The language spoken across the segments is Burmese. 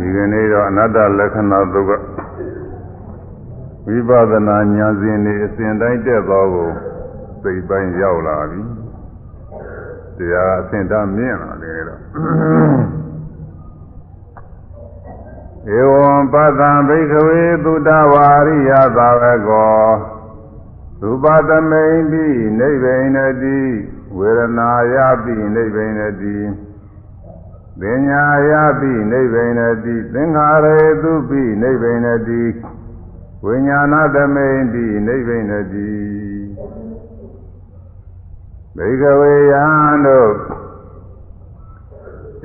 ဒီကနေ့တော့အနတ္တလက္ခဏာသုကဝိပဿနာဉာဏ်စဉ်တွေအစဉ်တိုင်းတက်သွားကိုစိတ်ပိုင်းရောက်လာပြီတရားအစဉ်တမြင့်လာတယ်တော့ဧဝံပသံဘိကဝေသုတဝါရိယသာဝကောသုပသမိန်တိနိဗ္ဗိနတိဝေရဏာယပိနိဗ္ဗိနတိ ပညာယပိနိဗ္ဗိနတိသင်္ခါရေသူပိနိဗ္ဗိနတိဝိညာဏသမိန်တိနိဗ္ဗိနတိဘေကဝေယံတို့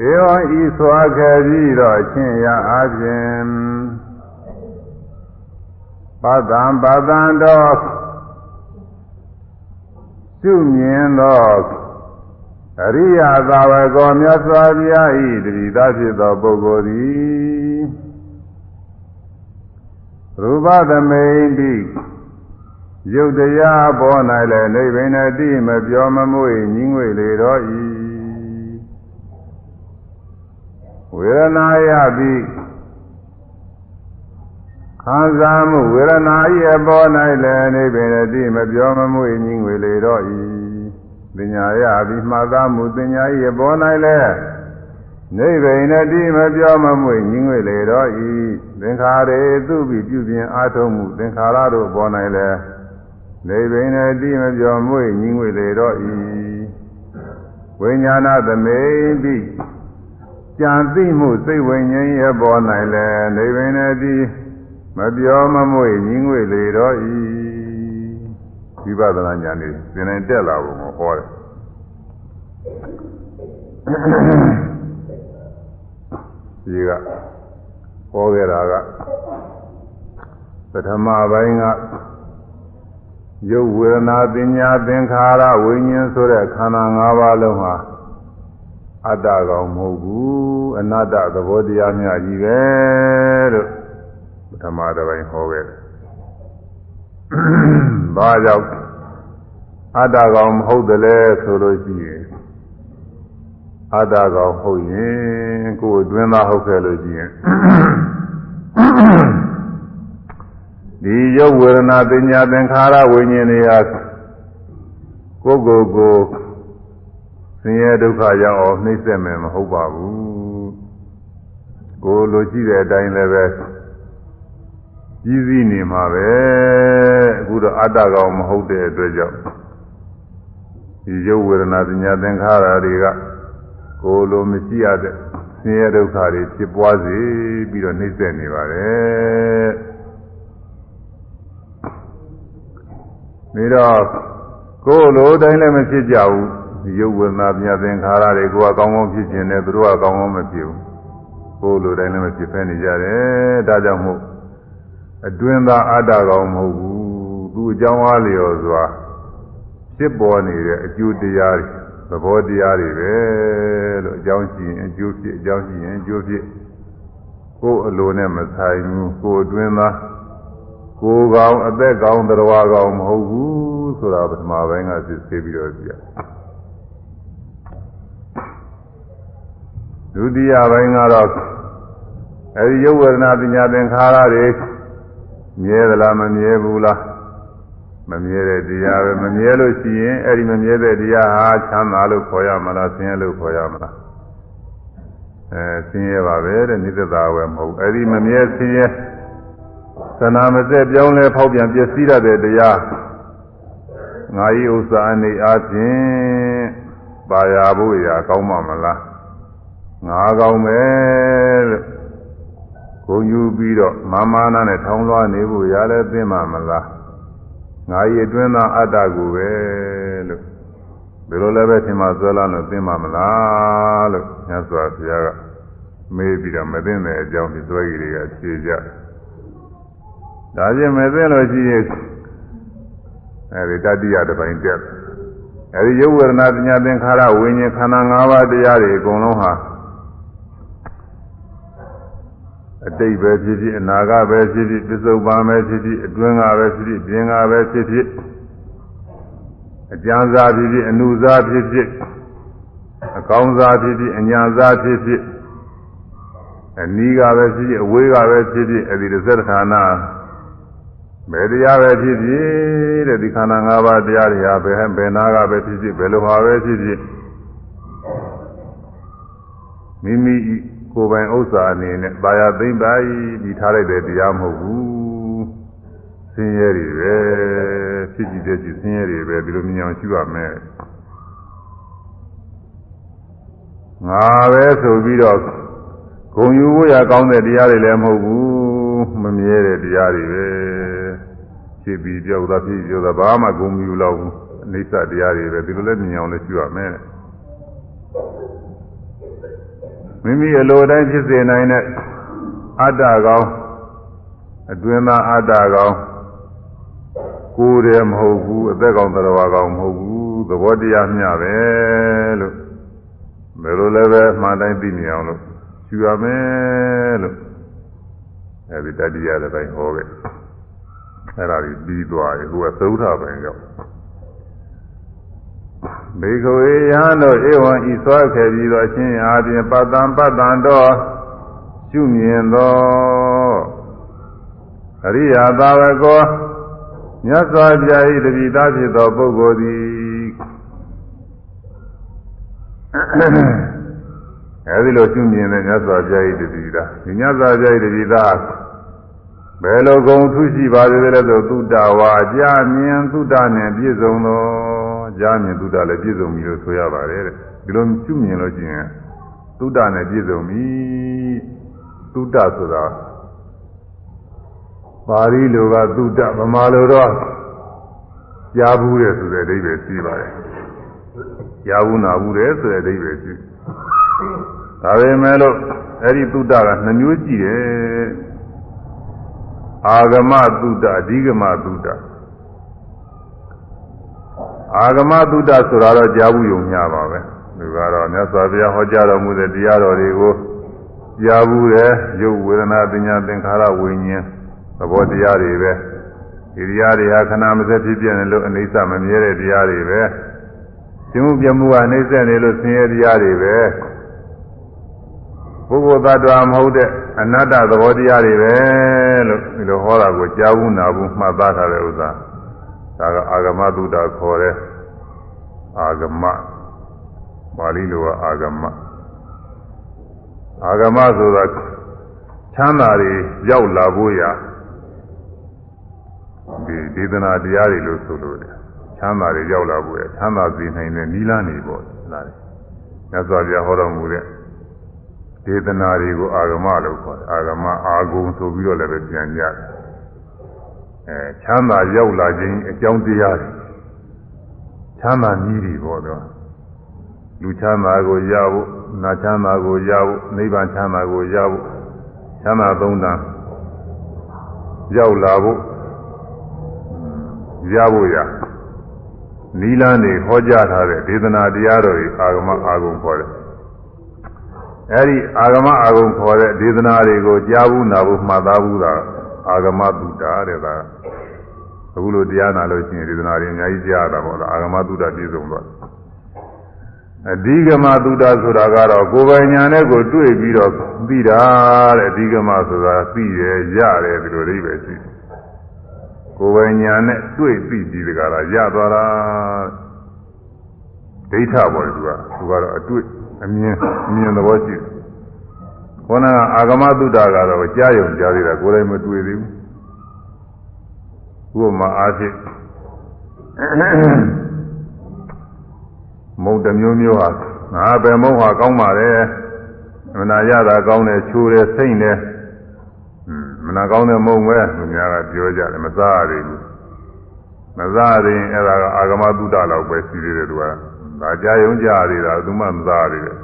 ဧဝံဤစွာခဲ့ပြီးတော့ချင်းရအားဖြင့်ပဒံပဒံတော်ပြုမြင်သော အရိယသာဝကောမြတ်စွာဘုရားဤတတိသားဖြစ်သောပုဂ္ဂိုလ်သည်ရူပသမိန်တိယုတ်တရားပေါ်၌လည်းနိဗ္ဗာန်တိမပြောမမွေညီငွေလေတော့ဤဝေဒနာယပိခံစားမှုဝေဒနာဤအပေါ်၌လည်းနိဗ္ဗာန်တိမပြောမမွေညီငွေလေတော့ဤ ပညာရပြီးမှတ်သားမှုပညာ၏ပေါ်၌လဲနိဗ္ဗိနတိမပြောမမွေညီငွေလေတော့ဤသင်္ခါရေသူပြီးပြုပြင်အားထုတ်မှုသင်္ခါရတို့ပေါ်၌လဲနိဗ္ဗိနတိမပြောမွေညီငွေလေတော့ဤဝိညာဏသမိတိကြံသိမှုစိတ်ဝိညာဉ်ရဲ့ပေါ်၌လဲနိဗ္ဗိနတိမပြောမမွေညီငွေလေတော့ဤဝိပဿနာဉာဏ်นี่သင်နိုင်တက်လာဖို့ ဟောတယ်ဒီကဟောခဲ့တာကပထမပိုင်းကရုပ်ဝေဒနာပညာသင်္ခါရဝိညာဉ်ဆိုတဲ့ခန္ဓာ၅ပါးလုံးဟာအတ္တကောင်မဟုတ်ဘူးအနတ္တသဘောတရားများကြီးပဲလို့ပထမတစ်ပိုင်းဟောခဲ့တယ်ဘာကြောင့် အတ္တကောင်မဟုတ်တယ်လဲဆိုလို့ရှိရင်အတ္တကောင်ဟုတ်ရင်ကိုယ်အတွင်းသားဟုတ်ခဲ့လို့ရှိရင်ဒီရုပ်ဝေဒနာပညာသင်္ခါရဝိညာဉ်တွေဟာကိုယ်ကိုယ်ကိုဆင်းရဲဒုက္ခရောက်အောင်နှိမ့်ဆက်မယ်မဟုတ်ပါဘူးကိုယ်လိုရှိတဲ့အတိုင်းလည်းပဲကြီးစည်းနေမှာပဲအခုတော့အတ္တကောင်မဟုတ်တဲ့အတွက်ကြောင့် ဒီရုပ်ဝေဒနာပညာသင်္ခါရတွေကကိုယ်လိုမရှိရတဲ့ဆင်းရဲဒုက္ခတွေဖြစ်ပွားစေပြီးတော့နှိမ့်ဆက်နေပါတယ်ပြီးတော့ကိုယ်လိုတိုင်းလည်းမဖြစ်ကြဘူးဒီရုပ်ဝေဒနာပညာသင်္ခါရတွေကိုယ်ကကောင်းကောင်းဖြစ်ခြင်းနဲ့သူတို့ကကောင်းကောင်းမဖြစ်ဘူးကိုယ်လိုတိုင်းလည်းမဖြစ်ဖဲနေကြတယ်ဒါကြောင့်မို့အတွင်းသားအတ္တကောင်မဟုတ်ဘူးသူအကြောင်းအားလျော်စွာ ဖြစ်ပေါ်နေတဲ့အကျိုးတရားတွေသဘောတရားတွေပဲလို့အကြောင်းရှိရင်အကျိုးဖြစ်အကြောင်းရှိရင်အကျိုးဖြစ်ကိုယ်အလိုနဲ့မဆိုင်ဘူးကိုယ်အတွင်းသားကိုယ်ကောင်အသက်ကောင်တရားကောင်မဟုတ်ဘူးဆိုတာပထမပိုင်းကစစ်ဆေးပြီးတော့ပြဒုတိယပိုင်းကတော့အဲဒီယုတ်ဝေဒနာပညာသင်္ခါရတွေမြဲသလားမမြဲဘူးလား မမြဲတဲ့တရားပဲမမြဲလို့ရှိရင်အဲ့ဒီမမြဲတဲ့တရားဟာချမ်းသာလို့ခေါ်ရမလားဆင်းရဲလို့ခေါ်ရမလားအဲဆင်းရဲပါပဲတဲ့နိစ္စသာဝယ်မဟုတ်အဲ့ဒီမမြဲဆင်းရဲသနာမသက်ပြောင်းလဲဖောက်ပြန်ပျက်စီးရတဲ့တရားငါဤဥစ္စာအနေအားဖြင့်ပါရဖို့ရာကောင်းမှာမလားငါကောင်းပဲလို့ဂုံယူပြီးတော့မာမာနာနဲ့ထောင်းလွှားနေဖို့ရလဲသိမှာမလား ငါရည်အတွင်းသားအတ္တကိုပဲလို့ဒီလိုလည်းပဲသင်မှာဆွဲလာလို့သိမှာမလားလို့မြတ်စွာဘုရားကမေးပြီးတော့မသိတဲ့အကြောင်းဒီသွဲကြီးတွေကဖြေကြဒါချင်းမသိလို့ရှိရင်အဲဒီတတိယတစ်ပိုင်းတက်အဲဒီယုတ်ဝေဒနာပညာသင်္ခါရဝိညာဉ်ခန္ဓာ၅ပါးတရားတွေအကုန်လုံးဟာ အတိတ်ပဲဖြစ်ဖြစ်အနာဂတ်ပဲဖြစ်ဖြစ်ပစ္စုပန်ပဲဖြစ်ဖြစ်အတွင်းကပဲဖြစ်ဖြစ်ပြင်ကပဲဖြစ်ဖြစ်အကျမ်းစာဖြစ်ဖြစ်အနုစာဖြစ်ဖြစ်အကောင်းစာဖြစ်ဖြစ်အညာစာဖြစ်ဖြစ်အနီးကပဲဖြစ်ဖြစ်အဝေးကပဲဖြစ်ဖြစ်အဲဒီတစ်သက်ခန္ဓာဘယ်တရားပဲဖြစ်ဖြစ်တဲ့ဒီခန္ဓာ၅ပါးတရားတွေဟာဘယ်ဘယ်နာကပဲဖြစ်ဖြစ်ဘယ်လိုဟာပဲဖြစ်ဖြစ်မိမိ ကိုယ်ပိုင်ဥစ္စာအနေနဲ့ပါရသိမ့်ပါပြီးထားလိုက်တဲ့တရားမဟုတ်ဘူးဆင်းရဲတွေပဲဖြစ်ကြည့်တဲ့ကြည့်ဆင်းရဲတွေပဲဒီလိုမြင်အောင်ရှိရမယ်ငါပဲဆိုပြီးတော့ဂုံယူဖို့ရကောင်းတဲ့တရားတွေလည်းမဟုတ်ဘူးမမြဲတဲ့တရားတွေပဲဖြစ်ပြီးကြောက်တာဖြစ်ကြောက်တာဘာမှဂုံယူလောက်ဘူးအနိစ္စတရားတွေပဲဒီလိုလည်းမြင်အောင်လည်းရှိရမယ် မိမိအလိုတိုင်းဖြစ်စေနိုင်တဲ့အတ္တကောင်အတွင်းသားအတ္တကောင်ကိုယ်တယ်မဟုတ်ဘူးအသက်ကောင်တရားကောင်မဟုတ်ဘူးသဘောတရားမျှပဲလို့ဘယ်လိုလဲပဲမှန်တိုင်းသိမြင်အောင်လို့ယူရမယ်လို့အဲဒီတတိယတစ်ပိုင်းဟောခဲ့အဲ့ဒါကြီးပြီးသွားပြီဟိုကသုဒ္ဓပိုင်းရောက် ဘေခဝေယံတို့ဧဝံဤစွာခဲ့ပြီးတော့အချင်းအားဖြင့်ပတ္တံပတ္တံတော်ရှုမြင်သောအရိယာသာဝကောမြတ်စွာဘုရား၏တပိသားဖြစ်သောပုဂ္ဂိုလ်သည်အဲဒီလိုရှုမြင်တဲ့မြတ်စွာဘုရား၏တတိတာဒီမြတ်စွာဘုရား၏တတိတာဘယ်လိုဂုံထုရှိပါသေးလဲဆိုသုတ္တဝါကြာမြင်သုတ္တနဲ့ပြည့်စုံသော ကြာမြင်သုတ္တလည်းပြည့်စုံပြီလို့ဆိုရပါတယ်တဲ့ဒီလိုရှုမြင်လို့ရှိရင်သုတ္တနဲ့ပြည့်စုံပြီသုတ္တဆိုတာပါဠိလိုကသုတ္တဗမာလိုတော့ကြားဘူးတယ်ဆိုတဲ့အဓိပ္ပာယ်ရှိပါတယ်ကြားဘူးနာဘူးတယ်ဆိုတဲ့အဓိပ္ပာယ်ရှိဒါပေမဲ့လို့အဲ့ဒီသုတ္တကနှမျိုးကြည့်တယ်အာဂမသုတ္တအဓိကမသုတ္တ အာဂမသုတ္တဆိုတာတော့ကြားဘူးယုံညာပါပဲသူကတော့မြတ်စွာဘုရားဟောကြားတော်မူတဲ့တရားတော်တွေကိုကြားဘူးတယ်ရုပ်ဝေဒနာပညာသင်္ခါရဝိညာဉ်သဘောတရားတွေပဲဒီတရားတွေဟာခဏမစက်ဖြစ်ပြနေလို့အိဋ္ဌမမြဲတဲ့တရားတွေပဲကျုံပြမှုကနှိမ့်ဆက်နေလို့ဆင်းရဲတရားတွေပဲပုဂ္ဂိုလ်သတ္တဝါမဟုတ်တဲ့အနတ္တသဘောတရားတွေပဲလို့ဒီလိုဟောတာကိုကြားဘူးနာဘူးမှတ်သားထားတဲ့ဥစ္စာ ဒါကအာဂမတုဒ္ဒခေါ်တဲ့အာဂမပါဠိလိုကအာဂမအာဂမဆိုတာချမ်းသာတွေရောက်လာဖို့ရာဒီဒေသနာတရားတွေလို့ဆိုလို့တယ်ချမ်းသာတွေရောက်လာဖို့ရာချမ်းသာစေနိုင်တဲ့နိလန်းနေပေါ့လားမြတ်စွာဘုရားဟောတော်မူတဲ့ဒေသနာတွေကိုအာဂမလို့ခေါ်တယ်အာဂမအာဂုံဆိုပြီးတော့လည်းပဲပြန်ကြတယ် အဲချမ်းသာရောက်လာခြင်းအကြောင်းတရားတွေချမ်းသာနည်းတွေပေါ့တော့လူချမ်းသာကိုရဖို့နာချမ်းသာကိုရဖို့နိဗ္ဗာန်ချမ်းသာကိုရဖို့ချမ်းသာသုံးတန်ရောက်လာဖို့ရဖို့ရနီလန်းနေဟောကြားထားတဲ့ဒေသနာတရားတော်တွေအာဂမအာဂုံခေါ်တယ်အဲဒီအာဂမအာဂုံခေါ်တဲ့ဒေသနာတွေကိုကြားဘူးနာဘူးမှတ်သားဘူးတာ အာဂမတုတ္တာတဲ့ဒါအခုလိုတရားနာလို့ရှိရင်ဒေသနာတွေအများကြီးကြားတာပေါ့လားအာဂမတုတ္တာပြည့်စုံတော့အဓိကမတုတ္တာဆိုတာကတော့ကိုယ်ပိုင်ညာနဲ့ကိုတွေ့ပြီးတော့သိတာတဲ့အဓိကမဆိုတာသိရရတယ်ဒီလိုလေးပဲရှိကိုယ်ပိုင်ညာနဲ့တွေ့သိပြီးတကလားရသွားတာဒိဋ္ဌပေါ့သူကသူကတော့အတွေ့အမြင်အမြင်သဘောရှိတယ်။ ခေါင်းကအာဂမတုဒ္ဒကတော့ကြားယုံကြားသေးတာကိုယ်တိုင်မတွေ့သေးဘူး။ဥပမာအားဖြင့်မုံတစ်မျိုးမျိုးဟာငါပဲမုံဟာကောင်းပါလေ။မနာရတာကောင်းတယ်ချိုးတယ်စိမ့်တယ်။မနာကောင်းတဲ့မုံပဲသူများကပြောကြတယ်မစားရဘူး။မစားရင်အဲ့ဒါကအာဂမတုဒ္ဒလောက်ပဲရှိသေးတယ်သူက။ဒါကြာယုံကြရတာသူမှမစားရသေးတယ်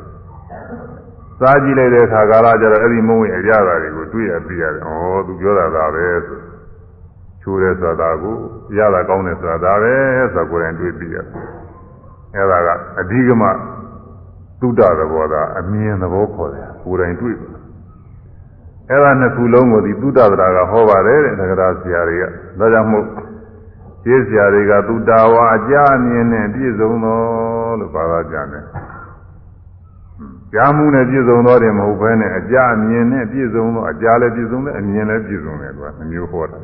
စားကြည့်လိုက်တဲ့အခါကာလကျတော့အဲ့ဒီမုံဝင်အရသာတွေကိုတွေ့ရသိရတယ်။ဩသူပြောတာဒါပဲဆိုချိုးတယ်ဆိုတာကိုရတာကောင်းတယ်ဆိုတာဒါပဲဆိုကိုယ်တိုင်တွေ့သိရတယ်။အဲ့ဒါကအဓိကမသုဒ္ဓသဘောသာအမြင်သဘောခေါ်တယ်ကိုယ်တိုင်တွေ့တယ်။အဲ့ဒါနှစ်ခုလုံးကိုဒီသုဒ္ဓသရာကဟောပါတယ်တဲ့ငကရာဆရာတွေကဒါကြောင့်မို့ကျေးဆရာတွေကသုတ္တဝါအကြအမြင်နဲ့ပြည့်စုံတော်လို့ပါပါကြတယ်။ ကြားမှုနဲ့ပြည့်စုံတော့တယ်မဟုတ်ဘဲနဲ့အကြအမြင်နဲ့ပြည့်စုံတော့အကြားလည်းပြည့်စုံတယ်အမြင်လည်းပြည့်စုံတယ်သူကမျိုးဟောတာ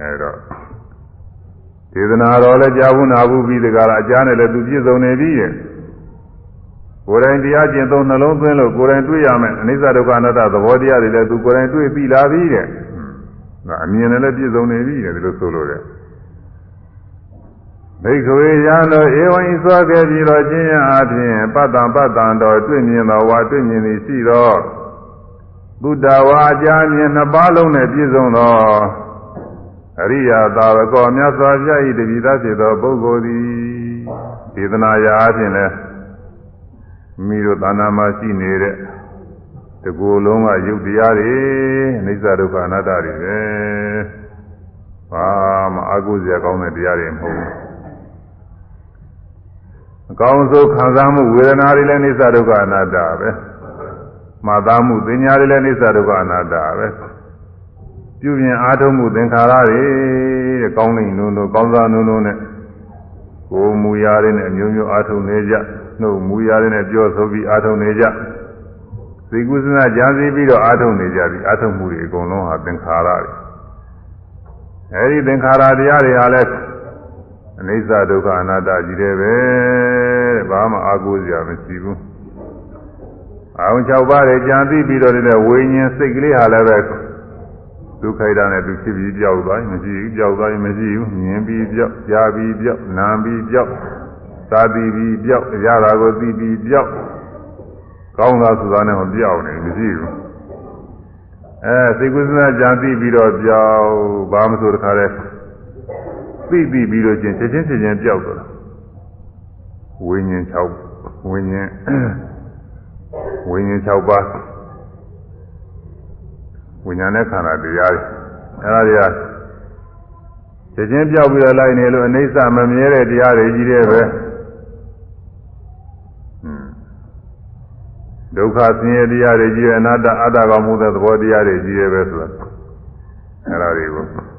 အဲတော့ဒေသနာတော်လည်းကြားဘူးနာဘူးပြီးတကားလားအကြားနဲ့လည်းသူပြည့်စုံနေပြီရဲ့ကိုယ်တိုင်တရားကျင့်သုံးနှလုံးသွင်းလို့ကိုယ်တိုင်တွေ့ရမယ်အနိစ္စဒုက္ခအနတ္တသဘောတရားတွေလည်းသူကိုယ်တိုင်တွေ့ပြီးလာပြီတဲ့။ဒါအမြင်နဲ့လည်းပြည့်စုံနေပြီတဲ့ဒီလိုဆိုလို့တဲ့။ ဘိက္ခဝေယံတို့ဧဝံဤသောခဲ့ပြီးတော့ကျင့်ရအပြင်ပတ္တံပတ္တံတော်တွေ့မြင်တော်ဝါတွေ့မြင်သည်ရှိသောသုတ္တဝါအကြမြင်နှစ်ပါးလုံးနဲ့ပြည့်စုံသောအရိယာသာဝကောမြတ်စွာဘုရား၏တပိသားဖြစ်သောပုဂ္ဂိုလ်သည်ဒေသနာရာအပြင်လည်းမိတို့သာနာမှာရှိနေတဲ့တကူလုံးကယုတ်တရားတွေအနိစ္စဒုက္ခအနတ္တတွေပဲဘာမှအကုသိုလ်ကောင်းတဲ့တရားတွေမဟုတ်ဘူး အကောင်းဆုံးခံစားမှုဝေဒနာတွေလည်းအနိစ္စဒုက္ခအနတ္တပဲမှတ်သားမှုသင်ညာတွေလည်းအနိစ္စဒုက္ခအနတ္တပဲပြုပြင်အားထုတ်မှုသင်္ခါရတွေတဲ့ကောင်းနေနုံတို့ကောင်းစားနုံတို့နဲ့ကိုယ်မူရာတွေနဲ့အမျိုးမျိုးအားထုတ်နေကြနှုတ်မူရာတွေနဲ့ပြောဆိုပြီးအားထုတ်နေကြသိကုသနာကြားသိပြီးတော့အားထုတ်နေကြပြီအားထုတ်မှုတွေအကုန်လုံးဟာသင်္ခါရတွေအဲဒီသင်္ခါရတရားတွေဟာလည်း အနိစ္စဒုက္ခအနတ္တကြီးတယ်ပဲတဲ့ဘာမှအာကိုးစရာမရှိဘူးအောင်၆ပါးတွေကြံသိပြီးတော့လည်းဝိညာဉ်စိတ်ကလေးဟာလည်းပဲဒုက္ခိတာနဲ့သူဖြစ်ပြီးကြောက်သွားရင်မရှိဘူးကြောက်သွားရင်မရှိဘူးမြင်ပြီးကြောက်ကြားပြီးကြောက်နားပြီးကြောက်သာတိပြီးပြောက်ရတာကိုသိပြီးပြောက်ကောင်းတာဆိုတာနဲ့မပြောက်နေမရှိဘူးအဲသိကုသနာကြံသိပြီးတော့ပြောက်ဘာမဆိုတခါလဲ သိပြီးပြီးတော့ချင်းချက်ချင်းချက်ချင်းပြောက်သွားဝိညာဉ်6ဝိညာဉ်ဝိညာဉ်6ပါးဝိညာဉ်နဲ့ခန္ဓာတရားတွေအဲဒါတွေကချက်ချင်းပြောက်ပြီးတော့လိုက်နေလို့အိဋ္ဌမမြဲတဲ့တရားတွေကြီးတဲ့ပဲဒုက္ခဆင်းရဲတရားတွေကြီးတယ်အနာတ္တအတ္တကောင်မှုတဲ့သဘောတရားတွေကြီးတယ်ပဲဆိုတာအဲ့ဒါတွေကို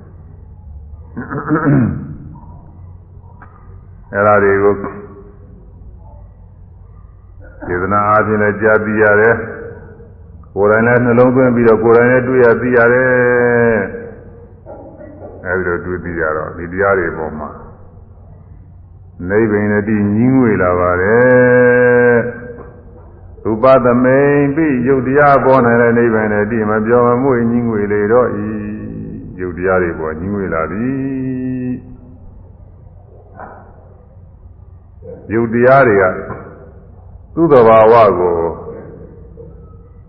အဲ့ဒါတွေကိုစေတနာအားဖြင့်လည်းကြားသိရတယ်ကိုယ်တိုင်လည်းနှလုံးသွင်းပြီးတော့ကိုယ်တိုင်လည်းတွေ့ရသိရတယ်အဲဒီလိုတွေ့သိရတော့ဒီတရားတွေပေါ်မှာနိဗ္ဗာန်တည်းညီးငွေလာပါတယ်ရူပသမိန်ပြီးယုတ်တရားပေါ်နိုင်တဲ့နိဗ္ဗာန်နဲ့တည်မပြောမမွေညီငွေလေတော့ဤ ယုတ်တရားတွေပေါ်ညီငွေလာပြီယုတ်တရားတွေကသူ့သဘာဝကို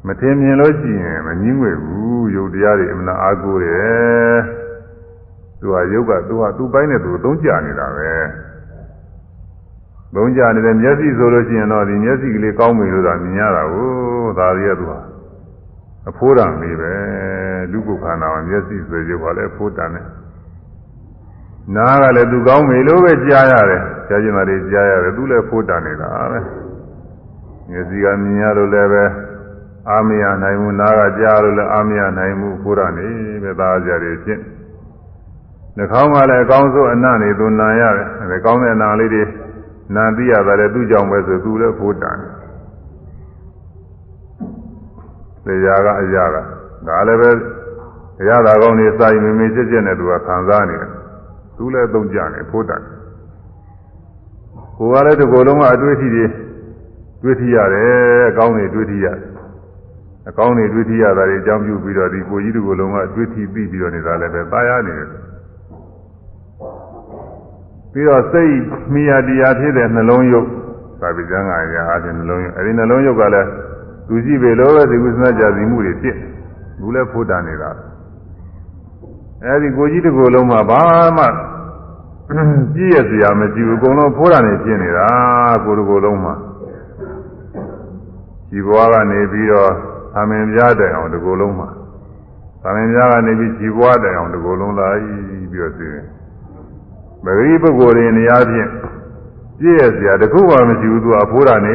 မထင်မြင်လို့ရှိရင်မညီငွေဘူးယုတ်တရားတွေအမှန်အားကိုးတယ်သူကယုတ်ကသူကသူ့ပိုင်းနဲ့သူသုံးကြနေတာပဲသုံးကြနေတဲ့မျက်စိဆိုလို့ရှိရင်တော့ဒီမျက်စိကလေးကောင်းပြီလို့သာမြင်ရတာကိုဒါရီကသူဟာ အဖိုးတန်လေးပဲလူပုခန္ဓာမှာမျက်စိဆိုရုပ်ကလည်းအဖိုးတန်တယ်နားကလည်းသူကောင်းပြီလို့ပဲကြားရတယ်ကြားချင်တာတွေကြားရတယ်သူလည်းဖိုးတန်နေတာပဲမျက်စိကမြင်ရလို့လည်းပဲအာမရနိုင်ဘူးနားကကြားလို့လည်းအာမရနိုင်ဘူးဖိုးတန်နေပဲသားကြတယ်ဖြင့်နှာခေါင်းကလည်းအကောင်းဆုံးအနံ့နေသူနာရတယ်အဲကောင်းတဲ့အနံ့လေးတွေနာသိရတာလည်းသူ့ကြောင့်ပဲဆိုသူလည်းဖို့တန်တယ် တရားကအရာကဒါလည်းပဲတရားသာကောင်းနေစာရင်မမေ့ချက်ချက်နဲ့သူကခံစားနေတယ်သူလည်းသုံးကြတယ်ဖို့တယ်ကိုယ်ကလည်းဒီကိုယ်လုံးကအတွေ့အထိတွေတွေ့ထိရတယ်အကောင်းတွေတွေ့ထိရတယ်အကောင်းတွေတွေ့ထိရတာတွေအကြောင်းပြုပြီးတော့ဒီကိုကြီးဒီကိုယ်လုံးကတွေ့ထိပြီးပြီးတော့နေတာလည်းပဲသာယာနေတယ်ပြီးတော့စိတ်မိယာတရားဖြစ်တဲ့နှလုံးယုတ်သာဝိဇ္ဇံကအရာအချင်းနှလုံးယုတ်အဲဒီနှလုံးယုတ်ကလည်း သူကြည့်ပေလို့ပဲဒီကုသနာကြာစီမှုတွေဖြစ်ဘူးလည်းဖို့တာနေတာအဲဒီကိုကြီးတစ်ကိုယ်လုံးမှာဘာမှကြည့်ရစရာမရှိဘူးအကုန်လုံးဖိုးတာနေဖြစ်နေတာကိုယ်တစ်ကိုယ်လုံးမှာဒီဘဝကနေပြီးတော့သမင်ပြတဲ့အောင်တစ်ကိုယ်လုံးမှာသမင်ပြကနေပြီးဒီဘဝတဲ့အောင်တစ်ကိုယ်လုံးလာပြီးတော့သိတယ်မဂရိပုဂ္ဂိုလ်တွေနေရာချင်း ပြည့်ရစရာတခုမှမရှိဘူးသူအဖိုးတာနေ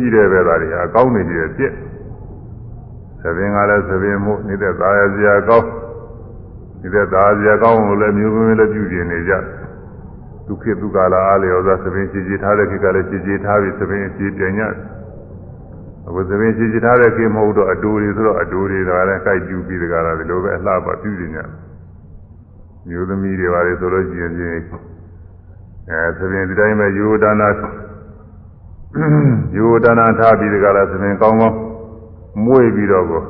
ကြီးတယ်ပဲသားတွေအကောင်းနေတယ်ပြည့်သဘင်ကလည်းသဘင်မှုနေတဲ့သားရစရာကောင်းနေတဲ့သားစရာကောင်းလို့လည်းမျိုးမင်းလည်းပြုပြင်နေကြဒုက္ခဒုက္ခလာအားလျော်သောသဘင်ရှိရှိထားတဲ့ခေတ်ကလည်းရှိရှိထားပြီးသဘင်ရှိပြန်ညအခုသဘင်ရှိရှိထားတဲ့ခေတ်မဟုတ်တော့အတူတွေဆိုတော့အတူတွေကလည်းကြိုက်ပြူပြီးတကားလားဒီလိုပဲအလှပါပြုနေညမျိုးသမီးတွေပါလေဆိုလို့ရှိရင်ချင်း အဲသဘင်ဒီတိုင်းပဲယူဒါနာယူဒါနာထားပြီးတကားလားသဘင်ကောင်းကောင်းမွေ့ပြီးတော့ကို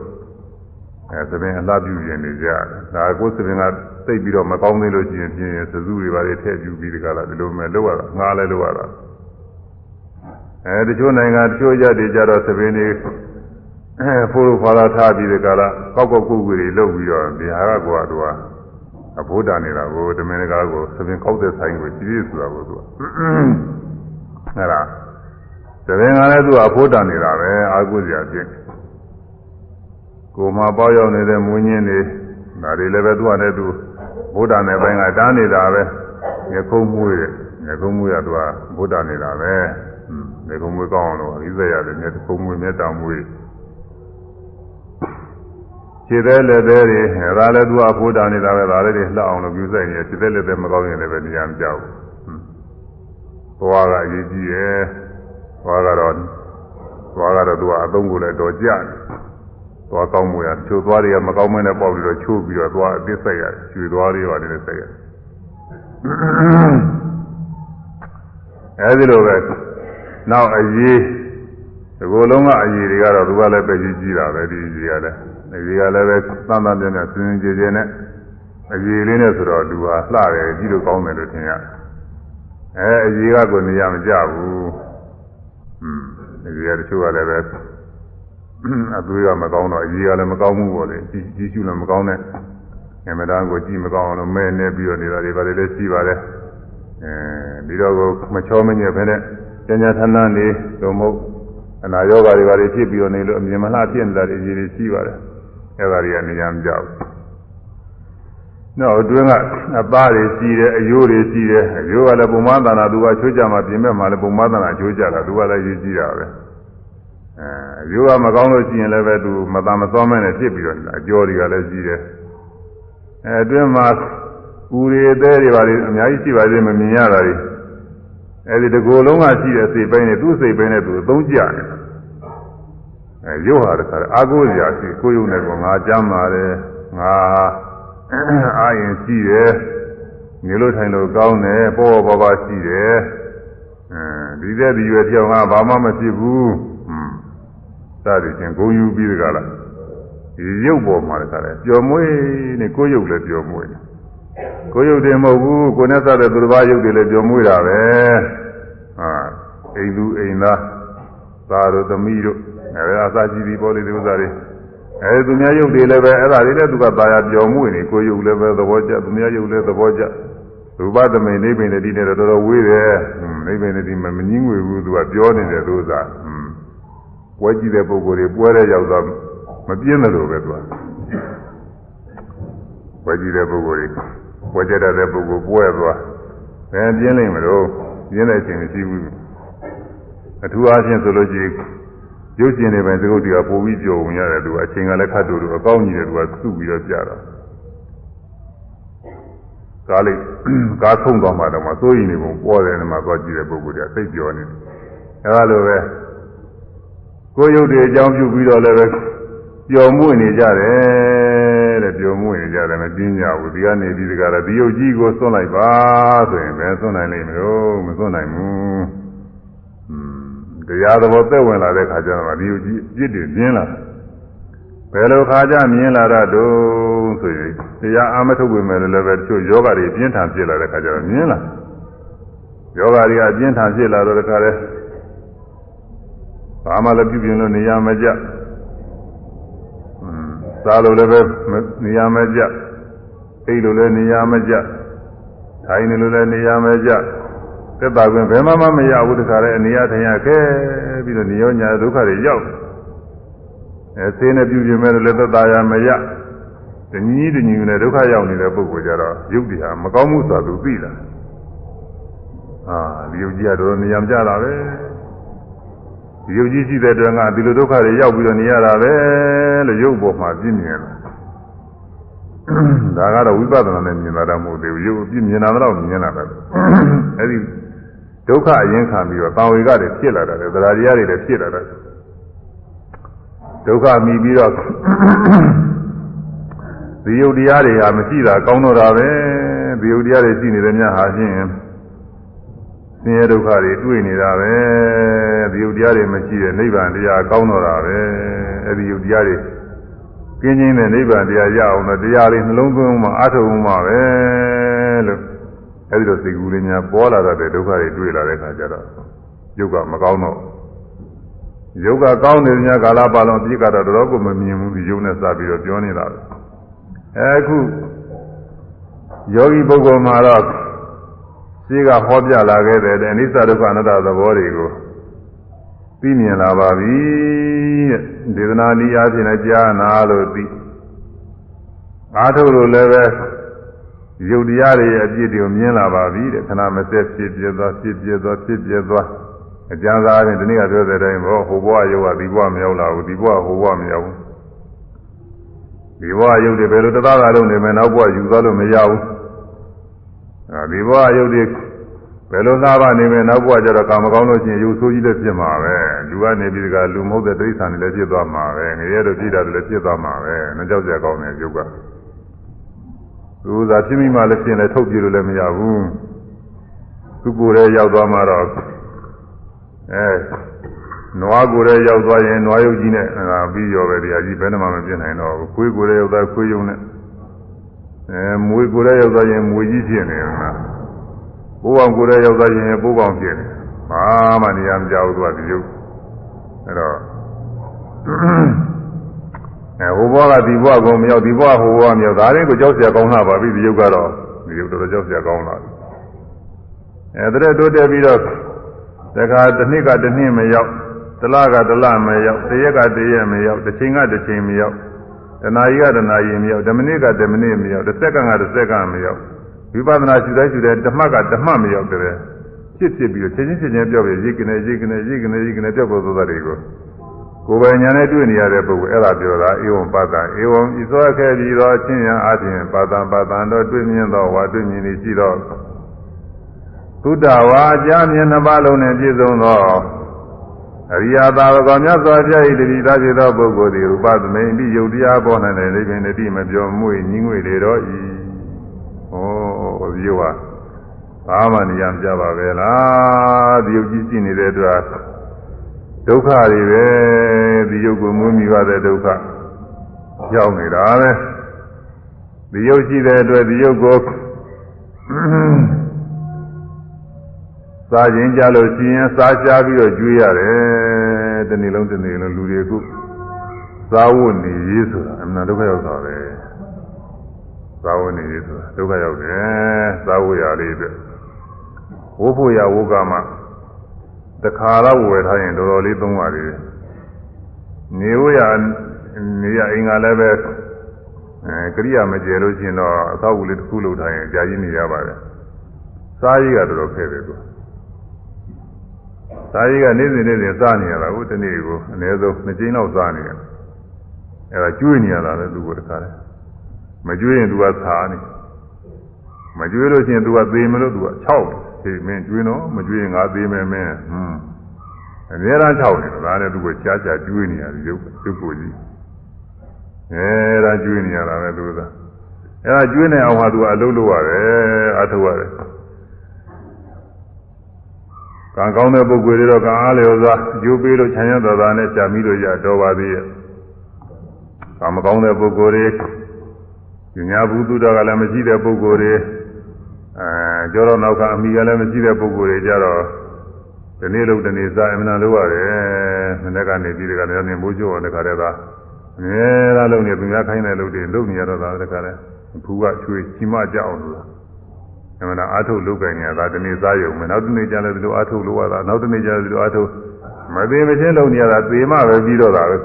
အဲသဘင်အလှပြုရင်နေကြတယ်ဒါကိုသဘင်ကသိပြီးတော့မကောင်းသေးလို့ရှိရင်ပြင်းစစုတွေပါလေထည့်ပြပြီးတကားလားဒီလိုမဲ့လောက်ရတာငားလဲလောက်ရတာအဲတချို့နိုင်ငံတချို့ကြတွေကြတော့သဘင်တွေအဲဖိုးလို့ခွာလာထားပြီးတကားလားကောက်ကောက်ကုတ်ကုတ်တွေလုပ်ပြီးတော့ဒီဟာကကွာသူက အဘိဓါနေတာကိုတမင်တကာကိုသဘင်ကောက်တဲ့ဆိုင်ကိုကြည့်ရဆိုတာကိုသူကအဲဒါသဘင်ကလည်းသူကအဘိဓါနေတာပဲအာကုစရာဖြစ်ကိုမှပေါရောက်နေတဲ့မွေးညင်းတွေဒါတွေလည်းပဲသူကလည်းသူဘုဒ္ဓနဲ့ပိုင်းကတားနေတာပဲငခုံးမွေးတယ်ငခုံးမွေးရသူကဘုဒ္ဓနေတာပဲငခုံးမွေးကောင်းအောင်လို့ဣဇရတယ်ငခုံးမွေးမေတ္တာမွေး ခြေသေးလက်သေးတွေအဲဒါလည်းသူကဘုဒ္ဓနေတာပဲဒါလည်းတွေလှအောင်လို့ပြုဆိုင်နေခြေသေးလက်သေးမကောင်းရင်လည်းပဲနေရာမကြောက်ဘူးသွားကအရေးကြီးတယ်သွားကတော့သွားကတော့သူကအသုံးကိုလည်းတော်ကြတယ်သွားကောင်းမှုရချိုးသွားတွေကမကောင်းမနဲ့ပေါက်ပြီးတော့ချိုးပြီးတော့သွားအသစ်ဆက်ရတယ်ရွှေသွားတွေပါတယ်ဆက်ရတယ်အဲဒီလိုပဲနောက်အရေးဒီကိုယ်လုံးကအရေးတွေကတော့သူကလည်းပဲကြီးကြီးတာပဲဒီအရေးကလည်း အရေးကလည်းပဲသမ်းသမ်းပြင်းပြင်းစင်စင်ကြယ်ကြယ်နဲ့အရေးလေးနဲ့ဆိုတော့သူဟာလှတယ်ကြီးလို့ကောင်းတယ်လို့ထင်ရတယ်အဲအရေးကကိုနေရာမကြဘူးอืมအရေးကတချို့ကလည်းပဲအသွေးကမကောင်းတော့အကြီးကလည်းမကောင်းဘူးပေါ့လေကြီးကြီးရှုလည်းမကောင်းတဲ့အမတန်ကိုကြည့်မကောင်းအောင်လို့မဲနေပြီးတော့နေတာတွေပါလေလည်းရှိပါတယ်အဲဒီတော့ကိုမချောမညက်ဖဲနဲ့ကျညာသနာနေတော့မဟုတ်အနာယောဂါတွေပါလေဖြစ်ပြီးတော့နေလို့အမြင်မလှဖြစ်နေတာတွေကြီးတွေရှိပါတယ် အဲဒါတွေကနေရာမကြောက်နောက်အတွင်းကအသားတွေရှိတယ်အယိုးတွေရှိတယ်အယိုးကလည်းပုံမသနာသူကချိုးကြမှာပြင်မဲ့မှာလည်းပုံမသနာချိုးကြတာသူကလည်းရည်ကြည့်တာပဲအဲရိုးကမကောင်းလို့ရှိရင်လည်းပဲသူမသာမစောမဲနဲ့ဖြစ်ပြီးတော့အကျော်တွေကလည်းရှိတယ်အဲအတွင်းမှာဦးရည်သေးတွေပါလေအများကြီးရှိပါသေးမမြင်ရတာတွေအဲဒီတကူလုံးကရှိတဲ့စိတ်ပိုင်းနဲ့သူ့စိတ်ပိုင်းနဲ့သူအသုံးကျတယ် အဲရုပ်ဟာတခါအာကိုစရာရှိကိုယုံနဲ့ကငါကြမ်းပါတယ်ငါအာရင်ရှိတယ်နေလို့ထိုင်လို့ကောင်းတယ်ပေါ်ပေါ်ပါပါရှိတယ်အဲဒီတဲ့ဒီရွယ်ပြောင်းကဘာမှမဖြစ်ဘူးစသည်ချင်းဂုံယူပြီးတကလားဒီရုပ်ပေါ်မှာတကလည်းပျော်မွေးနေကိုယ်ရုပ်လည်းပျော်မွေးနေကိုယ်ရုပ်တွေမဟုတ်ဘူးကိုယ်နဲ့စတဲ့သူတစ်ပါးရုပ်တွေလည်းပျော်မွေးတာပဲဟာအိမ်သူအိမ်သားသားတို့သမီးတို့ အဲအစာကြီးဒီပေါ်လေးဒီဥစ္စာတွေအဲသူများရုပ်တွေလည်းပဲအဲ့ဒါတွေလည်းသူကตายပျော်မွေးနေကိုယ်ရုပ်လည်းပဲသဘောကျသူများရုပ်လည်းသဘောကျရူပသမိန်နိဗ္ဗာန်တည်းနဲ့တော်တော်ဝေးတယ်နိဗ္ဗာန်တည်းမမငင်းငွေဘူးသူကပြောနေတယ်သူကပွဲကြည့်တဲ့ပုဂ္ဂိုလ်တွေပွဲတဲ့ရောက်တော့မပြင်းတယ်လို့ပဲသူကပွဲကြည့်တဲ့ပုဂ္ဂိုလ်တွေပွဲကြတဲ့ပုဂ္ဂိုလ်ပွဲသွားဘယ်ပြင်းလိမ့်မလို့ပြင်းတဲ့အချိန်မရှိဘူးအထူးအားဖြင့်ဆိုလို့ရှိရင် ရုပ်ရှင်တွေပဲသကုတ်တွေကပိုပြီးကြော်ဝင်ရတယ်သူအချိန်ကလည်းခတ်တူတူအကောင်းကြီးတယ်သူကစုပြီးတော့ကြာတော့ကားလေးကားဆုံးသွားမှတော့မစိုးရင်နေပုံပေါ်တယ်မှာသွားကြည့်တဲ့ပုဂ္ဂိုလ်တွေကသိပြောနေတယ်အဲလိုပဲကိုယ်ရုပ်တွေအကြောင်းပြုပြီးတော့လည်းပဲပျော်မွေ့နေကြတယ်တဲ့ပျော်မွေ့နေကြတယ်မပြင်းကြဘူးဒီကနေဒီတကားလည်းဒီရုပ်ကြီးကိုစွန့်လိုက်ပါဆိုရင်ပဲစွန့်နိုင်လိမ့်မလို့မစွန့်နိုင်ဘူးอืม တရားသဘောသက်ဝင်လာတဲ့ခါကျတော့ဒီရုပ်ကြီးအပြစ်တွေပြင်းလာဘယ်လိုခါကြမြင်လာတော့ဆိုရင်တရားအာမထုတ်ဝင်မယ်လည်းပဲတချို့ယောဂတွေပြင်းထန်ဖြစ်လာတဲ့ခါကျတော့မြင်လာယောဂတွေကအပြင်းထန်ဖြစ်လာတော့တခါလဲဘာမှလည်းပြုပြင်လို့နေရာမကျอืมစားလို့လည်းပဲနေရာမကျအိတ်လို့လည်းနေရာမကျထိုင်နေလို့လည်းနေရာမကျ သက်သာခွင့်ဘယ်မှမမရဘူးတခါလဲအနေရထိုင်ရခဲပြီးတော့နေရောညာဒုက္ခတွေရောက်အဲဆေးနဲ့ပြုပြင်မဲ့လည်းသက်သာရမရတညီးတညီးနဲ့ဒုက္ခရောက်နေတဲ့ပုဂ္ဂိုလ်ကြတော့ယုတ်တရားမကောင်းမှုဆိုတာသူသိလားအာဒီယုတ်ကြီးကတော့နေရာမကျတာပဲဒီယုတ်ကြီးရှိတဲ့အတွင်းကဒီလိုဒုက္ခတွေရောက်ပြီးတော့နေရတာပဲလို့ရုပ်ပေါ်မှာပြင်းမြင်လာဒါကတော့ဝိပဿနာနဲ့မြင်တာတော့မဟုတ်သေးဘူးရုပ်အပြစ်မြင်တာတော့မြင်တာပဲအဲ့ဒီ ဒုက္ခအရင်ခံပြီးတော့တာဝေကတွေဖြစ်လာတာလေသရာတရားတွေလည်းဖြစ်လာတာဒုက္ခမိပြီးတော့ဒီယုတ်တရားတွေဟာမရှိတာကောင်းတော့တာပဲဒီယုတ်တရားတွေရှိနေတဲ့များဟာဖြင့်ဆင်းရဲဒုက္ခတွေတွေ့နေတာပဲဒီယုတ်တရားတွေမရှိတဲ့နိဗ္ဗာန်တရားကောင်းတော့တာပဲအဲ့ဒီယုတ်တရားတွေကင်းချင်းတဲ့နိဗ္ဗာန်တရားရအောင်တော့တရားလေးနှလုံးသွင်းမှအားထုတ်မှပဲလို့ အဲ့ဒီလိုစိတ်ကူးလေးများပေါ်လာတဲ့ဒုက္ခတွေတွေ့လာတဲ့အခါကျတော့ယုတ်ကမကောင်းတော့ယုတ်ကကောင်းနေတဲ့ကာလပါလုံးအပြစ်ကတော့တော်တော်ကိုမမြင်ဘူးဒီယုတ်နဲ့စပြီးတော့ပြောနေတာပဲအခုယောဂီပုဂ္ဂိုလ်မှာတော့ရှိကဟောပြလာခဲ့တဲ့အနိစ္စဒုက္ခအနတ္တသဘောတွေကိုသိမြင်လာပါပြီတဲ့ဒေသနာနည်းအားဖြင့်ကြားနာလို့သိအားထုတ်လို့လည်းပဲ ယုတ်တရားတွေရဲ့အပြစ်တွေကိုမြင်လာပါပြီတဲ့ခဏမစက်ဖြစ်ပြသွားဖြစ်ပြသွားဖြစ်ပြသွားအကျဉ်းစားဖြင့်ဒီနေ့ကပြောတဲ့အတိုင်းဘောဟိုဘဝယုတ်ကဒီဘဝမရောက်လာဘူးဒီဘဝဟိုဘဝမရောက်ဘူးဒီဘဝယုတ်တွေဘယ်လိုတသားသာလုံးနေမယ်နောက်ဘဝယူသွားလို့မရဘူးအဲဒီဘဝယုတ်တွေဘယ်လိုသားပါနေမယ်နောက်ဘဝကျတော့ကာမကောင်းလို့ရှိရင်ယူဆိုးကြီးလည်းဖြစ်မှာပဲလူကနေပြီးကလူမဟုတ်တဲ့တိရစ္ဆာန်တွေလည်းဖြစ်သွားမှာပဲငရဲတို့ပြည်တာတွေလည်းဖြစ်သွားမှာပဲနှကြောက်ကြကောင်းတဲ့ယုတ်က သူသာဖြစ်မိမှလည်းဖြစ်နေထုတ်ပြလို့လည်းမရဘူးသူကိုယ်လည်းရောက်သွားမှတော့အဲနွားကိုယ်လည်းရောက်သွားရင်နွားယုတ်ကြီးနဲ့ပြီးရောပဲတရားကြီးဘယ်နှမှမပြစ်နိုင်တော့ဘူးခွေးကိုယ်လည်းရောက်သွားခွေးယုံနဲ့အဲမွေကိုယ်လည်းရောက်သွားရင်မွေကြီးဖြစ်နေတယ်နော်ဘိုးကောင်ကိုယ်လည်းရောက်သွားရင်ဘိုးကောင်ဖြစ်နေဘာမှနေရာမကြောက်သူကဒီယုတ်အဲ့တော့ အဲဟိုဘဝကဒီဘဝကိုမရောက်ဒီဘဝဟိုဘဝမရောက်ဒါလေးကိုကြောက်စရာကောင်းလာပါပြီဒီယုတ်ကတော့ဒီယုတ်တော့ကြောက်စရာကောင်းလာပြီအဲတရက်တိုးတက်ပြီးတော့တခါတစ်နှစ်ကတစ်နှစ်မရောက်တလကတလမရောက်တရက်ကတရက်မရောက်တစ်ချိန်ကတစ်ချိန်မရောက်တနာရီကတနာရီမရောက်တစ်မိနစ်ကတစ်မိနစ်မရောက်တစ်စက္ကန့်ကတစ်စက္ကန့်မရောက်ဝိပဿနာရှုတိုင်းရှုတိုင်းဓမ္မကဓမ္မမရောက်တဲ့ဖြစ်ဖြစ်ပြီးတော့ချင်းချင်းချင်းချင်းပြောပြရေကနေရေကနေရေကနေရေကနေပြောက်သွားသွားတွေကို ကိုယ်ပိုင်ညာနဲ့တွေ့နေရတဲ့ပုဂ္ဂိုလ်အဲ့ဒါပြောတာဧဝံပတ္တဧဝံဤသောခဲ့ပြီးတော့ချင်းရန်အပြင်ပါတံပါတံတော့တွေ့မြင်သောဝါတွေ့မြင်နေရှိတော့သုဒ္ဓဝါအကြမြင်နှစ်ပါးလုံးနဲ့ပြည့်စုံသောအရိယာသာဝကမြတ်စွာဘုရား၏တတိသားဖြစ်သောပုဂ္ဂိုလ်သည်ရူပသမိန်ပြီးယုတ်တရားပေါ်၌လည်းလိပင်တတိမပြောမွေ့ညင်းငွေလေတော့ဤဩဒီယောဟာဘာမှနေရမကြပါပဲလားဒီယုတ်ကြီးရှိနေတဲ့အတွက် ဒုက္ခတွေပဲဒီယုတ်ကိုမွေးမိပါတဲ့ဒုက္ခရောက်နေတာပဲဒီယုတ်ရှိတဲ့အတွက်ဒီယုတ်ကိုစားခြင်းကြလို့ရှိရင်စားရှားပြီးတော့ကျွေးရတယ်တနေ့လုံးတနေ့လုံးလူတွေအခုစားဝတ်နေရေးဆိုတာအမှန်ဒုက္ခရောက်တာပဲစားဝတ်နေရေးဆိုတာဒုက္ခရောက်တယ်စားဝတ်ရလေးအတွက်ဝိဖို့ရဝုကမှ တခါတော့ဝယ်ထားရင်တော်တော်လေးသုံးပါလေနေဝရနေရအင်္ဂါလည်းပဲအဲကရိယာမကျဲလို့ရှိရင်တော့အသောက်ဝူလေးတစ်ခုလုပ်ထားရင်ကြာကြီးနေရပါတယ်စားရည်ကတော်တော်ခဲတယ်ကွာစားရည်ကနေ့စဉ်နေ့စဉ်စားနေရတာကိုတနေ့ကိုအနည်းဆုံးနှစ်ကြိမ်လောက်စားနေရတယ်အဲဒါကျွေးနေရတာလေသူကတခါလဲမကျွေးရင်သူကစားနေမကျွေးလို့ရှိရင်သူကသေမလို့သူက6 ဟေးမင်းကျွေးတော့မကျွေးရင်ငါသေမယ်မင်းဟွန်းအများအား6နေဒါနဲ့သူကရှားရှားကျွေးနေရတယ်ရုပ်ရုပ်ကိုကြီးအဲဒါကျွေးနေရတာပဲသူကအဲဒါကျွေးနေအောင်ဟာသူကအလုပ်လုပ်ရတယ်အထုတ်ရတယ်ကံကောင်းတဲ့ပုဂ္ဂိုလ်တွေတော့ကံအားလျော်စွာကျိုးပေးလို့ချမ်းသာသာနဲ့ကြာပြီးလို့ရတော်ပါသေးရဲ့။ကံမကောင်းတဲ့ပုဂ္ဂိုလ်တွေညာဘူးသူတော်ကလည်းမရှိတဲ့ပုဂ္ဂိုလ်တွေအဲ ကြောတော့နောက်ကအမိကလည်းမရှိတဲ့ပုဂ္ဂိုလ်တွေကြတော့ဒီနေ့လို့ဒီနေ့စားအမှန်လို့ရတယ်။မနေ့ကနေပြီးတကလည်းနေမိုးချိုးအောင်တခါတည်းသာအများအားလုံးနေသူများခိုင်းတဲ့လုပ်တွေလုပ်နေရတော့တာတခါတည်းဘူးကချွေချီမကြအောင်လို့အမှန်အာထုတ်လုတ်ကြင်နေတာဒီနေ့စားရုံပဲနောက်တစ်နေ့ကျလည်းဒီလိုအာထုတ်လို့ရတာနောက်တစ်နေ့ကျလည်းဒီလိုအာထုတ်မသေးမချင်းလုံနေရတာသေမှပဲပြီးတော့တာပဲ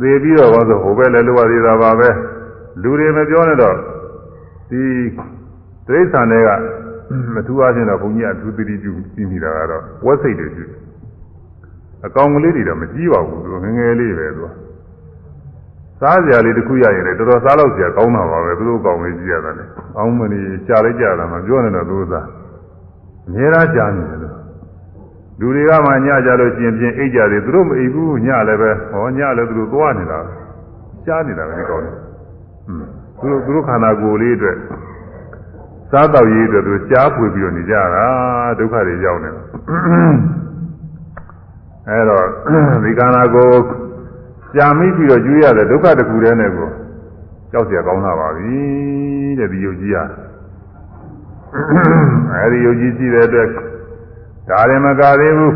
သေပြီးတော့ဘာလို့ဟိုဘက်လည်းလိုရသေးတာပါပဲလူတွေမပြောနဲ့တော့ဒီတိရစ္ဆာန်တွေက မထူးအားဖြင့်တော့ဘုန်းကြီးအထူးသတိပြုပြီးနေတာကတော့ဝက်စိတ်တွေရှိအကောင်ကလေးတွေတော့မကြီးပါဘူးသူငငယ်လေးပဲသူကစစားကြလေးတစ်ခုရရင်လည်းတော်တော်စားလို့ကြာကောင်းတာပါပဲသူတို့ကောင်းလေးကြည့်ရတယ်လေ။အောင်းမနေကြာလိုက်ကြတာမှပြောနေတော့သူစားအများအားကြာနေတယ်လို့လူတွေကမှညကြလို့ကျင်ပြင်းအိတ်ကြတယ်သူတို့မအိပ်ဘူးညလည်းပဲဟောညလည်းသူတို့သွားနေတာရှားနေတာပဲဒီကောင်းတယ်။ဟွန်းသူတို့သူတို့ခန္ဓာကိုယ်လေးအတွက် စားတော့ရေးအတွက်သူရှားပွေပြီးတော့နေကြတာဒုက္ခတွေရောက်နေတယ်။အဲတော့ဒီခန္ဓာကိုယ်ကြာမိပြီးတော့ကျွေးရတဲ့ဒုက္ခတစ်ခုတည်းနဲ့ကိုကြောက်เสียကောင်းတာပါပြီတဲ့ဒီယုတ်ကြီးကအဲဒီယုတ်ကြီးရှိတဲ့အတွက်ဒါရင်မကသေးဘူး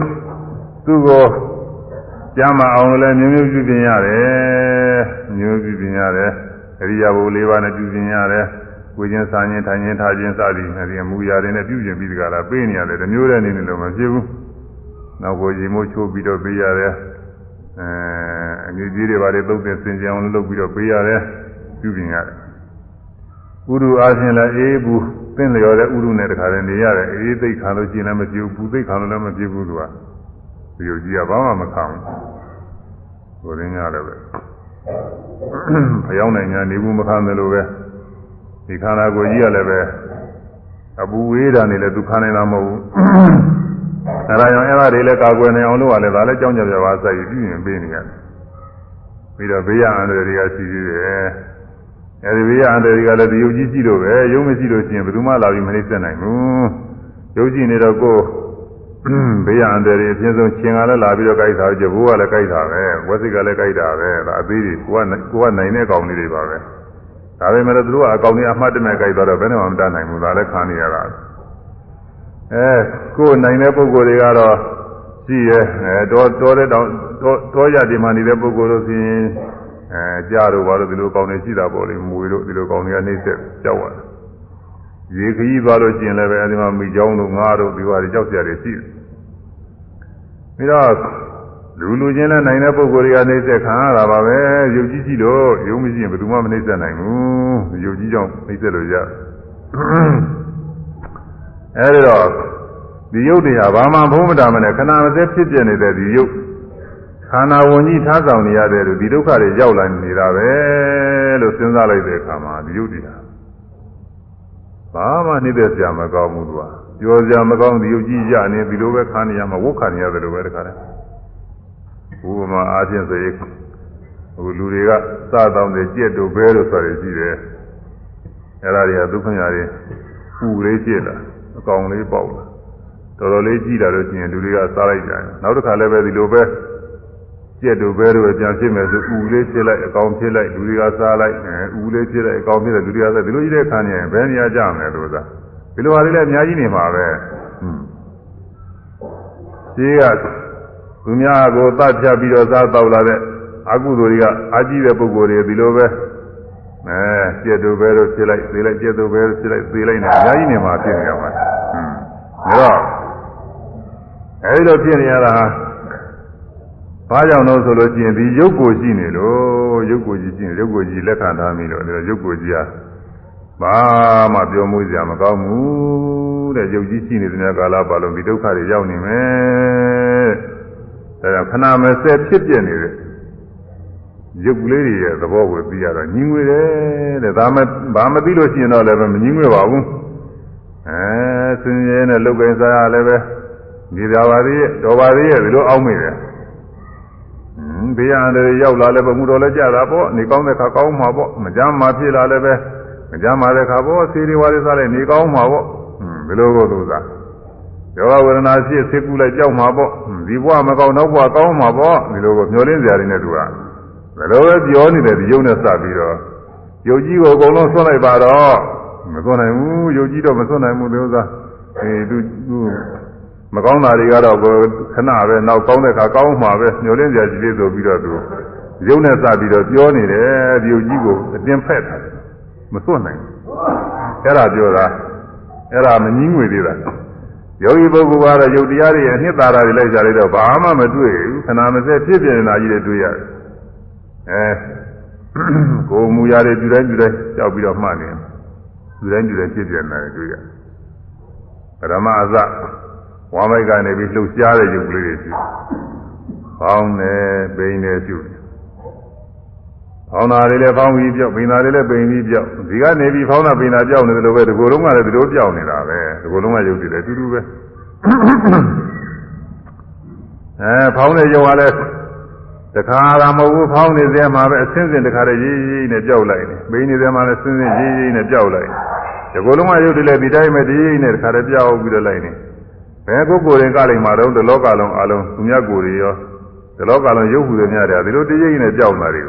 သူ့ကိုကျမ်းမအောင်လည်းမျိုးမျိုးပြုပြင်ရတယ်မျိုးပြုပြင်ရတယ်အရိယာဘုလေးပါးနဲ့ပြုပြင်ရတယ် ကိုချင်းစာချင်းထိုင်ချင်းထားချင်းစသည်အဲဒီအမူအရာတွေနဲ့ပြုပြင်ပြီးတကလားပေးနေရတယ်တမျိုးတည်းနေနေလို့မဖြစ်ဘူးနောက်ကိုရေမိုးချိုးပြီးတော့ပေးရတယ်အဲအငြိကြီးတွေဘာတွေသုတ်တဲ့စင်ကြအောင်လုပ်ပြီးတော့ပေးရတယ်ပြုပြင်ရတယ်ဥရုအားဖြင့်လည်းအေးဘူးသင်လျော်တဲ့ဥရုနဲ့တခါတည်းနေရတယ်အေးသိခံလို့ရှိရင်လည်းမပြေဘူးပူသိခံလို့လည်းမပြေဘူးသူကဒီလိုကြီးကဘာမှမခံဘူးကိုရင်းရတယ်ပဲဖျောင်းနိုင်ညာနေဘူးမခံတယ်လို့ပဲ ဒီခန္ဓာကိုယ်ကြီးကလည်းပဲအပူဝေးတာနေလည်းသူခံနိုင်တာမဟုတ်ဘူးအဲဒါကြောင့်အဲ့ဒါတွေလည်းကာကွယ်နေအောင်လို့ကလည်းဒါလည်းကြောင်းကြပြပါစိုက်ပြီးပြင်ပေးနေရတယ်ပြီးတော့ဘေးရအန္တရာယ်တွေကရှိသေးတယ်အဲဒီဘေးရအန္တရာယ်တွေကလည်းဒီယုတ်ကြီးရှိလို့ပဲယုံမရှိလို့ရှိရင်ဘယ်သူမှလာပြီးမနှိမ့်ဆက်နိုင်ဘူးယုတ်ကြည့်နေတော့ကိုယ်ဘေးရအန္တရာယ်အဖြစ်ဆုံးရှင်ကလည်းလာပြီးတော့ကြိုက်တာကြဘိုးကလည်းကြိုက်တာပဲဝက်စိကလည်းကြိုက်တာပဲဒါအသေးတွေကိုကကိုကနိုင်တဲ့ကောင်လေးတွေပါပဲ ဒါပေမဲ့သူတို့ကအကောင်ကြီးအမှတ်တမဲ့ကြိုက်တော့ဘယ်နဲ့မှမတတ်နိုင်ဘူးဒါလည်းခံနေရတာအဲကိုယ်နိုင်တဲ့ပုံကိုယ်တွေကတော့ရှိရဲအဲတော်တော်တဲ့တောင်တော်တော်ရဒီမှာနေတဲ့ပုံကိုယ်တို့ဆိုရင်အဲကြားတို့ဘာလို့ဒီလိုကောင်းနေရှိတာပေါ့လေမွေတို့ဒီလိုကောင်းနေရနှိမ့်ဆက်ကြောက်ရတယ်ရေခကြီးသွားလို့ကျင်လည်းပဲအဲဒီမှာမိချောင်းတို့ငါးတို့ဒီဟာတွေကြောက်ကြရတယ်ရှိတယ်ပြီးတော့ လူလူချင်းနဲ့နိုင်တဲ့ပုံကိုယ်တွေကနှိမ့်ဆက်ခံရတာပါပဲယုတ်ကြီးကြီးလို့ယုံမရှိရင်ဘယ်သူမှမနှိမ့်ဆက်နိုင်ဘူးယုတ်ကြီးကြောင့်နှိမ့်ဆက်လို့ရအဲဒီတော့ဒီယုတ်တွေဟာဘာမှဘုံမတာမနဲ့ခဏမစဲဖြစ်ပြနေတဲ့ဒီယုတ်ခန္ဓာဝင်ကြီးထားဆောင်နေရတယ်လို့ဒီဒုက္ခတွေရောက်လာနေတာပဲလို့စဉ်းစားလိုက်တဲ့အခါမှာဒီယုတ်တွေဟာဘာမှနှိမ့်သက်စရာမကောင်းဘူးသူကပြောစရာမကောင်းဒီယုတ်ကြီးရနေဒီလိုပဲခါနေရမှာဝုတ်ခါနေရတယ်လို့ပဲတခါတည်း ဥပမာအားဖြင့်ဆိုရင်ဟိုလူတွေကစတောင်းတယ်ကြက်တို့ဘဲတို့ဆိုရရှိတယ်အဲ့ဒါတွေကဒုက္ခညာတွေပူလေးဖြစ်လာအကောင်လေးပေါက်လာတော်တော်လေးကြည့်လာလို့ရှိရင်လူတွေကစားလိုက်ကြတယ်နောက်တစ်ခါလည်းပဲဒီလိုပဲကြက်တို့ဘဲတို့ပဲပြန်ဖြစ်မယ်ဆိုဥလေးဖြစ်လိုက်အကောင်ဖြစ်လိုက်လူတွေကစားလိုက်ဥလေးဖြစ်လိုက်အကောင်ဖြစ်လိုက်လူတွေကစားဒီလိုကြီးတဲ့ခါနေရင်ဘယ်နေရာကြမလဲလို့သာဒီလိုဟာလေးလည်းအများကြီးနေမှာပဲဟွန်းရှိက သူများကိုတတ်ဖြတ်ပြီးတော့စားတော့လာတဲ့အကုသိုလ်တွေကအာကြီးတဲ့ပုဂ္ဂိုလ်တွေဒီလိုပဲအဲကြက်တို့ဘဲတို့ဖြစ်လိုက်သေလိုက်ကြက်တို့ဘဲတို့ဖြစ်လိုက်သေလိုက်နေအများကြီးနေမှာဖြစ်နေရမှာဟွန်းဒါတော့အဲဒီလိုဖြစ်နေရတာဘာကြောင့်လို့ဆိုလို့ရှိရင်ဒီရုပ်ကိုရှိနေလို့ရုပ်ကိုကြီးရှိနေရုပ်ကိုကြီးလက်ခံထားမိလို့ဒီရုပ်ကိုကြီးဟာဘာမှပြောမှုစရာမကောင်းဘူးတဲ့ရုပ်ကြီးရှိနေတဲ့ကာလပါလုံးဒီဒုက္ခတွေရောက်နေမယ် ဒါကြောင့်ခဏမစဲဖြစ်ပြနေတဲ့ရုပ်ကလေးတွေရဲ့သဘောကိုသိရတော့ညီငွေတယ်တဲ့ဒါမှဘာမသိလို့ရှိရင်တော့လည်းမညီငွေပါဘူးအဲဆင်းရဲနဲ့လုတ်ကိန်းစားရလည်းပဲဒီသာပါသေးရဲ့တော်ပါသေးရဲ့ဒီလိုအောင်းမိတယ်ဘေးရန်တွေရောက်လာလည်းပဲမှုတော်လည်းကြတာပေါ့နေကောင်းတဲ့ခါကောင်းမှာပေါ့မကြမ်းမှဖြစ်လာလည်းပဲမကြမ်းပါတဲ့ခါပေါ့ဆေးတွေဝါးတွေစားလိုက်နေကောင်းမှာပေါ့ဘယ်လိုကိုသူစား ယောဂဝေဒနာဖြစ်ဆေးကူလိုက်ကြောက်မှာပေါ့ဒီဘဝမကောင်းတော့ဘဝကောင်းမှာပေါ့ဒီလိုကိုမျောလင်းစရာတွေနဲ့သူကဘယ်လိုပဲပြောနေတယ်ဒီယုံနဲ့စပြီးတော့ယုတ်ကြီးကိုအကုန်လုံးဆွတ်လိုက်ပါတော့မဆွတ်နိုင်ဘူးယုတ်ကြီးတော့မဆွတ်နိုင်ဘူးဒီဥစ္စာအဲသူသူမကောင်းတာတွေကတော့ခဏပဲနောက်ကောင်းတဲ့ခါကောင်းမှာပဲမျောလင်းစရာကြီးလေးဆိုပြီးတော့သူရုပ်နဲ့စပြီးတော့ပြောနေတယ်ဒီုပ်ကြီးကိုအတင်းဖက်တာမစွတ်နိုင်အဲ့ဒါပြောတာအဲ့ဒါမငင်းငွေသေးတာ ယောဂီပုဂ္ဂိုလ်ကတော့ယုတ်တရားတွေရဲ့အနှစ်သာရတွေလိုက်ကြလိုက်တော့ဘာမှမတွေ့ဘူးခဏမစက်ဖြစ်ပြနေတာကြီးတွေတွေ့ရတယ်အဲကိုမူရတွေပြုတိုင်းပြုတိုင်းကြောက်ပြီးတော့မှတ်နေပြုတိုင်းပြုတိုင်းဖြစ်ပြနေတာတွေ့ရတယ်ပရမအစဝါမိုက်ကနေပြီးလှုပ်ရှားတဲ့ရုပ်ကလေးတွေရှိ။ပေါင်းတယ်၊ပိန်တယ်ရှိတယ်။ ဖောင်းတာတွေလည်းဖောင်းပြီးပြောက်ပိန်တာတွေလည်းပိန်ပြီးပြောက်ဒီကနေပြီးဖောင်းတာပိန်တာပြောက်နေတယ်လို့ပဲဒီကိုယ်လုံးကလည်းဒီလိုပြောက်နေတာပဲဒီကိုယ်လုံးကရုပ်တည်တယ်အတူတူပဲအဲဖောင်းတဲ့ရုပ်ကလည်းတခါကမဟုတ်ဘူးဖောင်းနေသေးမှာပဲအစင်းစင်တခါတည်းရေးရေးနဲ့ပြောက်လိုက်တယ်ပိန်နေသေးမှာလည်းစင်းစင်ရေးရေးနဲ့ပြောက်လိုက်ဒီကိုယ်လုံးကရုပ်တည်လည်းဒီတိုင်းပဲဒီရေးနဲ့တခါတည်းပြောက်ပြီးတော့လိုက်နေဘယ်ကိုယ်ကိုယ်ရင်ကလိုက်မှာတော့ဒီလောကလုံးအလုံးသူမြတ်ကိုယ်တွေရောဒီလောကလုံးရုပ်ဟူတွေများတယ်ဒီလိုတည်ရေးနဲ့ပြောက်လာတယ်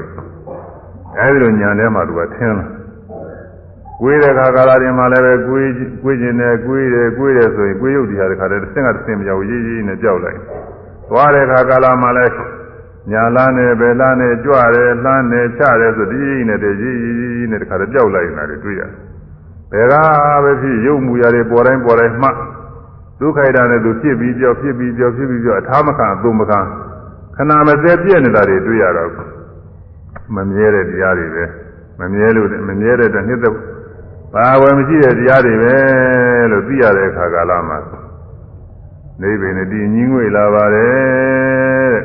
အဲဒီလိုညာထဲမှာသူကထင်းလာကိုယ်တဲ့ခါကာလတွေမှာလည်းပဲကိုယ်ကိုယ်ကျင်တယ်ကိုယ်တယ်ကိုယ်တယ်ဆိုရင်ကိုယ်ရုပ်တရားတစ်ခါတည်းတစ်ဆင့်ကတစ်ဆင့်မရောက်ရေးရေးနဲ့ကြောက်လိုက်သွားတဲ့ခါကာလမှာလည်းညာလန်းနဲ့ဘယ်လန်းနဲ့ကြွတယ်လှမ်းတယ်ချတယ်ဆိုဒီရေးနဲ့တည်းရေးရေးနဲ့တစ်ခါတည်းကြောက်လိုက်နေတာတွေ့ရတယ်ဘယ်ကပဲဖြစ်ရုပ်မူရာတွေပေါ်တိုင်းပေါ်တိုင်းမှဒုက္ခိတာနဲ့သူဖြစ်ပြီးကြောက်ဖြစ်ပြီးကြောက်ဖြစ်ပြီးကြောက်အထာမခံအသုံးမခံခဏမစဲပြည့်နေတာတွေတွေ့ရတော့ မမြဲတဲ့တရားတွေပဲမမြဲလို့မမြဲတဲ့တစ်နှစ်သက်ဘာဝယ်မရှိတဲ့တရားတွေပဲလို့သိရတဲ့အခါကာလမှာနေပင်တည်ငင်းငွေလာပါတယ်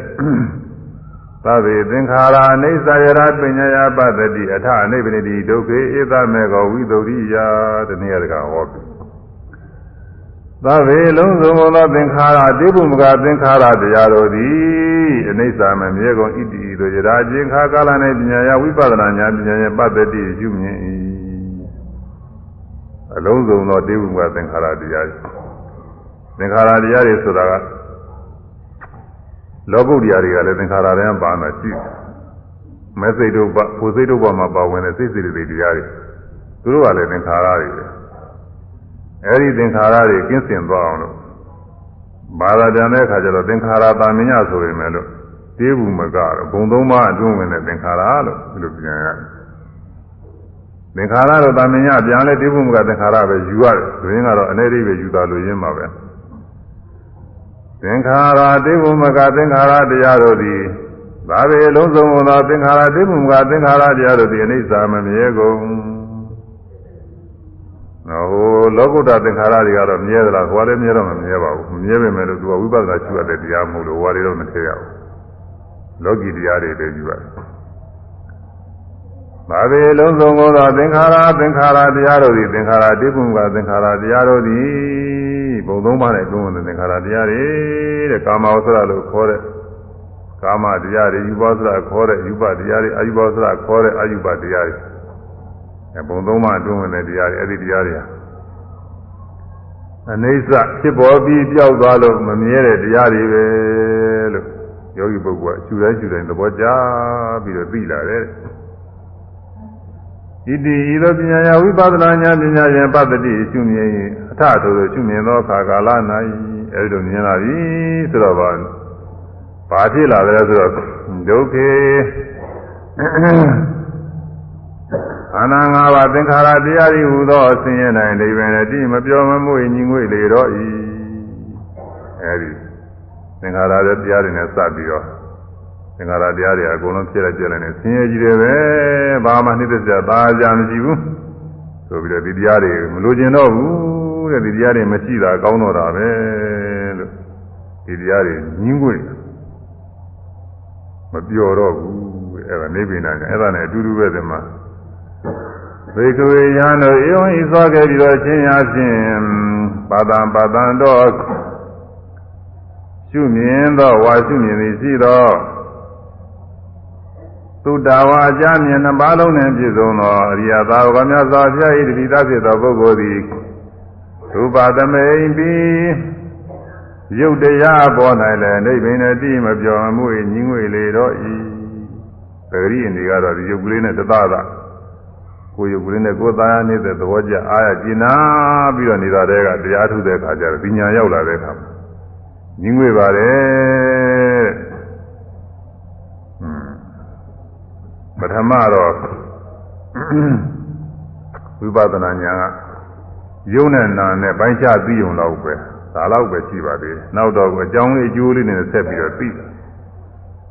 သဗ္ဗေသင်္ခါရအိဋ္ဌယရပညာယပတ္တိအထအနိဗ္ဗာတိဒုက္ခေဧသမေကောဝိသုဒ္ဓိယတနည်းတကဟောပြီ သဗ္ဗေလုံးစုံသောသင်္ခါရတိပုမကသင်္ခါရတရားတို့သည်အနိစ္စမမြဲကုန်ဣတိတို့ယရာချင်းခါကာလ၌ပညာယဝိပဿနာဉာဏ်ပညာရဲ့ပတ္တိယူမြင်၏အလုံးစုံသောတိပုမကသင်္ခါရတရားသင်္ခါရတရားတွေဆိုတာကလောကုတ္တရာတွေကလည်းသင်္ခါရတွေပါမှာရှိတယ်မဲစိတ်တို့ပကိုစိတ်တို့ဘမှာပါဝင်တဲ့စိတ်စိတ်တွေတရားတွေသူတို့ကလည်းသင်္ခါရတွေပဲ အဲဒီသင်္ခါရတွေကင်းစင်သွားအောင်လို့ဘာသာပြန်တဲ့အခါကျတော့သင်္ခါရတာမညဆိုရင်လည်းလို့တေးဘူးမကတော့ဘုံသုံးပါးအတွင်းဝင်တဲ့သင်္ခါရလို့ဒီလိုပြန်ရတယ်သင်္ခါရတော့တာမညပြန်လဲတေးဘူးမကသင်္ခါရပဲယူရတယ်ဒင်းကတော့အနေရိပ်ပဲယူတာလို့ရင်းပါပဲသင်္ခါရတေးဘူးမကသင်္ခါရတရားတို့သည်ဒါပေအလုံးစုံသောသင်္ခါရတေးဘူးမကသင်္ခါရတရားတို့သည်အနိစ္စမမြဲကုန် ဟိုလောကုတ္တသင်္ခါရတွေကတော့မြဲသလားဟိုကလည်းမြဲတော့မမြဲပါဘူးမမြဲပေမဲ့လို့သူကဝိပဿနာရှုရတဲ့တရားမဟုတ်လို့ဟိုကလည်းတော့မထည့်ရဘူးလောကီတရားတွေတည်းယူရတယ်။ဘာပေလုံးစုံသောသင်္ခါရသင်္ခါရတရားတို့သည်သင်္ခါရတိပုမ္ပသင်္ခါရတရားတို့သည်ဘုံသုံးပါးနဲ့တွန်းဝင်တဲ့သင်္ခါရတရားတွေတဲ့ကာမဝဆရလို့ခေါ်တဲ့ကာမတရားတွေယူပါဆရခေါ်တဲ့ယူပတရားတွေအာယူပါဆရခေါ်တဲ့အာယူပတရားတွေအဲ ဘုံသုံးပါးအတွင်းဝင်တဲ့တရားတွေအဲ့ဒီတရားတွေဟာအနိစ္စဖြစ်ပေါ်ပြီးပြောက်သွားလို့မမြဲတဲ့တရားတွေပဲလို့ယောဂီပုဂ္ဂိုလ်ကရှူတိုင်းရှူတိုင်းသဘောကျပြီးတော့သိလာတယ်ဣတိဤသို့ပညာယဝိပဿနာဉာဏ်ပညာရဲ့ပတ္တိရှုမြင်အထထို့ရှုမြင်သောအခါကာလ၌အဲဒီလိုမြင်လာပြီဆိုတော့ဘာဘာဖြစ်လာလဲဆိုတော့ဒုက္ခေ ခန္ဓာ၅ပါးသင်္ခါရတရားဤဟူသောဆင်းရဲနိုင်အိဗယ်နဲ့တိမပြောမမွေညီငွေလေတော့ဤအဲဒီသင်္ခါရတဲ့တရားတွေနဲ့စပ်ပြီးတော့သင်္ခါရတရားတွေအကုန်လုံးဖြစ်လိုက်ပြလိုက်နေဆင်းရဲကြီးတယ်ပဲဘာမှနှိမ့်သက်ကြသာကြမရှိဘူးဆိုပြီးတော့ဒီတရားတွေမလိုချင်တော့ဘူးတဲ့ဒီတရားတွေမရှိတာကောင်းတော့တာပဲလို့ဒီတရားတွေညီငွေမပြောတော့ဘူးအဲ့ဒါနေဗိနာကအဲ့ဒါနဲ့အတူတူပဲဒီမှာ ဘေကဝေယံတို့ဧဝံဤသောခဲ့ပြီးတော့ချင်းရာဖြင့်ပါတံပါတံတော့ရှုမြင်သောဝါရှုမြင်သည်ရှိသောသုတဝါအကြမြင်နှစ်ပါးလုံးနဲ့ပြည့်စုံသောအရိယသာဝကမြတ်စွာဘုရား၏တတိသားဖြစ်သောပုဂ္ဂိုလ်သည်ရူပသမိန်ပြီးရုပ်တရားပေါ်၌လည်းနိဗ္ဗာန်နဲ့တည်မပြောင်းမှုညီငွေလေတော့ဤပဂရိအနေကတော့ဒီရုပ်ကလေးနဲ့တသသာ ကိုယ်ရုပ်ကလေးနဲ့ကိုယ်သားနေတဲ့သဘောကျအားရကျင်နာပြီးတော့နေတာတဲ့ကတရားထုတဲ့အခါကျတော့ဒီညာရောက်လာတဲ့အခါညီငွေပါတယ်ပထမတော့ဝိပဿနာဉာဏ်ကယုံနဲ့နာနဲ့ပိုင်းခြားသိုံတော့ပဲဒါတော့ပဲရှိပါသေးတယ်နောက်တော့အကြောင်းလေးအကျိုးလေးနဲ့ဆက်ပြီးတော့သိတယ်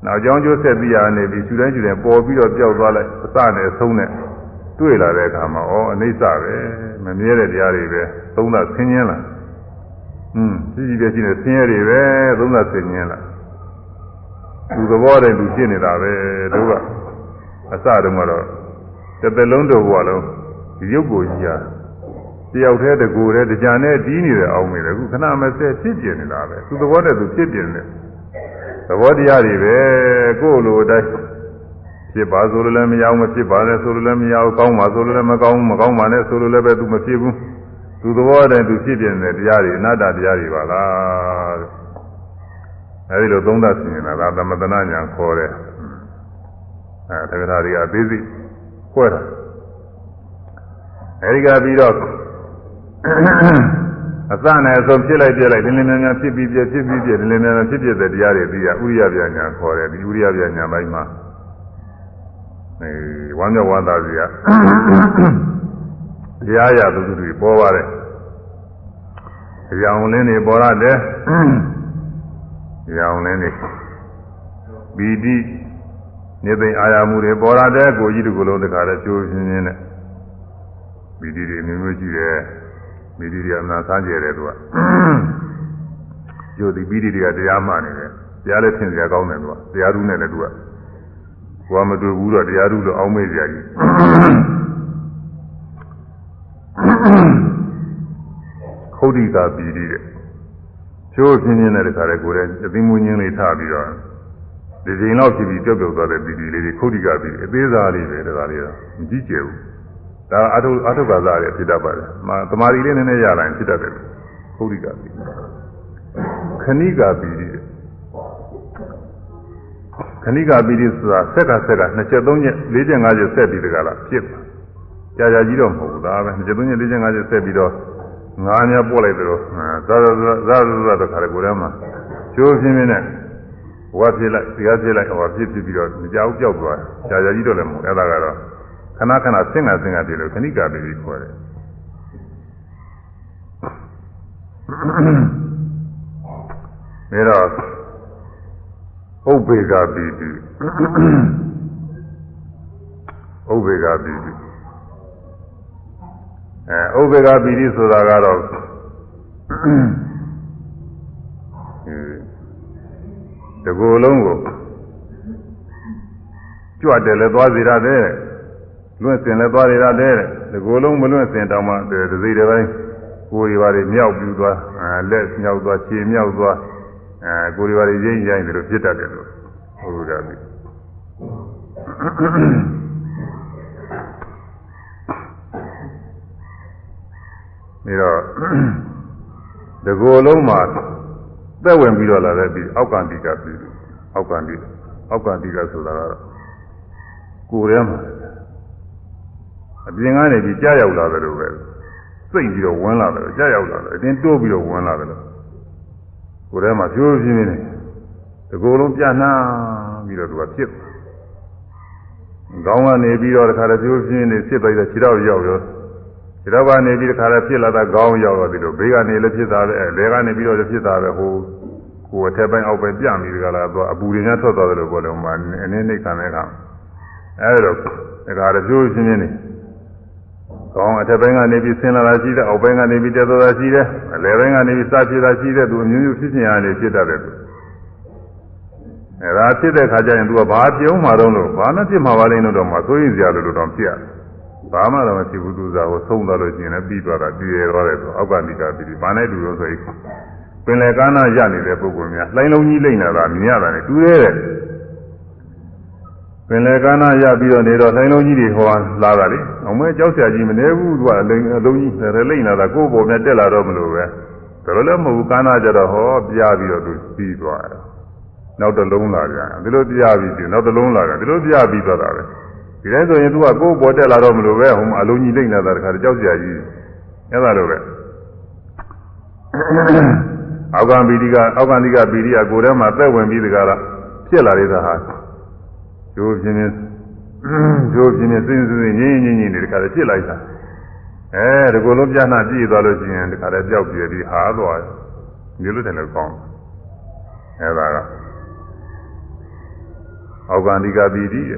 နောက်အကြောင်းကျိုးဆက်ပြီးရနေပြီးရှူတိုင်းရှူတိုင်းပေါ်ပြီးတော့ပျောက်သွားလိုက်အစနဲ့အဆုံးနဲ့ တွေ့လာတဲ့အခါမှာဩအနိစ္စပဲမမြဲတဲ့တရားတွေပဲသုံးသဆင်းရဲလာอืมရှိရှိပြရှိနေဆင်းရဲတွေပဲသုံးသဆင်းရဲလာသူသဘောတည်းသူဖြစ်နေတာပဲတို့ကအစတုန်းကတော့တစ်သက်လုံးတော့ဘဝလုံးဒီရုပ်ကိုကြီးဟာတယောက်တည်းတကူတည်းကြာနဲ့တီးနေတယ်အောင်နေတယ်အခုခဏမစဲဖြစ်ပြနေတာပဲသူသဘောတည်းသူဖြစ်ပြနေတယ်သဘောတရားတွေပဲကိုယ်လိုတိုင်း ဖြစ်ပါဆိုလို့လည်းမရအောင်မဖြစ်ပါနဲ့ဆိုလို့လည်းမရအောင်ကောင်းပါဆိုလို့လည်းမကောင်းမကောင်းပါနဲ့ဆိုလို့လည်းပဲသူမဖြစ်ဘူးသူသဘောတည်းသူဖြစ်ပြနေတဲ့တရားတွေအနတ္တတရားတွေပါလားအဲဒီလိုသုံးသပ်ဆင်နေတာဒါသမတနာညာခေါ်တယ်အဲတက္ကရာတွေကအသေးစိတ်ခွဲတာအဲဒီကပြီးတော့အစနဲ့အဆုံးဖြစ်လိုက်ပြလိုက်ဒီလင်းများများဖြစ်ပြီးပြဖြစ်ပြီးပြဒီလင်းများများဖြစ်ဖြစ်တဲ့တရားတွေပြီးရဥရိယပြညာခေါ်တယ်ဒီဥရိယပြညာဘိုင်းမှာ အဲဝမ်းမြောက်ဝမ်းသာစီကတရားရသူတွေပေါ်ပါတယ်အကြောင်းလင်းတွေပေါ်ရတယ်အကြောင်းလင်းတွေပီတိနေသိအာရမှုတွေပေါ်ရတယ်ကိုကြီးတကူလုံးတခါတည်းကျိုးပြင်းပြင်းနဲ့ပီတိတွေမျိုးမျိုးရှိတယ်ပီတိတွေအနာဆန်းကျဲတယ်သူကကျိုးဒီပီတိတွေကတရားမှနေတယ်တရားလည်းသင်စရာကောင်းတယ်သူကတရားဓုနဲ့လည်းသူက ကိုယ်မတွေ့ဘူးတော့တရားဓုလို့အောင်းမေ့ကြကြီးခုတ်တိကပီတိတဲ့ကျိုးပြင်းပြင်းနဲ့တခါတည်းကိုယ်လည်းအသိမွေးခြင်းလေးထားပြီးတော့ဒီချိန်လောက်ဖြစ်ပြီးပြုတ်ပြုတ်သွားတဲ့ပီတိလေးတွေခုတ်တိကပီတိအသေးစားလေးပဲတခါလေးတော့မကြည့်ကြဘူးဒါအထုအထုကစားရဖြစ်တတ်ပါတယ်။မာတမာရီလေးနည်းနည်းရလာရင်ဖြစ်တတ်တယ်။ခုရိကပီခဏိကပီတိ ခဏိကပီတိဆိုတာဆက်ကဆက်ကနှစ်ချက်သုံးချက်လေးချက်ငါးချက်ဆက်ပြီးတကလားဖြစ်ပါ။ကြာကြာကြီးတော့မဟုတ်ဘူးဒါပဲနှစ်ချက်သုံးချက်လေးချက်ငါးချက်ဆက်ပြီးတော့ငါးများပို့လိုက်တယ်လို့သာသာသာသာတော့ခါရကိုယ်ထဲမှာကျိုးပြင်းပြင်းနဲ့ဝါဖြစ်လိုက်တရားဖြစ်လိုက်ဟောဖြစ်ဖြစ်ပြီးတော့မကြောက်ကြောက်သွားကြာကြာကြီးတော့လည်းမဟုတ်အဲ့ဒါကတော့ခဏခဏဆင်းငါဆင်းငါပြေလို့ခဏိကပီတိခေါ်တယ်ဒါတော့ ဥပ္ပေကပီတိဥပ္ပေကပီတိအဲဥပ္ပေကပီတိဆိုတာကတော့တကူလုံးကိုကြွတယ်လည်းသွားစီရတယ်လွင့်စင်လည်းသွားရတဲ့ဒီကိုယ်လုံးမလွင့်စင်တောင်မှဒီစိတ်တစ်ပိုင်းကိုယ်တွေပါတွေမြောက်ပြူသွားအဲလက်မြောက်သွားခြေမြောက်သွား အဲကိုယ်တွေပါတွေရင်းရိုင်းတယ်လို့ဖြစ်တတ်တယ်လို့ဟုတ်ကဲ့ပြီပြီးတော့ဒီကိုယ်လုံးမှာသက်ဝင်ပြီးတော့လာတဲ့ပြီးအောက်ကန္တိကပြီးအောက်ကန္တိအောက်ကန္တိကဆိုတာကတော့ကိုယ်ထဲမှာအပြင်ကနေပြီးကြားရောက်လာတယ်လို့ပဲစိတ်ပြီးတော့ဝင်လာတယ်ကြားရောက်လာတယ်အတင်းတိုးပြီးတော့ဝင်လာတယ်လို့ ကိုယ်ထဲမှာဖြိုးဖြင်းနေတကူလုံးပြနှားပြီးတော့သူကဖြစ်ကောင်းကနေပြီးတော့တခါတည်းဖြိုးဖြင်းနေဖြစ်သွားတဲ့ခြေတော့ရောက်ရောခြေတော့ကနေပြီးတခါတည်းဖြစ်လာတာကောင်းရောက်တော့ဒီလိုဘေးကနေလည်းဖြစ်တာပဲအဲလေကနေပြီးတော့လည်းဖြစ်တာပဲဟိုကိုယ်အထက်ပိုင်းအောက်ပိုင်းပြမိကြလားသူအပူတွေများထွက်သွားတယ်လို့ပြောတယ်ဟိုမှာအနည်းနိတ်ခံတဲ့အခါအဲဒါတခါတည်းဖြိုးဖြင်းနေ ကောင်းအထက်ပိုင်းကနေပြီးဆင်းလာတာရှိတယ်အောက်ပိုင်းကနေပြီးတက်သွားတာရှိတယ်အလယ်ပိုင်းကနေပြီးစဖြစ်တာရှိတယ်သူအမျိုးမျိုးဖြစ်ခြင်းအားနေဖြစ်တတ်တယ်သူအဲဒါဖြစ်တဲ့ခါကျရင်သူကဘာပြုံးမှာတော့လို့ဘာနဲ့ဖြစ်မှာပါလိမ့်လို့တော့မှသိရင်စရာလို့တော့ဖြစ်ရတယ်ဘာမှတော့မဖြစ်ဘူးသူစားကိုသုံးသွားလို့ရှိရင်လည်းပြီးသွားတာတည်ရသွားတယ်ဆိုအောက်ကနိကပြီးဘာနဲ့တူလို့ဆိုရင်ပင်လယ်ကမ်းနားရနေတဲ့ပုဂ္ဂိုလ်များလှိုင်းလုံးကြီးလိမ့်နေတာမြင်ရတာနဲ့တူရဲတယ်ပ င်လယ်ကမ်းနားရပြီးတော့နေတော့လှိုင်းလုံးကြီးတွေဟောလာတာလေအောင်မဲကြောက်စရာကြီးမနေဘူးသူကအလိမ်အလုံးကြီးရလိမ့်နေတာကိုယ့်ပေါ်နဲ့တက်လာတော့မလို့ပဲဒါလိုလည်းမဟုတ်ဘူးကမ်းနားကြတော့ဟောပြားပြီးတော့သူပြီးသွားတယ်နောက်တစ်လုံးလာပြန်ဒီလိုပြားပြီးပြီးနောက်တစ်လုံးလာတယ်ဒီလိုပြားပြီးသွားတာပဲဒီတိုင်းဆိုရင်သူကကိုယ့်ပေါ်တက်လာတော့မလို့ပဲဟိုမှာအလုံးကြီးလိမ့်နေတာတခါကြောက်စရာကြီးအဲ့ဒါလိုပဲအောက်ကံပီတိကအောက်ကံတိကပီတိကကိုယ်ထဲမှာသက်ဝင်ပြီးတကားလားဖြစ်လာတဲ့ဟာ ကျိုးပြင်းပြင်းကျိုးပြင်းပြင်းစင်းစင်းငင်းငင်းငင်းနေတခါတည်းဖြစ်လိုက်တာအဲဒီကိုယ်လုံးပြနှပြည့်သွားလို့ရှိရင်တခါတည်းပျောက်ပြည့်ပြီးဟာသွားတယ်ဒီလိုတယ်လည်းကောင်းအဲဒါကအောက်ကံတိကပီတိရ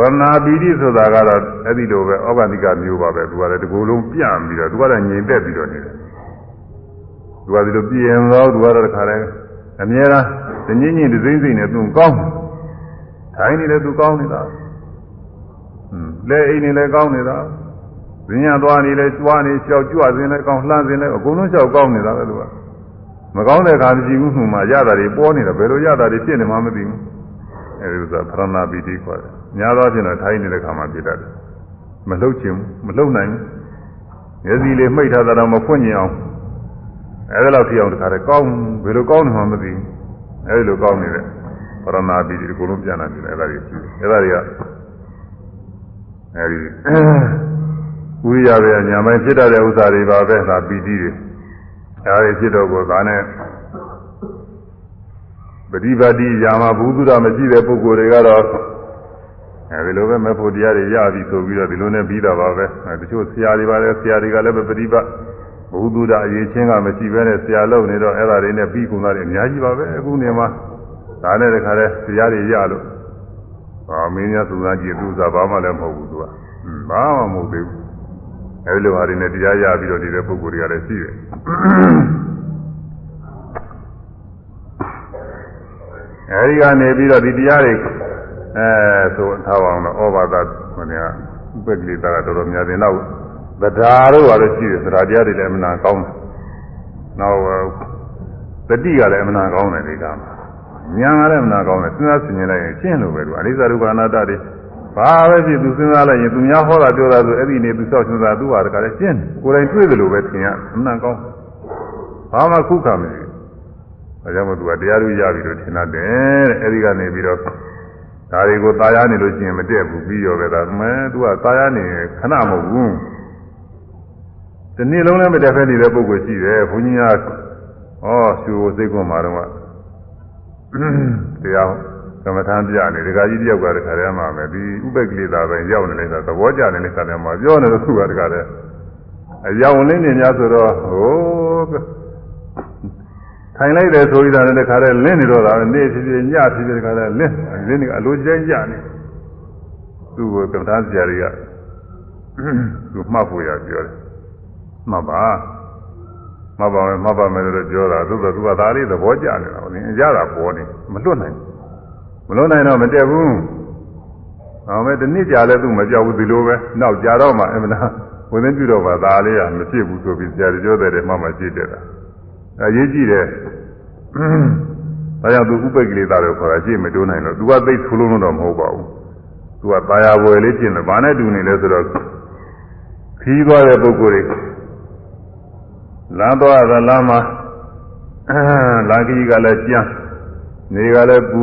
ဏပီတိဆိုတာကတော့အဲ့ဒီလိုပဲအောက်ကံတိကမျိုးပါပဲသူကလည်းဒီကိုယ်လုံးပြန့်ပြီးတော့သူကလည်းငြိမ်သက်ပြီးတော့နေတယ်သူကဒီလိုပြင်းတော့သူကတော့တခါတည်းအများအားတငင်းငင်းဒီစိမ့်စိမ့်နဲ့သူကောင်း ထိုင်နေလည်းသူကောင်းနေတာอืมလဲအိမ်နေလည်းကောင်းနေတာဇင်းရသွားနေလည်းကြွားနေလျှောက်ကြွစင်းလည်းကောင်းလှမ်းစင်းလည်းအကုန်လုံးလျှောက်ကောင်းနေတာပဲသူကမကောင်းတဲ့အခါမရှိဘူးမှရတာတွေပေါ်နေတာဘယ်လိုရတာတွေဖြစ်နေမှမသိဘူးအဲဒီဥစ္စာပရဏပီတိခေါ်တယ်များသောဖြင့်တော့ထိုင်နေတဲ့ခါမှဖြစ်တတ်တယ်မလှုပ်ချင်မလှုပ်နိုင်မျက်စိလေးမှိတ်ထားတာတော့မဖွင့်ကျင်အောင်အဲဒီလောက်ဖြစ်အောင်တခါတည်းကောင်းဘယ်လိုကောင်းနေမှမသိဘူးအဲဒီလိုကောင်းနေတဲ့ ပရဏပီတိဒီကုလုံးပြန်လာတယ်အဲ့ဒါတွေရှိတယ်အဲ့ဒါတွေကအဲဒီဝိရရဲ့ညာမိုင်းဖြစ်တတ်တဲ့ဥစ္စာတွေပါပဲဒါပီတိတွေဒါတွေဖြစ်တော့ကိုဒါနဲ့ပฏิပါတိယာမဘုသူရမရှိတဲ့ပုဂ္ဂိုလ်တွေကတော့အဲဒီလိုပဲမဲ့ဖို့တရားတွေရပြီဆိုပြီးတော့ဒီလိုနဲ့ပြီးတာပါပဲတချို့ဆရာတွေပါလေဆရာတွေကလည်းပဲပฏิပတ်ဘုသူရအရေးချင်းကမရှိဘဲနဲ့ဆရာလုပ်နေတော့အဲ့ဒါတွေနဲ့ပြီးကုန်တာတွေအများကြီးပါပဲအခုနေမှာ ဒါနဲ့တခါလဲဆရာတွေရလို့ဟာမင်းများစုံစမ်းကြည့်သူစားဘာမှလည်းမဟုတ်ဘူးသူကဘာမှမဟုတ်သေးဘူးအဲဒီလိုဟာတွေနဲ့တရားရပြီးတော့ဒီတဲ့ပုဂ္ဂိုလ်တွေကလည်းရှိတယ်အဲဒီကနေပြီးတော့ဒီတရားတွေအဲဆိုထားအောင်တော့ဩဘာသာခဏကဥပက္ခလိတာကတော်တော်များတယ်နောက်သဒ္ဓါတို့ပါလို့ရှိတယ်သဒ္ဓါတရားတွေလည်းအမှန်ကောင်းတယ်နောက်သတိကလည်းအမှန်ကောင်းတယ်ဒီကမှာ ဉာဏ်ကလည်းအမှန်ကောင်းတယ်စဉ်းစားဆင်ခြင်လိုက်ရင်ရှင်းလို့ပဲသူအနိစ္စဒုက္ခအနတ္တတွေဘာပဲဖြစ်သူစဉ်းစားလိုက်ရင်သူများဟောတာပြောတာဆိုအဲ့ဒီနေသူဆောက်စဉ်းစားသူဟာတခါလဲရှင်းကိုယ်တိုင်တွေ့တယ်လို့ပဲထင်ရအမှန်ကောင်းဘာမှခုခံမနေဘူးဒါကြောင့်မို့သူကတရားသူရပြီလို့ထင်တတ်တယ်တဲ့အဲ့ဒီကနေပြီးတော့ဒါတွေကိုตายရနေလို့ရှိရင်မတည့်ဘူးပြီးရောပဲဒါမဲသူကตายရနေခဏမဟုတ်ဘူးဒီနေ့လုံးလည်းမတည့်ဖဲနေတဲ့ပုဂ္ဂိုလ်ရှိတယ်ဘုန်းကြီးကဩရှူစိတ်ကွန်မှာတော့ တရားကမ္မထာပြနေဒကာကြီးတယောက်ကတခါတည်းမှမယ်ဒီဥပ္ပကိလေသာပဲရောက်နေလိုက်တာသဘောကျနေလိုက်တာမှပြောနေလို့သူကတခါတည်းအယောင်လင်းနေများဆိုတော့ဟိုထိုင်လိုက်တယ်ဆိုပြီးတာလည်းတခါတည်းလင်းနေတော့တာနေဖြစ်ဖြစ်ညဖြစ်ဖြစ်တခါတည်းလင်းလင်းနေအလိုကျင်းကြနေသူ့ကိုကမ္မထာဆရာတွေကသူမှတ်ဖို့ရပြောတယ်မှတ်ပါ မှတ်ပါမယ်မှတ်ပါမယ်လို့ပြောတာသို့သောသူကဒါလေးသဘောကျနေတာဟိုအကြတာပေါ်နေမလွတ်နိုင်မလွတ်နိုင်တော့မတက်ဘူး။ဒါမဲ့တနည်းကြာလဲသူမကြောက်ဘူးဒီလိုပဲ။နောက်ကြာတော့မှအမှန်တရားဝင်သိပြုတော့မှဒါလေးကမဖြစ်ဘူးဆိုပြီးဆရာပြောတယ်မှမှကြည့်တယ်။အဲရေးကြည့်တယ်။ဒါကြောင့်သူဥပ္ပကိလေသာလို့ခေါ်တာကြည့်မတိုးနိုင်တော့သူကသိဆူလုံးတော့မဟုတ်ပါဘူး။သူကตายာဝယ်လေးပြင်တယ်။ဘာနဲ့တူနေလဲဆိုတော့ခီးသွားတဲ့ပုဂ္ဂိုလ်တွေ လမ်းသွားတဲ့လမ်းမှာလမ်းကြီးကလည်းကြမ်းနေကလည်းပူ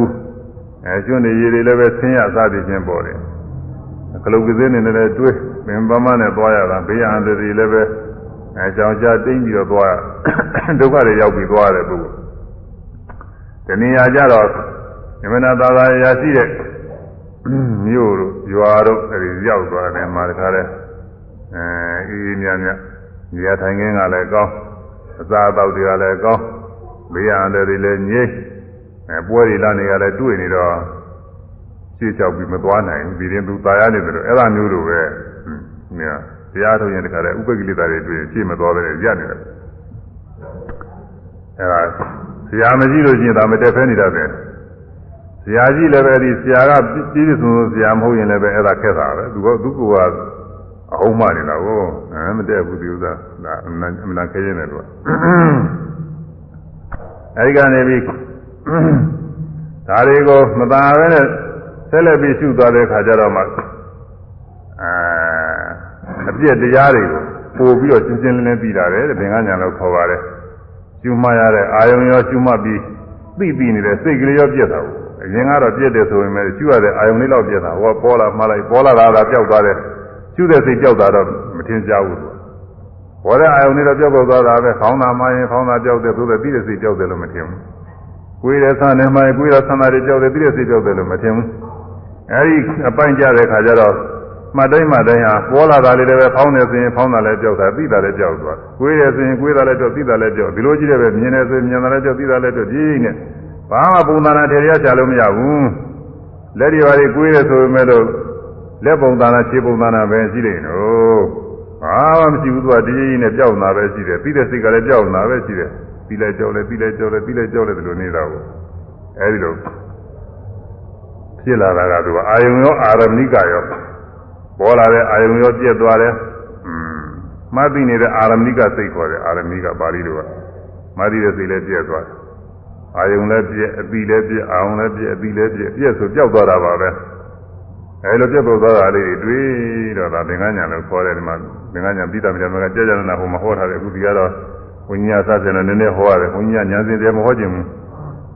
အဲကျွန်းနေရည်တွေလည်းပဲဆင်းရစသည်ချင်းပေါ်တယ်ကလုတ်ကစင်းနေလည်းတွေးပင်ပမနဲ့သွားရတာဘေးရန်တွေလည်းပဲအဲကြောင်ကြတိမ့်ပြီးတော့သွားဒုက္ခတွေရောက်ပြီးသွားတယ်ပုဂ္ဂိုလ်တဏှာကြတော့ယမနာသာသာရာရှိတဲ့မြို့တို့ရွာတို့အဲဒီရောက်သွားတယ်မှာတခါလဲအဲအေးအေးမြမြ နေရာထိုင်ခင်းကလည်းကောင်းအစာအသောက်တွေကလည်းကောင်းဘေးရန်တွေလည်းငြိမ့်အဲပွဲတွေလာနေရလဲတွေ့နေတော့ရှေ့လျှောက်ပြီးမသွားနိုင်ဘူးဒီရင်သူตายရနေတယ်လို့အဲ့ဒါမျိုးလိုပဲဟင်းတရားထုတ်ရင်တခါလဲဥပက္ခလိတာတွေတွေ့ရင်ရှေ့မသွားပဲရက်နေတယ်အဲ့ဒါဆရာမကြီးလို့ရှိရင်ဒါမတက်ဖဲနေတတ်တယ်ဆရာကြီးလည်းပဲဒီဆရာကပြည့်ပြည့်စုံစုံဆရာမဟုတ်ရင်လည်းပဲအဲ့ဒါခက်တာပဲသူကသူက အဟုံးမနေတာကိုအဲမတက်ဘူးဒီဥစ္စာဒါအမှန်အမှန်ခဲရင်တယ်သူကအဲဒီကနေပြီးဒါတွေကိုမသာပဲနဲ့ဆက်လက်ပြီးရှုသွားတဲ့ခါကျတော့မှအဲအပြည့်တရားတွေကိုပို့ပြီးတော့ရှင်းရှင်းလင်းလင်းသိတာတယ်တဲ့ဘင်္ဂညာလို့ခေါ်ပါတယ်ရှုမှတ်ရတဲ့အာယုံရောရှုမှတ်ပြီးသိပြီးနေတဲ့စိတ်ကလေးရောပြည့်တာဘူးအရင်ကတော့ပြည့်တယ်ဆိုရင်လည်းရှုရတဲ့အာယုံလေးတော့ပြည့်တာဟောပေါ်လာမှလိုက်ပေါ်လာတာကပျောက်သွားတယ် ရှုတဲ့စိတ်ပျောက်တာတော့မထင်ရှားဘူးဘောတဲ့အာယုံလေးတော့ပျောက်သွားတာပဲခေါင်းသာမှရင်ခေါင်းသာပျောက်တယ်ဆိုတော့ပြီးတဲ့စိတ်ပျောက်တယ်လို့မထင်ဘူးကိုယ်ရဆန်းနေမှကိုယ်ရဆန်းတာတွေကြောက်တယ်ပြည့်စိတ်ကြောက်တယ်လို့မထင်ဘူးအဲဒီအပိုင်းကြတဲ့ခါကျတော့မှတ်တိုင်းမှတ်တိုင်းဟာပေါ်လာတာလေးလည်းပဲဖောင်းနေဆိုရင်ဖောင်းတာလည်းကြောက်တာသိတာလည်းကြောက်သွားကိုယ်ရဆိုရင်ကိုယ်တာလည်းကြောက်သိတာလည်းကြောက်ဒီလိုကြည့်တယ်ပဲမြင်နေဆိုရင်မြင်တာလည်းကြောက်သိတာလည်းကြောက်ကြီးနေဘာမှပုံသဏ္ဍာန်ထေရချလို့မရဘူးလက်တွေပါလေကိုယ်ရဆိုပေမဲ့လို့ လက်ပုံသဏ္ဍာန်ခြေပုံသဏ္ဍာန်ပဲရှိနေတော့ဘာမှမရှိဘူးသူကတကြီးကြီးနဲ့ကြောက်နေတာပဲရှိတယ်ပြီးတဲ့စိတ်ကလည်းကြောက်နေတာပဲရှိတယ်ပြီးလဲကြောက်လဲပြီးလဲကြောက်လဲပြီးလဲကြောက်လဲဒီလိုနေတာကိုအဲဒီလိုဖြစ်လာတာကသူကအာယုံရောအာရမဏိကရောပေါ်လာတဲ့အာယုံရောပြက်သွားတယ်อืมမှတ်သိနေတဲ့အာရမဏိကစိတ်ခေါ်တယ်အာရမဏိကပါဠိလိုကမှတ်သိတဲ့စိတ်လည်းပြက်သွားတယ်အာယုံလည်းပြက်အတိလည်းပြက်အာယုံလည်းပြက်အတိလည်းပြက်ပြက်ဆိုပျောက်သွားတာပါပဲ အဲလိုပြက်သွားတာလေးတွေတွေ့တော့ဒါသင်္ကန်းညာလို့ခေါ်တယ်ဒီမှာသင်္ကန်းညာပြီးတာမြန်မြန်ကြာကြာနာဟိုမှာဟောထားတယ်အခုဒီကတော့ဝိညာဉ်စသဖြင့်လည်းနည်းနည်းဟောရတယ်ဝိညာဉ်ညာစင်တယ်မဟောခြင်းဘူး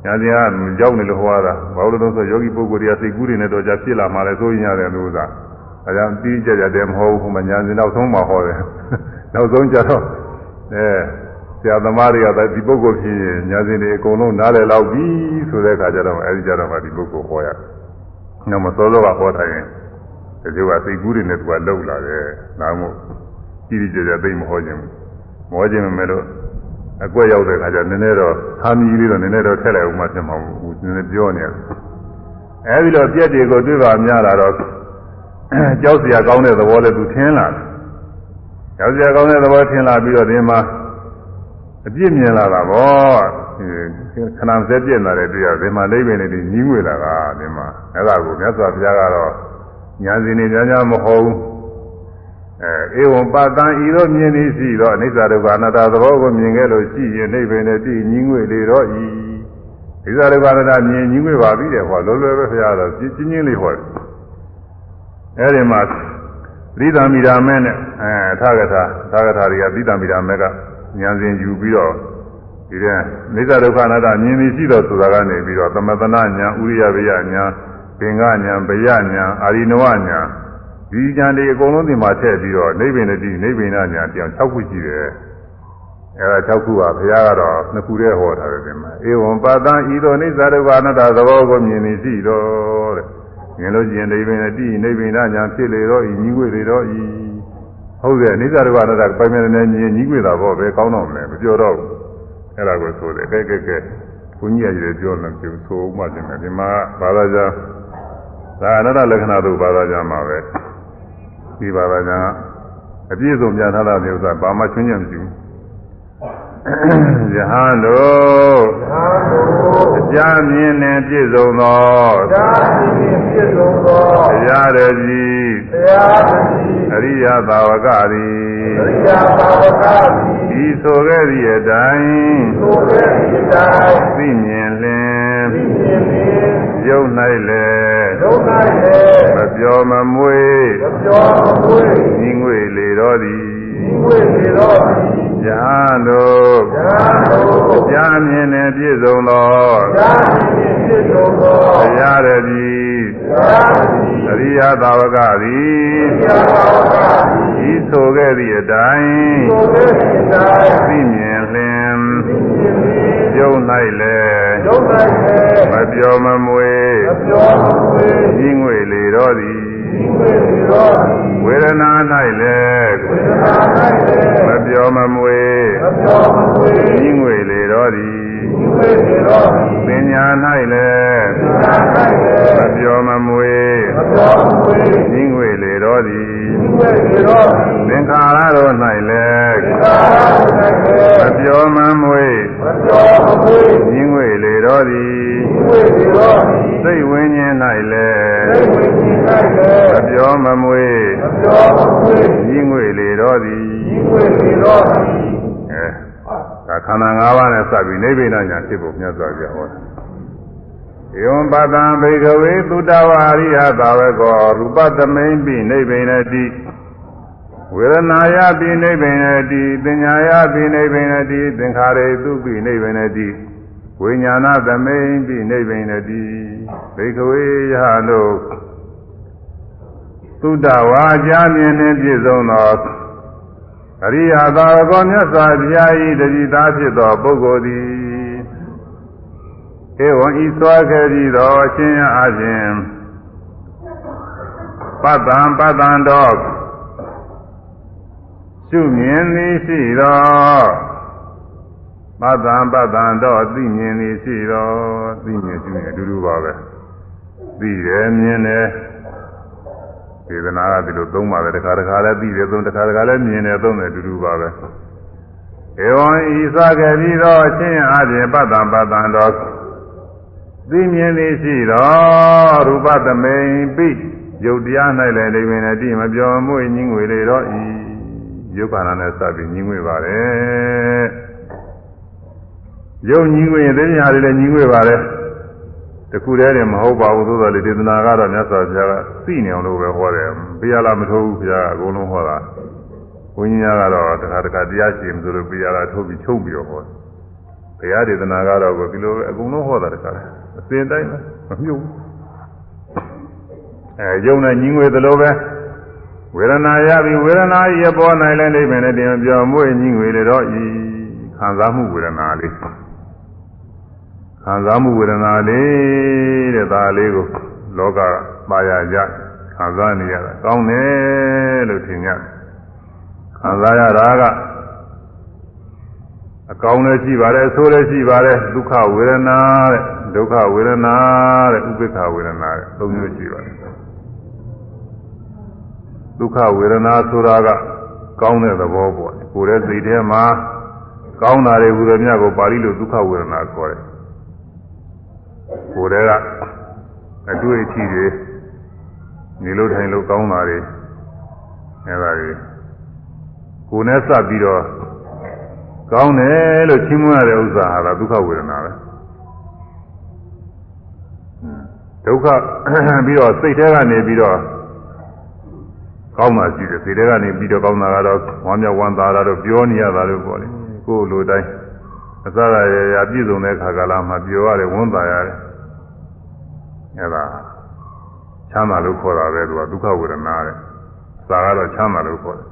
ညာစင်ကရောက်နေလို့ဟောရတာဘာလို့လဲဆိုယောဂီပုဂ္ဂိုလ်တွေကစိတ်ကူးတွေနဲ့တော့ကြာဖြစ်လာမှလည်းသိုးရင်ရတယ်လို့သာအဲကြောင့်ပြီးကြကြတယ်မဟုတ်ဘူးဟိုမှာညာစင်နောက်ဆုံးမှဟောတယ်နောက်ဆုံးကြတော့အဲဆရာသမားတွေကဒီပုဂ္ဂိုလ်ဖြစ်ရင်ညာစင်တွေအကုန်လုံးနားလည်လောက်ပြီဆိုတဲ့အခါကျတော့အဲဒီကြတော့မှဒီပုဂ္ဂိုလ်ဟောရတယ် နောက်မစောစောကဟောထားရင်ဒီလိုကစိတ်ကူးတွေနဲ့သူကလှုပ်လာတယ်ဒါမှမဟုတ်ကြီးကြီးကျယ်ကျယ်သိမဟောခြင်းမဟောခြင်းမဲ့လို့အကွက်ရောက်တဲ့ခါကျနည်းနည်းတော့သာမီလေးတော့နည်းနည်းတော့ထက်လိုက်ဦးမှဖြစ်မှာဘူးနည်းနည်းပြောနေတယ်အဲဒီလိုပြက်တွေကိုတွေ့ပါများလာတော့ကြောက်စရာကောင်းတဲ့သဘောလည်းသူထင်လာတယ်ကြောက်စရာကောင်းတဲ့သဘောထင်လာပြီးတော့ဒီမှာအပြစ်မြင်လာတာဗော ခဏစက်ပြက်လာတဲ့တွေ့ရဒီမှာလိမ့်ပင်နေပြီးကြီးငွေလာတာဒီမှာအဲ့ဒါကိုမြတ်စွာဘုရားကတော့ညာစီနေများများမဟုတ်ဘူးအဲဧဝံပတံဤသို့မြင်သည်ရှိတော့အနိစ္စဒုက္ခအနတ္တသဘောကိုမြင်ခဲ့လို့ရှိရင်နိဗ္ဗာန်နဲ့တည်ညီငွေလေတော့ဤဣဇာဒုက္ခအနတ္တမြင်ညီငွေပါပြီတဲ့ဟောလောလောပဲဖရာတော့ပြင်းပြင်းလေးဟောတယ်အဲဒီမှာသီတံမိရာမဲနဲ့အဲထာဂထာထာဂထာတွေကသီတံမိရာမဲကဉာဏ်စဉ်ယူပြီးတော့ ဒီတဲ့နိစ္စဒုက္ခအနတ္တမြင်ပြီးရှိတော့ဆိုတာကနေပြီးတော့သမတနာညာဥရိယဘေယညာပင်ကညာဗယညာအာရိနဝညာဒီဉာဏ်တွေအကုန်လုံးဒီမှာထည့်ပြီးတော့နိဗ္ဗာန်တည်းနိဗ္ဗာန်ညာတရား6ခုရှိတယ်အဲဒါ6ခုပါဘုရားကတော့နှစ်ခုတည်းဟောထားတယ်ဒီမှာဧဝံပါတံဤသို့နိစ္စဒုက္ခအနတ္တသဘောကိုမြင်နေရှိတော့တဲ့မြင်လို့ရှိရင်နိဗ္ဗာန်တည်းနိဗ္ဗာန်ညာဖြစ်လေတော့ဤညီွေလေတော့ဤဟုတ်တယ်နိစ္စဒုက္ခအနတ္တပိုင်မယ်နဲ့မြင်ညီွေတာပေါ့ပဲကောင်းတော့မယ်မပြောတော့ဘူး အဲ့ဒါကိုဆိုတယ်ကဲကဲကဲဘုန်းကြီးရည်ပြောလို့ပြောဆိုမှတင်တယ်ဒီမှာဘာသာကြဒါအနတ္တလက္ခဏာတို့ဘာသာကြမှာပဲဒီဘာသာကအပြည့်စုံပြန်ထားတာမျိုးဆိုဘာမှချွင်းချင်မရှိဘူးယဟန်တို့အကြမြင်နဲ့ပြည့်စုံသောပြည့်စုံသောတရားရည်ကြီးအရိယသာဝကသည်အရိယသာဝကသည် ဤဆိုခဲ့သည့်အတိုင်းဆိုခဲ့သည့်အတိုင်းသိမြင်လင်သိမြင်လင်ရုပ်၌လေရုပ်၌လေမပြောမမွေမပြောမမွေညီငွေလေတော်သည်ညီငွေလေတော်သည်ယဟန်တို့ယဟန်တို့ကြားမြင်နဲ့ပြည့်စုံသောကြားမြင်ပြည့်စုံသောတရားရည်သည်တရားရည်အရိယ သာဝကသည်အရိယသာဝကသည်ဤဆိုခဲ့သည့်အတိုင်းဆိုခဲ့သည့်အတိုင်းသိမြင်လင်သိမြင်လင်ယုံ၌လည်းယုံ၌လည်းမပြောမမွေမပြောမမွေဤငွေလေတော်သည်ဤငွေလေတော်သည်ဝေဒနာ၌လည်းဝေဒနာ၌လည်းမပြောမမွေမပြောမမွေဤငွေလေတော်သည်ဤငွေလေတော်သည်ပညာ၌လည်းပညာ၌လည်းမပြောမမွေ ည်ဤငွေလေတော်သည်သင်္ခါရတော်၌လည်းသင်္ခါရတော်၌လည်းမပြောမမွေမပြောမမွေဤငွေလေတော်သည်ဤငွေလေတော်သည်စိတ်ဝိညာဉ်၌လည်းစိတ်ဝိညာဉ်၌လည်းမပြောမမွေမပြောမမွေဤငွေလေတော်သည်ဤငွေလေတော်သည်အဲဒါခန္ဓာ၅ပါးနဲ့စပ်ပြီးနိဗ္ဗာန်ညာဖြစ်ဖို့မြတ်စွာဘုရားဟောတယ် ဧဝံပတံဘိကဝေသုတဝါရိယသာဝကောရူပသမိန်ပိနိဗ္ဗိနတိဝေဒနာယပိနိဗ္ဗိနတိပညာယပိနိဗ္ဗိနတိသင်္ခါရေသူပိနိဗ္ဗိနတိဝိညာဏသမိန်ပိနိဗ္ဗိနတိဘိကဝေယဟတို့သုတဝါကြားမြင်နှင့်ပြည့်စုံသောအရိယသာဝကောမြတ်စွာဘုရား၏တတိသားဖြစ်သောပုဂ္ဂိုလ်သည် ဧဝံဤစွာခဲ့ပြီးသောအရှင်အရှင်ပတ္တံပတ္တံတော်ရှုမြင်သည်ရှိသောပတ္တံပတ္တံတော်သိမြင်သည်ရှိသောသိမြင်ရှုမြင်အတူတူပါပဲသိတယ်မြင်တယ်စေတနာကဒီလိုသုံးပါပဲတခါတခါလည်းသိတယ်သုံးတခါတခါလည်းမြင်တယ်သုံးတယ်အတူတူပါပဲဧဝံဤစခဲ့ပြီးသောအရှင်အရှင်ပတ္တံပတ္တံတော် သိမြင်သည်ရှိတော်ရူပသမိန်ပိယုတ်တရား၌လည်းအိဗင်နဲ့တိမပြောမွေ့ညင်းငွေလေတော့ဤယုတ်ခန္ဓာနဲ့စပြီးညင်းငွေပါတယ်ယုတ်ညင်းငွေရင်သိညာတွေလည်းညင်းငွေပါတယ်တခုတည်းနဲ့မဟုတ်ပါဘူးသို့တော်လေဒေသနာကတော့မြတ်စွာဘုရားကသိနေအောင်လို့ပဲဟောတယ်ဘုရားလားမထိုးဘူးဘုရားကအကုန်လုံးဟောတာဘုန်းကြီးများကတော့တခါတခါတရားရှိမှဆိုလို့ဘုရားကထုတ်ပြီးချုပ်ပြီးတော့ဟောတယ်ဘုရားဒေသနာကတော့ဒီလိုပဲအကုန်လုံးဟောတာတခါ အစဉ်တိုင်းမမြုပ်ဘူးအဲယုံနဲ့ညီငွေသလိုပဲဝေဒနာရပြီးဝေဒနာရပေါ်နိုင်လဲနေပင်နဲ့တင်ပြောမွေ့ညီငွေလေတော့ဤခံစားမှုဝေဒနာလေးခံစားမှုဝေဒနာလေးတဲ့ဒါလေးကိုလောကပါရကြခံစားနေရတာကောင်းတယ်လို့ထင်ကြခံစားရတာကအကောင်းလည်းရှိပါတယ်အဆိုးလည်းရှိပါတယ်ဒုက္ခဝေဒနာတဲ့ ဒုက္ခဝေဒနာတဲ့ဥပိ္ပခဝေဒနာတဲ့သုံးမျိုးရှိပါတယ်ဒုက္ခဝေဒနာဆိုတာကကောင်းတဲ့သဘောပေါ့ကိုယ်ရဲ့စိတ်ထဲမှာကောင်းတာတွေဟူသည်များကိုပါဠိလိုဒုက္ခဝေဒနာခေါ်တယ်ကိုယ်ရဲ့ကအတွေ့အထိတွေနေလို့ထိုင်လို့ကောင်းတာတွေအဲဒါတွေကိုယ်နဲ့စပ်ပြီးတော့ကောင်းတယ်လို့ချီးမွမ်းရတဲ့ဥစ္စာဟာဒုက္ခဝေဒနာပဲ ဒုက္ခပြီးတော့စိတ်ထဲကနေပြီးတော့ကောင်းတာရှိတယ်စိတ်ထဲကနေပြီးတော့ကောင်းတာကတော့ဝမ်းမြောက်ဝမ်းသာတာတော့ပြောနေရတာလို့ပေါ့လေကိုယ်လိုတိုင်းအစရရရပြည့်စုံတဲ့ခါကလာမှပြောရတယ်ဝမ်းသာရတယ်အဲဒါချမ်းသာလို့ခေါ်တာပဲသူကဒုက္ခဝေဒနာတဲ့စာကတော့ချမ်းသာလို့ခေါ်တယ်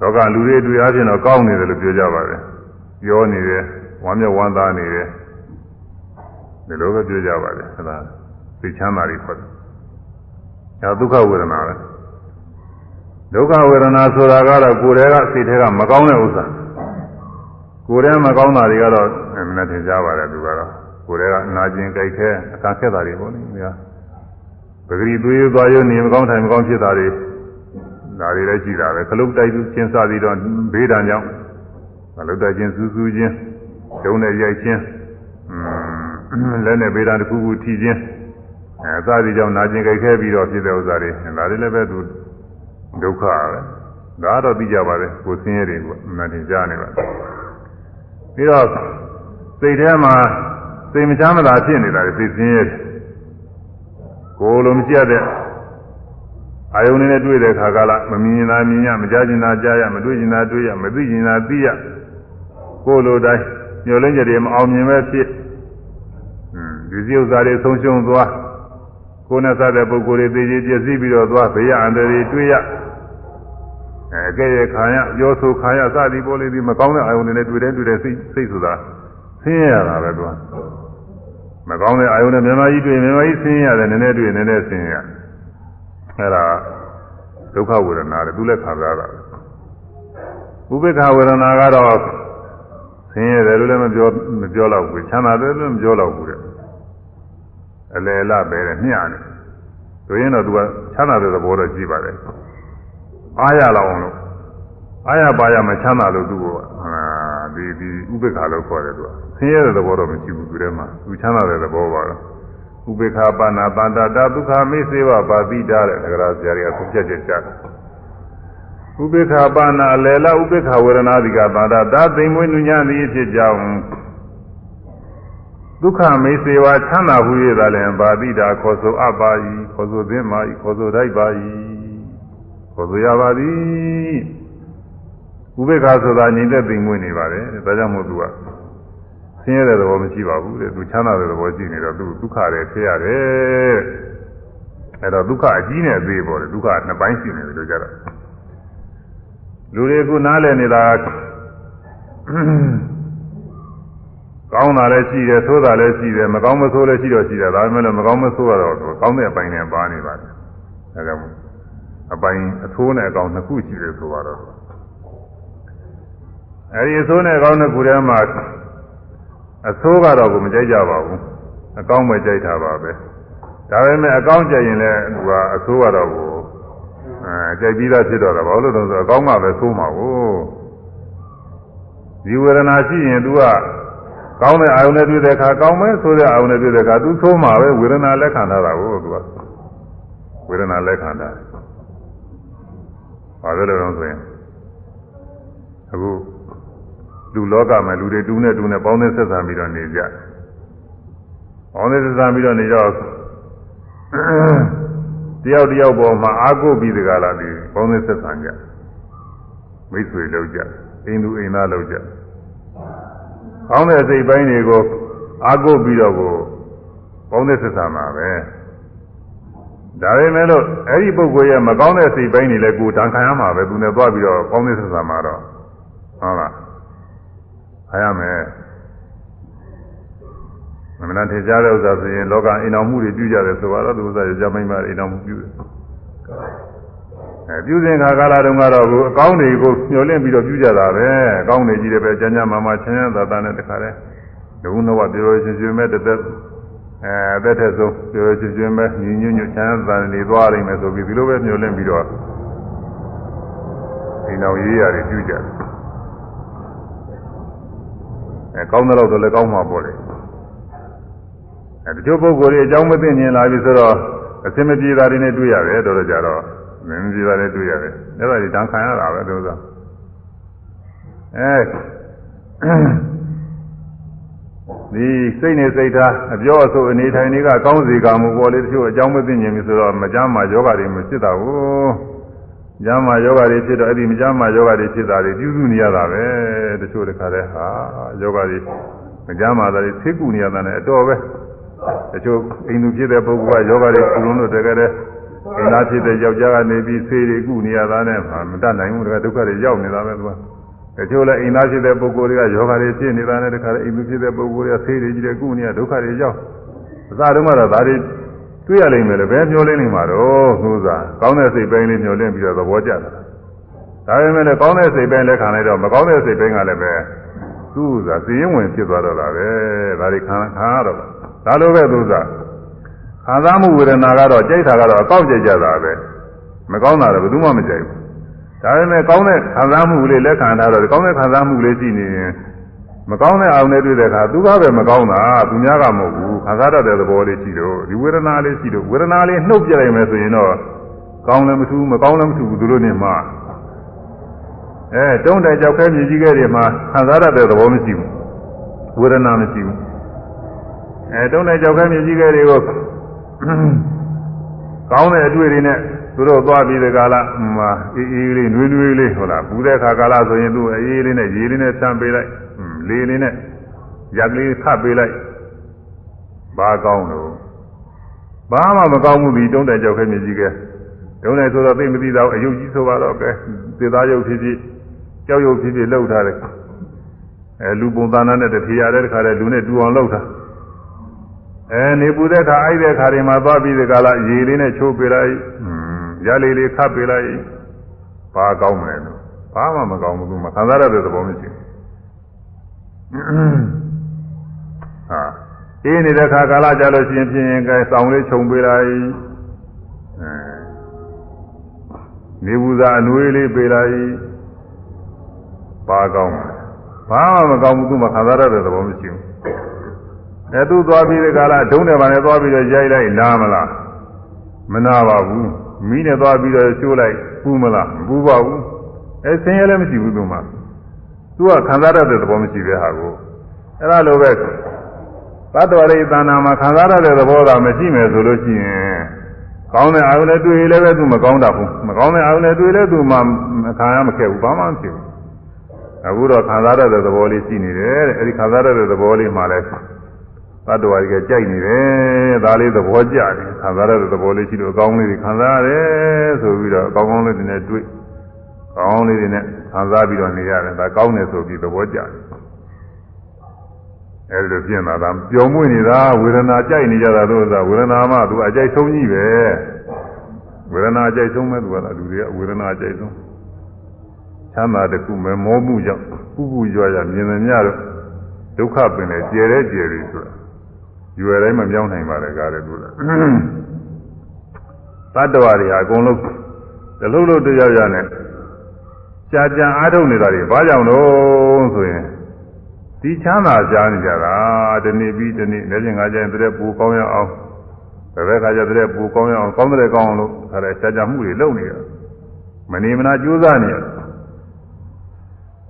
လောကလူတွေတွေ့အားဖြင့်တော့ကောင်းနေတယ်လို့ပြောကြပါတယ်ပြောနေတယ်ဝမ်းမြောက်ဝမ်းသာနေတယ် ဒီလိုပဲပြောကြပါတယ်အဲဒါသိချမ်းသာတွေခေါ်တယ်ဒါဒုက္ခဝေဒနာပဲဒုက္ခဝေဒနာဆိုတာကတော့ကိုယ်တည်းကစိတ်ထဲကမကောင်းတဲ့ဥစ္စာကိုယ်တည်းမကောင်းတာတွေကတော့နည်းနည်းထင်ရှားပါတယ်သူကတော့ကိုယ်တည်းကနာကျင်ကြိုက်ခဲအခါခက်တာတွေပေါ့လေဗျာပဂရီသွေးသွားရုံနေမကောင်းထိုင်မကောင်းဖြစ်တာတွေဒါတွေလည်းရှိတာပဲခလုတ်တိုက်ချင်းစသည်တော့ဘေးဒဏ်ကြောင့်ခလုတ်တိုက်ချင်းစူးစူးချင်းဒုံနဲ့ရိုက်ချင်း လက်နဲ့ဘေးဒဏ်တစ်ခုခုထိချင်းအဲစသည်ကြောင့်နာကျင်ကြိုက်ခဲပြီးတော့ဖြစ်တဲ့ဥစ္စာတွေဒါတွေလည်းပဲသူဒုက္ခပဲဒါတော့သိကြပါတယ်ကိုဆင်းရဲတွေကမတင်ကြနေပါဘူးပြီးတော့စိတ်ထဲမှာစိတ်မချမ်းမသာဖြစ်နေတာတွေသိဆင်းရဲကိုယ်လိုမရှိရတဲ့အာယုန်နဲ့တွေ့တဲ့ခါကလာမမြင်တာမြင်ရမကြားကျင်တာကြားရမတွေ့ကျင်တာတွေ့ရမသိကျင်တာသိရကိုယ်လိုတိုင်းညှို့လင်းကြတယ်မအောင်မြင်ပဲဖြစ် ဒီစည်းဥစ္စာတွေဆုံးရှုံးသွားကိုယ်နဲ့စတဲ့ပုဂ္ဂိုလ်တွေသိချင်းပြည့်စည်ပြီးတော့သွားဘေးရအန္တရာယ်တွေ့ရအဲကဲ့ရဲ့ခံရပြောဆိုခံရစသည်ပေါ်လေဒီမကောင်းတဲ့အာယုန်တွေနဲ့တွေ့တဲ့တွေ့တဲ့စိတ်စိတ်ဆိုတာဆင်းရဲရတာပဲသူကမကောင်းတဲ့အာယုန်နဲ့မြန်မာကြီးတွေ့မြန်မာကြီးဆင်းရဲရတယ်နည်းနည်းတွေ့နည်းနည်းဆင်းရဲအဲ့ဒါဒုက္ခဝေဒနာတွေသူလည်းခံစားတာဥပေက္ခဝေဒနာကတော့ဆင်းရဲတယ်လို့လည်းမပြောမပြောတော့ဘူးချမ်းသာတယ်လို့မပြောတော့ဘူးတဲ့ အလယ်လပဲတဲ့မျှနေဆိုရင်တော့သူကချမ်းသာတဲ့သဘောတော့ရှိပါတယ်အားရလောက်အောင်လို့အားရပါရမချမ်းသာလို့သူကဒီဒီဥပေက္ခလို့ခေါ်တယ်သူကဆင်းရဲတဲ့သဘောတော့မရှိဘူးသူထဲမှာသူချမ်းသာတဲ့သဘောပါတော့ဥပေက္ခပါဏတန္တတာဒုက္ခမိစေဝပါတိတာတဲ့ဒဂရဆရာတွေကသုံးပြချက်ချတယ်ဥပေက္ခပါဏအလယ်လဥပေက္ခဝေဒနာတိကတန္တတာသိမ်မွေးနုညာသည်ဖြစ်ကြောင်း ဒုက္ခမေစေဝချမ်းသာဟု၍သာလည်းပါတိတာခေါ်ဆိုအပ်ပါ၏ခေါ်ဆိုသင့်ပါ၏ခေါ်ဆိုတိုက်ပါ၏ခေါ်ဆိုရပါသည်ဥပေက္ခဆိုတာညီတဲ့သိမ်မွေးနေပါတယ်ဒါကြောင့်မို့သူကဆင်းရဲတဲ့သဘောမရှိပါဘူးတဲ့သူချမ်းသာတဲ့သဘောရှိနေတော့သူဒုက္ခတွေဖြစ်ရတယ်အဲတော့ဒုက္ခအကြီးနဲ့အသေးပေါ့လေဒုက္ခနှစ်ပိုင်းရှိနေတယ်လို့ကြတော့လူတွေကနားလည်နေတာ ကောင်းတာလည်းရှိတယ်ဆိုးတာလည်းရှိတယ်မကောင်းမဆိုးလည်းရှိတော့ရှိတယ်ဒါပေမဲ့လည်းမကောင်းမဆိုးတော့ကောင်းတဲ့အပိုင်းနဲ့ပါနေပါတယ်အဲဒါမို့အပိုင်းအဆိုးနဲ့အကောင်းနှစ်ခုရှိတယ်ဆိုတော့အဲဒီအဆိုးနဲ့အကောင်းနှစ်ခုထဲမှာအဆိုးကတော့ကိုမကြိုက်ကြပါဘူးအကောင်းပဲကြိုက်တာပါပဲဒါပေမဲ့အကောင်းကြိုက်ရင်လည်းသူကအဆိုးကတော့ကိုအဲကြိုက်ပြီးသားဖြစ်တော့တာဘာလို့လဲဆိုတော့အကောင်းမှပဲဆိုးမှာကိုဒီဝေဒနာရှိရင် तू က ကောင်းတဲ့အာယုန်နဲ့တွေ့တဲ့အခါကောင်းမယ်ဆိုတဲ့အာယုန်နဲ့တွေ့တဲ့အခါသူသုံးမှာပဲဝေဒနာလက်ခံထားတာကိုသူကဝေဒနာလက်ခံတာဘာလို့လဲတော့ဆိုရင်အခုလူလောကမှာလူတွေတူးနဲ့တူးနဲ့ပေါင်းတဲ့ဆက်ဆံပြီးတော့နေကြပေါင်းတဲ့ဆက်ဆံပြီးတော့နေတော့တယောက်တယောက်ပေါ်မှာအာကိုပြီးတကလားဒီပေါင်းတဲ့ဆက်ဆံကြမိတ်ဆွေလောက်ကြအိမ်သူအိမ်သားလောက်ကြ ကောင်းတဲ့စိတ်ပိုင်းတွေကိုအာကိုပြီးတော့ကိုပေါင်းတဲ့ဆက်ဆံမှာပဲဒါပေမဲ့လို့အဲ့ဒီပုဂ္ဂိုလ်ရဲ့မကောင်းတဲ့စိတ်ပိုင်းတွေလည်းကိုယ်တန်ခံရမှာပဲသူနဲ့သွားပြီးတော့ပေါင်းတဲ့ဆက်ဆံမှာတော့ဟုတ်လားခါရမယ်မမနာထင်ရှားတဲ့ဥစ္စာဆိုရင်လောကအိမ်တော်မှုတွေပြုကြတယ်ဆိုတော့သူဥစ္စာရကြမိမ့်ပါအိမ်တော်မှုပြုတယ် အဲပြုစဉ်ခါကာလတုန်းကတော့ကိုအကောင်းတွေကိုညှို့လင့်ပြီးတော့ပြုကြတာပဲအကောင်းတွေကြီးတယ်ပဲကျမ်းကျမ်းမာမာချမ်းချမ်းသာသာနဲ့တခါတည်းဒုနဝပြောရှင်ရှင်မဲ့တသက်အဲအသက်ထက်ဆုံးပြောရှင်ရှင်မဲ့ညီညွတ်ညွတ်ချမ်းသာနေသွားနိုင်မယ်ဆိုပြီးဒီလိုပဲညှို့လင့်ပြီးတော့အိမ်တော်ရေးရတယ်ပြုကြတယ်အဲကောင်းတဲ့လောက်တော့လည်းကောင်းမှာပေါ့လေအဲတချို့ပုဂ္ဂိုလ်တွေအကြောင်းမသိမြင်လာပြီဆိုတော့အစင်မပြေတာတွေနဲ့တွေ့ရတယ်တော်တော်ကြတော့ မင်းပြေတာတွေတွေ့ရတယ်အဲ့ဒါကြီးတန်ခံရတာပဲသူကအဲဒီစိတ်နဲ့စိတ်ထားအပြောအဆိုအနေထိုင်တွေကကောင်းစီကမှုပေါ်လေတချို့အကြောင်းမသိမြင်ပြီဆိုတော့မကြမ်းမှာယောဂတွေမဖြစ်တာဘူးကြမ်းမှာယောဂတွေဖြစ်တော့အဲ့ဒီမကြမ်းမှာယောဂတွေဖြစ်တာတွေပြုစုနေရတာပဲတချို့တခါတည်းဟာယောဂတွေမကြမ်းမှာတွေသိကုနေရတာနဲ့အတော်ပဲတချို့အိမ်သူဖြစ်တဲ့ပုဂ္ဂိုလ်ကယောဂတွေကုလုံးလို့တကယ်တည်း အိမ်သားဖြစ်တဲ့ယောက်ျားကနေပြီးဆေးတွေကုနေရတာနဲ့မတတ်နိုင်ဘူးတကယ်ဒုက္ခတွေရောက်နေတာပဲသူကတချို့လည်းအိမ်သားဖြစ်တဲ့ပုဂ္ဂိုလ်တွေကယောဂတွေဖြစ်နေတာနဲ့တခါတည်းအိမ်သူဖြစ်တဲ့ပုဂ္ဂိုလ်တွေကဆေးတွေကြီးတဲ့ကုနေရဒုက္ခတွေရောက်အစတုန်းကတော့ဒါတွေတွေ့ရလိမ့်မယ်လေဘယ်မျောလင်းနေမှာတော့သူစားကောင်းတဲ့စိတ်ပိုင်းလေးမျောလင်းပြီးတော့သဘောကျတာဒါပေမဲ့လည်းကောင်းတဲ့စိတ်ပိုင်းလက်ခံလိုက်တော့မကောင်းတဲ့စိတ်ပိုင်းကလည်းပဲသူ့စားစီရင်ဝင်ဖြစ်သွားတော့တာပဲဒါတွေခံခံရတော့ဒါလိုပဲသူစား ခံစားမှုဝေဒနာကတော့ကြိုက်တာကတော့အကောက်ကြိုက်ကြတာပဲမကောင်းတာတော့ဘယ်သူမှမကြိုက်ဘူးဒါပေမဲ့ကောင်းတဲ့ခံစားမှုလေးလက်ခံထားတော့ကောင်းတဲ့ခံစားမှုလေးရှိနေရင်မကောင်းတဲ့အောင်နဲ့တွေ့တဲ့အခါသူကပဲမကောင်းတာသူများကမဟုတ်ဘူးခံစားတတ်တဲ့သဘောလေးရှိတော့ဒီဝေဒနာလေးရှိတော့ဝေဒနာလေးနှုတ်ပြလိုက်မယ်ဆိုရင်တော့ကောင်းလည်းမထူးမကောင်းလည်းမထူးဘူးသူတို့နေမှာအဲတုံးတဲ့ကြောက်ခဲမြည်ကြီးခဲ့တွေမှာခံစားတတ်တဲ့သဘောမရှိဘူးဝေဒနာမရှိဘူးအဲတုံးတဲ့ကြောက်ခဲမြည်ကြီးခဲ့တွေကို ကောင်းတဲ့အတွေ့တွေနဲ့သူတို့သွားပြီးတဲ့ကာလမှာအေးအေးလေးနွေးနွေးလေးဟုတ်လားဘူးတဲ့ခါကာလဆိုရင်သူအေးလေးနဲ့ရေလေးနဲ့ဆမ်းပေးလိုက်လေလေးနဲ့ရက်ကလေးခတ်ပေးလိုက်ဘာကောင်းလို့ဘာမှမကောင်းဘူးဒီတုံးတဲ့ကြောက်ခဲမြည်ကြီးကဲတုံးတယ်ဆိုတော့သိမသိတော့အယုတ်ကြီးဆိုပါတော့ကဲသေသားယုတ်ဖြစ်ဖြစ်ကြောက်ယုတ်ဖြစ်ဖြစ်လှုပ်ထားတယ်အဲလူပုံသဏ္ဍာန်နဲ့တထေရတဲ့ခါတဲ့လူနဲ့တူအောင်လှုပ်ထား အဲနေပူတဲ့ခါအိုက်တဲ့ခါတွေမှာသွားပြီးဒီကလာရေလေးနဲ့ချိုးပေးလိုက်ရလေးလေးခတ်ပေးလိုက်ဘာကောင်းမလဲလို့ဘာမှမကောင်းဘူးသူမခံစားရတဲ့သဘောမရှိဘူးဟာအေးနေတဲ့ခါကာလကြလို့ရှိရင်ဖြင်းကဲစောင်းလေးခြုံပေးလိုက်အဲနေဘူးသားအနွေးလေးပေးလိုက်ဘာကောင်းမလဲဘာမှမကောင်းဘူးသူမခံစားရတဲ့သဘောမရှိဘူး အဲသူသွားပြီးတဲ့ကာလဒုံးတယ်ပါနဲ့သွားပြီးတော့ရိုက်လိုက်နားမလားမနာပါဘူးမိနဲ့သွားပြီးတော့ရှိုးလိုက်ပူမလားမပူပါဘူးအဲဆင်းရဲလည်းမရှိဘူးသူမှသူကခံစားရတဲ့သဘောမရှိတဲ့ဟာကိုအဲဒါလိုပဲသတ္တဝရိသနာမှာခံစားရတဲ့သဘောကမရှိမယ်ဆိုလို့ရှိရင်ကောင်းတဲ့အာရုံနဲ့တွေ့ရင်လည်းပဲသူမကောင်းတာဘူးမကောင်းတဲ့အာရုံနဲ့တွေ့လည်းသူမှခံရမခဲ့ဘူးဘာမှမဖြစ်ဘူးအခုတော့ခံစားရတဲ့သဘောလေးရှိနေတယ်တဲ့အဲဒီခံစားရတဲ့သဘောလေးမှလည်း သတ္တဝါတွေကကြိုက်နေတယ်ဒါလေးသဘောကျတယ်ခံစားရတဲ့သဘောလေးရှိလို့အကောင်းလေးတွေခံစားရတယ်ဆိုပြီးတော့အကောင်းကောင်းလေးတွေနဲ့တွေ့ကောင်းလေးတွေနဲ့ခံစားပြီးတော့နေရတယ်ဒါကောင်းတယ်ဆိုပြီးသဘောကျတယ်အဲဒီလိုပြင်လာတာပျော်မွေ့နေတာဝေဒနာကြိုက်နေကြတာလို့ဆိုတာဝေဒနာမှသူအကြိုက်ဆုံးကြီးပဲဝေဒနာအကြိုက်ဆုံးပဲသူကလူတွေကဝေဒနာအကြိုက်ဆုံးချမ်းသာတခုမဲ့မောမှုကြောင့်ပူပူရွာရွာမြင်နေကြတော့ဒုက္ခပင်လေကျယ်တဲ့ကျယ်ပြီဆိုတာ ရွယ်တိုင်းမပြောင်းနိုင်ပါလေကားတယ်သူကသတ္တဝါတွေဟာအကုန်လုံးတလုံးလုံးတရားရနဲ့ကြာကြာအားထုတ်နေတာတွေဘာကြောင့်လို့ဆိုရင်ဒီချမ်းသာကြားနေကြတာဒီနေ့ပြီးဒီနေ့လည်းပြင်ငါကြရင်တဲ့ပူကောင်းရအောင်ဘယ်ဘက်ကကြတဲ့ပူကောင်းရအောင်ကောင်းတဲ့ကောင်းအောင်လို့ခါတဲ့ရှားကြမှုတွေလုပ်နေရမနေမနာကြိုးစားနေရ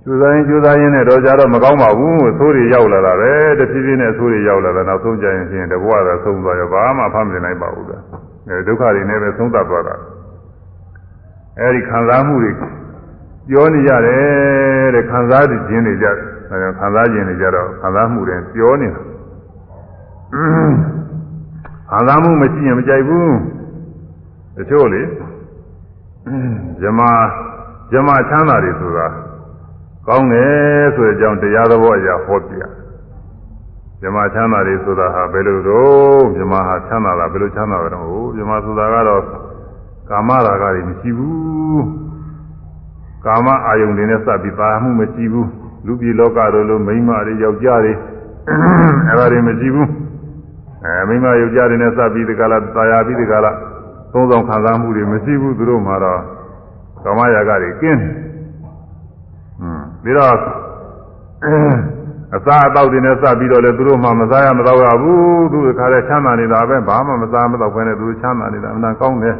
ကြိုးစားရင်ကြိုးစားရင်းနဲ့တော့ကြတော့မကောင်းပါဘူးသိုးတွေရောက်လာတာပဲတဖြည်းဖြည်းနဲ့သိုးတွေရောက်လာတာနောက်ဆုံးကြရင်ချင်းတဘွားသာဆုံးသွားရောဘာမှဖမ်းမနိုင်ပါဘူးကအဲဒုက္ခတွေနဲ့ပဲသုံးသပ်သွားတာအဲဒီခံစားမှုတွေပြောနေရတယ်တဲ့ခံစားခြင်းတွေကြတယ်အဲဒါခံစားခြင်းတွေကြတော့ခံစားမှုတွေပြောနေတာခံစားမှုမရှိရင်မကြိုက်ဘူးတချို့လေဇမဇမချမ်းသာတွေဆိုတာ ကောင်းတယ်ဆိုတဲ့အကြောင်းတရားသဘောအရာဟောပြဇမချမ်းသာတွေဆိုတာဟာဘယ်လိုတော့ဇမဟာချမ်းသာတာဘယ်လိုချမ်းသာတယ်ဟုတ်ဇမဆိုတာကတော့ကာမရာဂတွေမရှိဘူးကာမအာယုန်တွေနဲ့စပ်ပြီးပါမှုမရှိဘူးလူပြည်လောကတို့လိုမိန်းမတွေယောက်ျားတွေအဲ့ဒါတွေမရှိဘူးအဲမိန်းမယောက်ျားတွေနဲ့စပ်ပြီးဒီကလာတာယာပြီးဒီကလာသုံးဆောင်ခံစားမှုတွေမရှိဘူးသူတို့မှာတော့ကာမရာဂတွေကင်းတယ်ဟွန်း ပြီးတော့အစားအသောက်တွေနဲ့စပ်ပြီးတော့လေသူတို့မှမစားရမတော့ရဘူးသူတို့ခါတဲ့ချမ်းသာနေတာပဲဘာမှမစားမတော့ဘဲနဲ့သူတို့ချမ်းသာနေတာအမှန်ကောင်းတယ်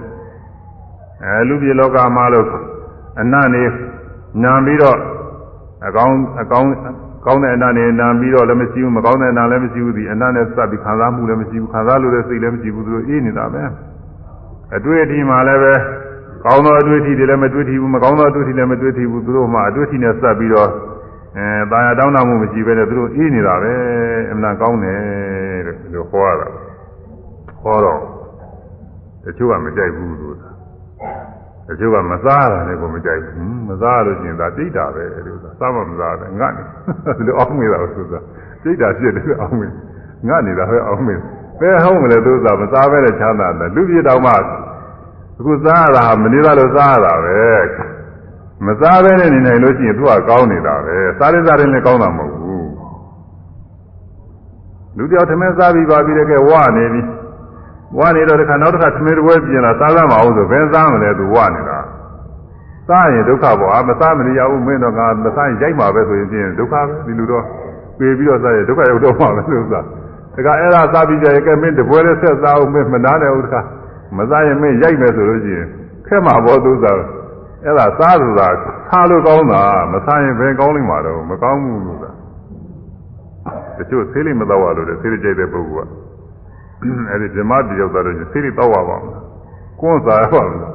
အဲလူပြည်လောကမှာလို့အနတ်နေနာပြီးတော့အကောင်းအကောင်းကောင်းတဲ့အနတ်နဲ့နာပြီးတော့လည်းမရှိဘူးမကောင်းတဲ့အနတ်လည်းမရှိဘူးဒီအနတ်နဲ့စပ်ပြီးခံစားမှုလည်းမရှိဘူးခံစားလို့လည်းစိတ်လည်းမရှိဘူးသူတို့အေးနေတာပဲအတွေ့အထိမှလည်းပဲ ကောင်းသောအတွေ့အထိတွေလည်းမတွေ့ထိဘူးမကောင်းသောအတွေ့အထိလည်းမတွေ့ထိဘူးသူတို့မှအတွေ့အထိနဲ့စပ်ပြီးတော့အဲတာယာတောင်းတမှုမရှိဘဲနဲ့သူတို့အေးနေတာပဲအမှန်ကောင်းတယ်တဲ့ဒီလိုဟောရတာဟောတော့တချို့ကမကြိုက်ဘူးလို့တချို့ကမစားတာလည်းကိုမကြိုက်ဘူးမစားလို့ရှိရင်ဒါတိတ်တာပဲလို့ဆိုတာစားမမစားတယ်ငတ်နေဒီလိုအောင်းမေးတာဆိုတာတိတ်တာဖြစ်တယ်အောင်းမေးငတ်နေတာပဲအောင်းမေးဘယ်ဟောင်းမလဲသူကမစားပဲနဲ့ချမ်းသာတယ်လူပြတောင်မှ အခုစားရတာမနေသားလို့စားရတာပဲမစားပဲနဲ့နေနိုင်လို့ရှိရင်သူကကောင်းနေတာပဲစားရစားတယ်လည်းကောင်းတာမဟုတ်ဘူးလူတယောက်ထမင်းစားပြီးပါပြီးတဲ့ကဲဝါနေပြီဝါနေတော့တခါနောက်တစ်ခါသမီးတစ်ပွဲပြင်လာစားရမအောင်ဆိုဘယ်စားမလဲသူဝါနေတာစားရင်ဒုက္ခပေါ့အာမစားမနေရဘူးမင်းတော့ငါမစားရင်ရိုက်မှာပဲဆိုရင်ပြင်ဒုက္ခပဲဒီလူတော့ပြေပြီးတော့စားရင်ဒုက္ခရောက်တော့မှာပဲလို့စားတခါအဲ့ဒါစားပြီးကြရင်ကဲမင်းတစ်ပွဲလေးဆက်စားအောင်မင်းမနာနဲ့ဦးတခါ မစားရင်မင်းရိုက်မယ်ဆိုလို့ရှိရင်ခက်မှာပေါ့သူစားအဲ့ဒါစားဆိုတာစားလို့ကောင်းတာမစားရင်ဘယ်ကောင်းလိမ့်မှာတော့မကောင်းဘူးလို့သာတချို့ဆေးလိမ့်မတော့ရလို့လေဆေးလိမ့်ကြိုက်တဲ့ပုဂ္ဂိုလ်ကအဲ့ဒီဓမ္မတယောက်သားတို့ဆေးလိတော့ပါပါမလားကိုယ်စားရပါမလား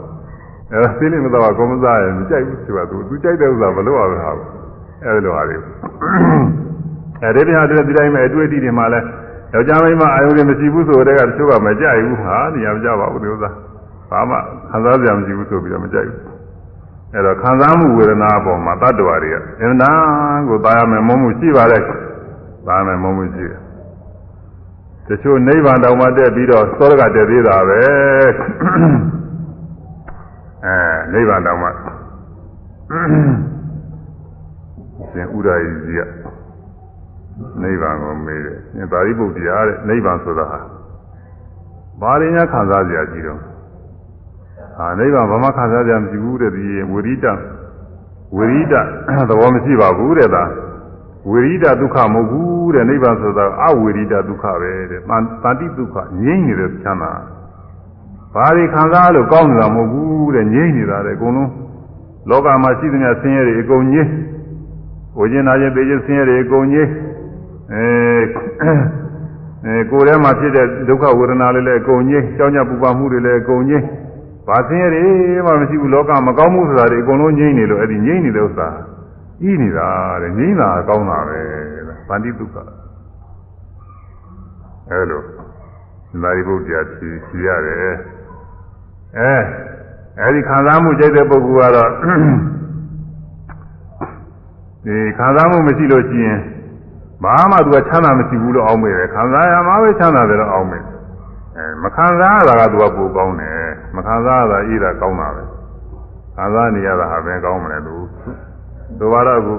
အဲ့ဒါဆေးလိမ့်မတော့ကိုမစားရင်မကြိုက်ဘူးသူကသူသူကြိုက်တဲ့ဥစ္စာမလုပ်ရဘူးဟာအဲ့ဒီလိုဟာတွေအဲ့ဒီတရားတွေဒီတိုင်းပဲအတွေ့အထိတွေမှာလဲ ယောက်ျားမိန်းမအာယုန်တွေမရှိဘူးဆိုတဲ့ကတချို့ကမကြိုက်ဘူးဟာနေရာမကြပါဘူးဒီဥစ္စာဘာမှခံစားစရာမရှိဘူးဆိုပြီးတော့မကြိုက်ဘူးအဲ့တော့ခံစားမှုဝေဒနာအပေါ်မှာတတ္တဝါတွေကအင်နာကိုသာရမယ်မုံမှုရှိပါတယ်သာရမယ်မုံမှုရှိတယ်တချို့နိဗ္ဗာန်တောင်မှတက်ပြီးတော့သောရကတက်သေးတာပဲအဲနိဗ္ဗာန်တောင်မှရှင်ဥဒ္ဒရာကြီးက နိဗ္ဗာန်ကိုမေးတယ်။ဒါရိပုတ္တရာတဲ့နိဗ္ဗာန်ဆိုတာဟာဘာရင်းညာခံစားစရာကြီးတော့ဟာနိဗ္ဗာန်ဘာမှခံစားစရာမရှိဘူးတဲ့ဒီဝိရိတဝိရိတသဘောမရှိပါဘူးတဲ့ဒါဝိရိဒဒုက္ခမဟုတ်ဘူးတဲ့နိဗ္ဗာန်ဆိုတာအဝိရိဒဒုက္ခပဲတဲ့တန်တိဒုက္ခငြိမ့်နေတဲ့ချမ်းသာဘာတွေခံစားလို့ကောင်းနေတာမဟုတ်ဘူးတဲ့ငြိမ့်နေတာတဲ့အကုန်လုံးလောကမှာရှိသမျှဆင်းရဲတွေအကုန်ငြိမ့်ဝိညာဉ်နာခြင်းသိခြင်းဆင်းရဲတွေအကုန်ငြိမ့် အဲအဲကိုယ်ထဲမှာဖြစ်တဲ့ဒုက္ခဝေဒနာတွေလည်းအကုန်ငြိမ့်ကြောင်းကြပူပါမှုတွေလည်းအကုန်ငြိမ့်ဘာဆင်းရဲတွေမှမရှိဘူးလောကမကောင်းမှုဆိုတာတွေအကုန်လုံးငြိမ့်နေလို့အဲ့ဒီငြိမ့်နေတဲ့ဥစ္စာဤနေတာတဲ့ငြိမ့်တာကောင်းတာပဲဗန္တိဒုက္ခအဲလိုနာရီဘုရားဖြီးဖြီးရတယ်အဲအဲဒီခံစားမှုကြိုက်တဲ့ပုဂ္ဂိုလ်ကတော့ဒီခံစားမှုမရှိလို့ရှိရင် ဘာမှသူကချမ်းသာမရှိဘူးလို့အောင်းမိတယ်ခံစားရမှာပဲချမ်းသာတယ်လို့အောင်းမိတယ်အဲမခံစားရတာကသူကပိုကောင်းတယ်မခံစားရတာဤတာကောင်းတာပဲခံစားနေရတာဟာပဲကောင်းမလဲသူသူကတော့အခု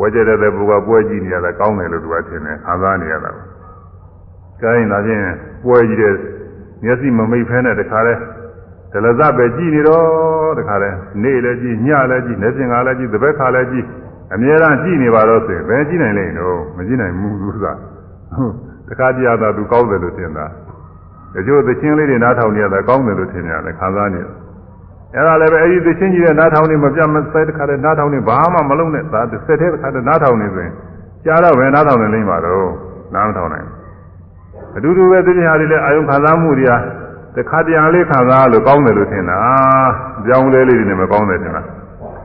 ဝဲကြတဲ့ဘုရားပွဲကြည့်နေရတာကောင်းတယ်လို့သူကထင်တယ်ခံစားနေရတာ။ကိုင်းဒါဖြင့်ပွဲကြည့်တဲ့မျက်စိမမိတ်ဖဲနဲ့တခါလဲဒလဇပဲကြည့်နေတော့တခါလဲနေ့လည်းကြည့်ညလည်းကြည့်နေပြင်ကလည်းကြည့်တပည့်ခါလည်းကြည့် အမြဲတမ်းကြည့်နေပါတော့ဆိုရင်ဘယ်ကြည့်နိုင်လိမ့်တော့မကြည့်နိုင်ဘူးသူကဟုတ်တခါတည်းသာသူကောင်းတယ်လို့ထင်တာတချို့သချင်းလေးတွေနားထောင်နေရတာကောင်းတယ်လို့ထင်ရတယ်ခံစားနေတယ်အဲ့ဒါလည်းပဲအဲ့ဒီသချင်းကြီးတဲ့နားထောင်နေမပြတ်မစဲတခါတည်းနားထောင်နေဘာမှမလုံးနဲ့သာစက်တဲ့တခါတည်းနားထောင်နေဆိုရင်ကြားတော့ပဲနားထောင်နေလိမ့်ပါတော့နားမထောင်နိုင်အတူတူပဲသတိဟာတွေလည်းအာယုံခံစားမှုတွေကတခါတည်းလေးခံစားလို့ကောင်းတယ်လို့ထင်တာကြောင်းလဲလေးတွေနဲ့မကောင်းတယ်ထင်တာ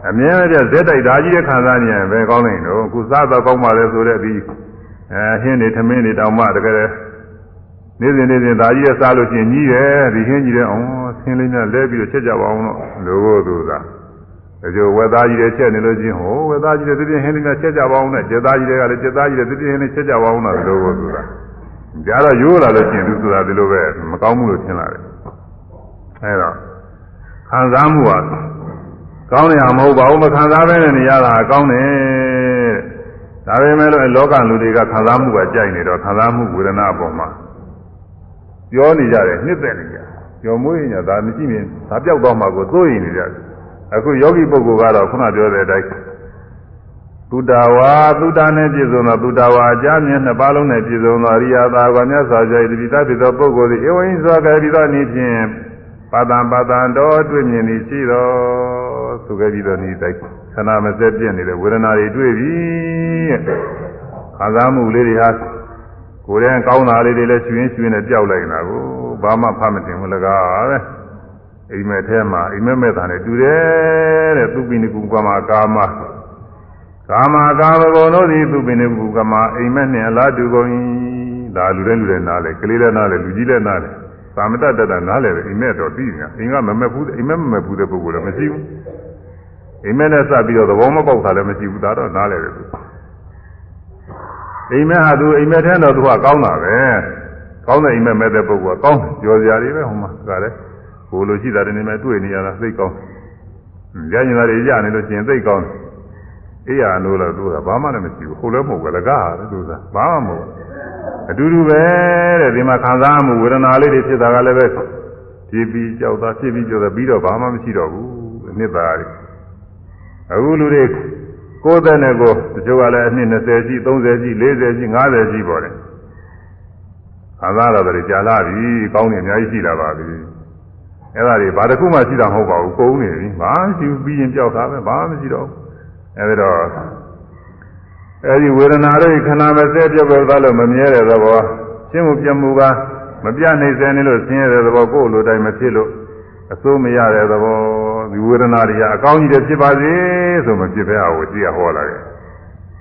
အမြဲတည်းဇက်တိုက်ဓာကြီးတဲ့ခံစားနေရင်ပဲကောင်းနေတော့ခုစားတော့ကောင်းပါလေဆိုတဲ့ဒီအဲဟင်းတွေထမင်းတွေတောင်မှတကယ်နေ့စဉ်နေ့စဉ်ဓာကြီးရဲ့စားလို့ချင်းကြီးတယ်ဒီဟင်းကြီးတဲ့အောင်ဆင်းလေးနဲ့လဲပြီးတော့ချက်ကြပါအောင်တော့လို့သူကဒါကြောဝက်သားကြီးတွေချက်နေလို့ချင်းဟိုဝက်သားကြီးတွေတပြင်းဟင်းလေးနဲ့ချက်ကြပါအောင်နဲ့ကျက်သားကြီးတွေကလည်းကျက်သားကြီးတွေတပြင်းဟင်းလေးချက်ကြပါအောင်တော့လို့သူကကြားတော့ရိုးလာလို့ချင်းသူဆိုတာဒီလိုပဲမကောင်းဘူးလို့ထင်လာတယ်အဲတော့ခံစားမှုဟာ ကောင်းတယ်မဟုတ်ပါဘူးမခံစားဘဲနဲ့နေရတာကောင်းတယ်ဒါပေမဲ့လို့လောကလူတွေကခံစားမှုကကြိုက်နေတော့ခံစားမှုဝေဒနာအပေါ်မှာပြောနေကြတယ်နှစ်သက်နေကြပြောမွေးညာဒါမရှိမြင်ဒါပြောက်သွားမှာကိုသိုးရင်နေကြတယ်အခုယောဂီပုဂ္ဂိုလ်ကတော့ခုနပြောတဲ့အတိုင်းသုတဝါသုတနဲ့ပြည့်စုံသောသုတဝါအကြမြင်နှစ်ပါးလုံးနဲ့ပြည့်စုံသောအရိယာသာကမြတ်စွာဘုရား၏တပိသဖြစ်သောပုဂ္ဂိုလ်သည်ဧဝံသောကပိသနိဖြင့် ပါတံပါတံတော်တွေ့မြင်သည်ရှိတော်ဆိုခဲ့ပြီးတော့ဤတိုက်ခန္ဓာမစက်ပြည့်နေတဲ့ဝေဒနာတွေတွေ့ပြီတဲ့ခံစားမှုလေးတွေဟာကိုယ်တည်းကောင်းတာလေးတွေလည်းရှင်ရှင်နဲ့ကြောက်လိုက်တာကိုဘာမှဖတ်မတင်ဘူးလကားပဲအိမ်မက်ထဲမှာအိမ်မက်မဲ့တာနဲ့တူတယ်တဲ့သူပိနိကုကမကာမကာမကာမဘုံတို့သည်သူပိနိကုကမအိမ်မက်နှင့်အလားတူကုန်၏ဒါလူတဲ့လူတဲ့နားလေကလေးတဲ့နားလေလူကြီးတဲ့နားလေ သာမတတတနားလေပဲအိမ်မက်တော့ပြီးနေတာအိမ်ကမမက်ဘူးအိမ်မက်မမက်ဘူးတဲ့ပုဂ္ဂိုလ်လည်းမရှိဘူးအိမ်မက်နဲ့စပ်ပြီးတော့သဘောမပေါက်တာလည်းမရှိဘူးဒါတော့နားလေပဲသူအိမ်မက်ဟာသူအိမ်မက်ထဲတော့သူကကောင်းတာပဲကောင်းတဲ့အိမ်မက်မဲ့တဲ့ပုဂ္ဂိုလ်ကကောင်းကြော်စရာတွေပဲဟိုမှာကလည်းဟိုလိုရှိတာတွေနေမဲ့တွေ့နေရတာသိကောင်းရရင်သားတွေရနေလို့ရှိရင်သိကောင်းအေးရလို့တော့သူကဘာမှလည်းမရှိဘူးဟိုလည်းမဟုတ်ဘူးလကားတယ်သူကဘာမှမဟုတ် အတူတူပဲတဲ့ဒီမှာခံစားမှုဝေဒနာလေးတွေဖြစ်တာကလည်းပဲဖြစ်ပြီးကြောက်တာဖြစ်ပြီးကြောက်တာပြီးတော့ဘာမှမရှိတော့ဘူးအနှစ်သာရအခုလူတွေကိုယ်တဲ့နဲ့ကိုတချို့ကလည်းအနှစ်20ရှိ30ရှိ40ရှိ50ရှိပေါ်တယ်ခံစားရတာတွေကြာလာပြီကောင်းနေအများကြီးရှိလာပါပြီအဲ့ဒါတွေဘာတစ်ခုမှရှိတာမဟုတ်ပါဘူးကုန်နေပြီဘာရှိပြီးရင်ကြောက်တာပဲဘာမှမရှိတော့အဲ့ဒါတော့ အဲဒီဝေဒနာတွေခန္ဓာမစဲပြတ်ပြတ်သွားလို့မမြဲတဲ့သဘောရှင်းမှုပြမှုကမပြတ်နိုင်စဲနေလို့ဆင်းရဲတဲ့သဘောကိုယ်လိုတိုင်းမဖြစ်လို့အစိုးမရတဲ့သဘောဒီဝေဒနာတွေကအကောင်းကြီးတွေဖြစ်ပါစေဆိုမှဖြစ်ပဲအောင်ကြည့်ရဟောလာတယ်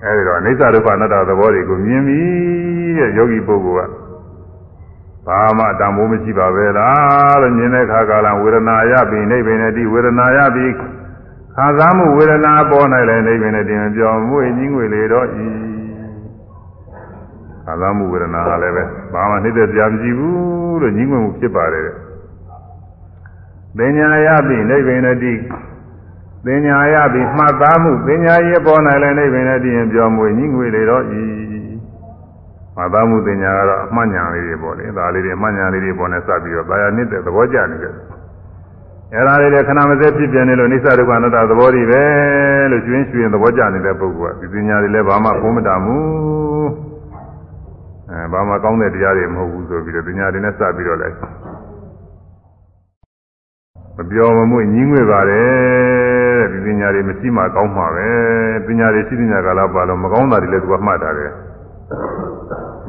အဲဒီတော့အိဋ္ဌဒုက္ခအနတ္တသဘောတွေကိုမြင်ပြီတဲ့ယောဂီပုဂ္ဂိုလ်ကဘာမှတန်ဖိုးမရှိပါပဲလားလို့မြင်တဲ့အခါကလည်းဝေဒနာရပြီနိဗ္ဗာန်နဲ့ဒီဝေဒနာရပြီ ခံစားမှုဝေဒနာပေါ်၌လည်းနိဗ္ဗာန်နဲ့တင်ပြောင်းမွေ့ကြီးငွေလေတော့ဤခံစားမှုဝေဒနာကလည်းပဲဘာမှနှိမ့်သက်ကြမရှိဘူးလို့ကြီးငွေမှုဖြစ်ပါတယ်ပညာရပြီနိဗ္ဗာန်နဲ့ဒီပညာရပြီမှတ်သားမှုပညာရဲ့ပေါ်၌လည်းနိဗ္ဗာန်နဲ့တင်ပြောင်းမွေ့ကြီးငွေလေတော့ဤမှတ်သားမှုပညာကတော့အမှတ်ဉာဏ်လေးတွေပေါ့လေဒါလေးတွေအမှတ်ဉာဏ်လေးတွေပေါ်နဲ့စပ်ပြီးတော့ဒါရနှစ်တဲ့သဘောကျနေတယ် အဲ့ဒါလေးတွေခဏမစဲဖြစ်ပြနေလို့နိစ္စဒုက္ခအနတ္တသဘောတွေပဲလို့ကျွင်းကျွင်းသဘောကျနေတဲ့ပုဂ္ဂိုလ်ကဒီပညာတွေလည်းဘာမှဘုံမတမှုအဲဘာမှကောင်းတဲ့တရားတွေမဟုတ်ဘူးဆိုပြီးတော့ပညာတွေနဲ့စပ်ပြီးတော့လည်းမပြောမမွေ့ညင်းငွေပါတယ်တဲ့ဒီပညာတွေမရှိမှကောင်းမှာပဲပညာတွေရှိတဲ့ကာလပါတော့မကောင်းတာတွေလည်းသူကမှတ်တာတယ်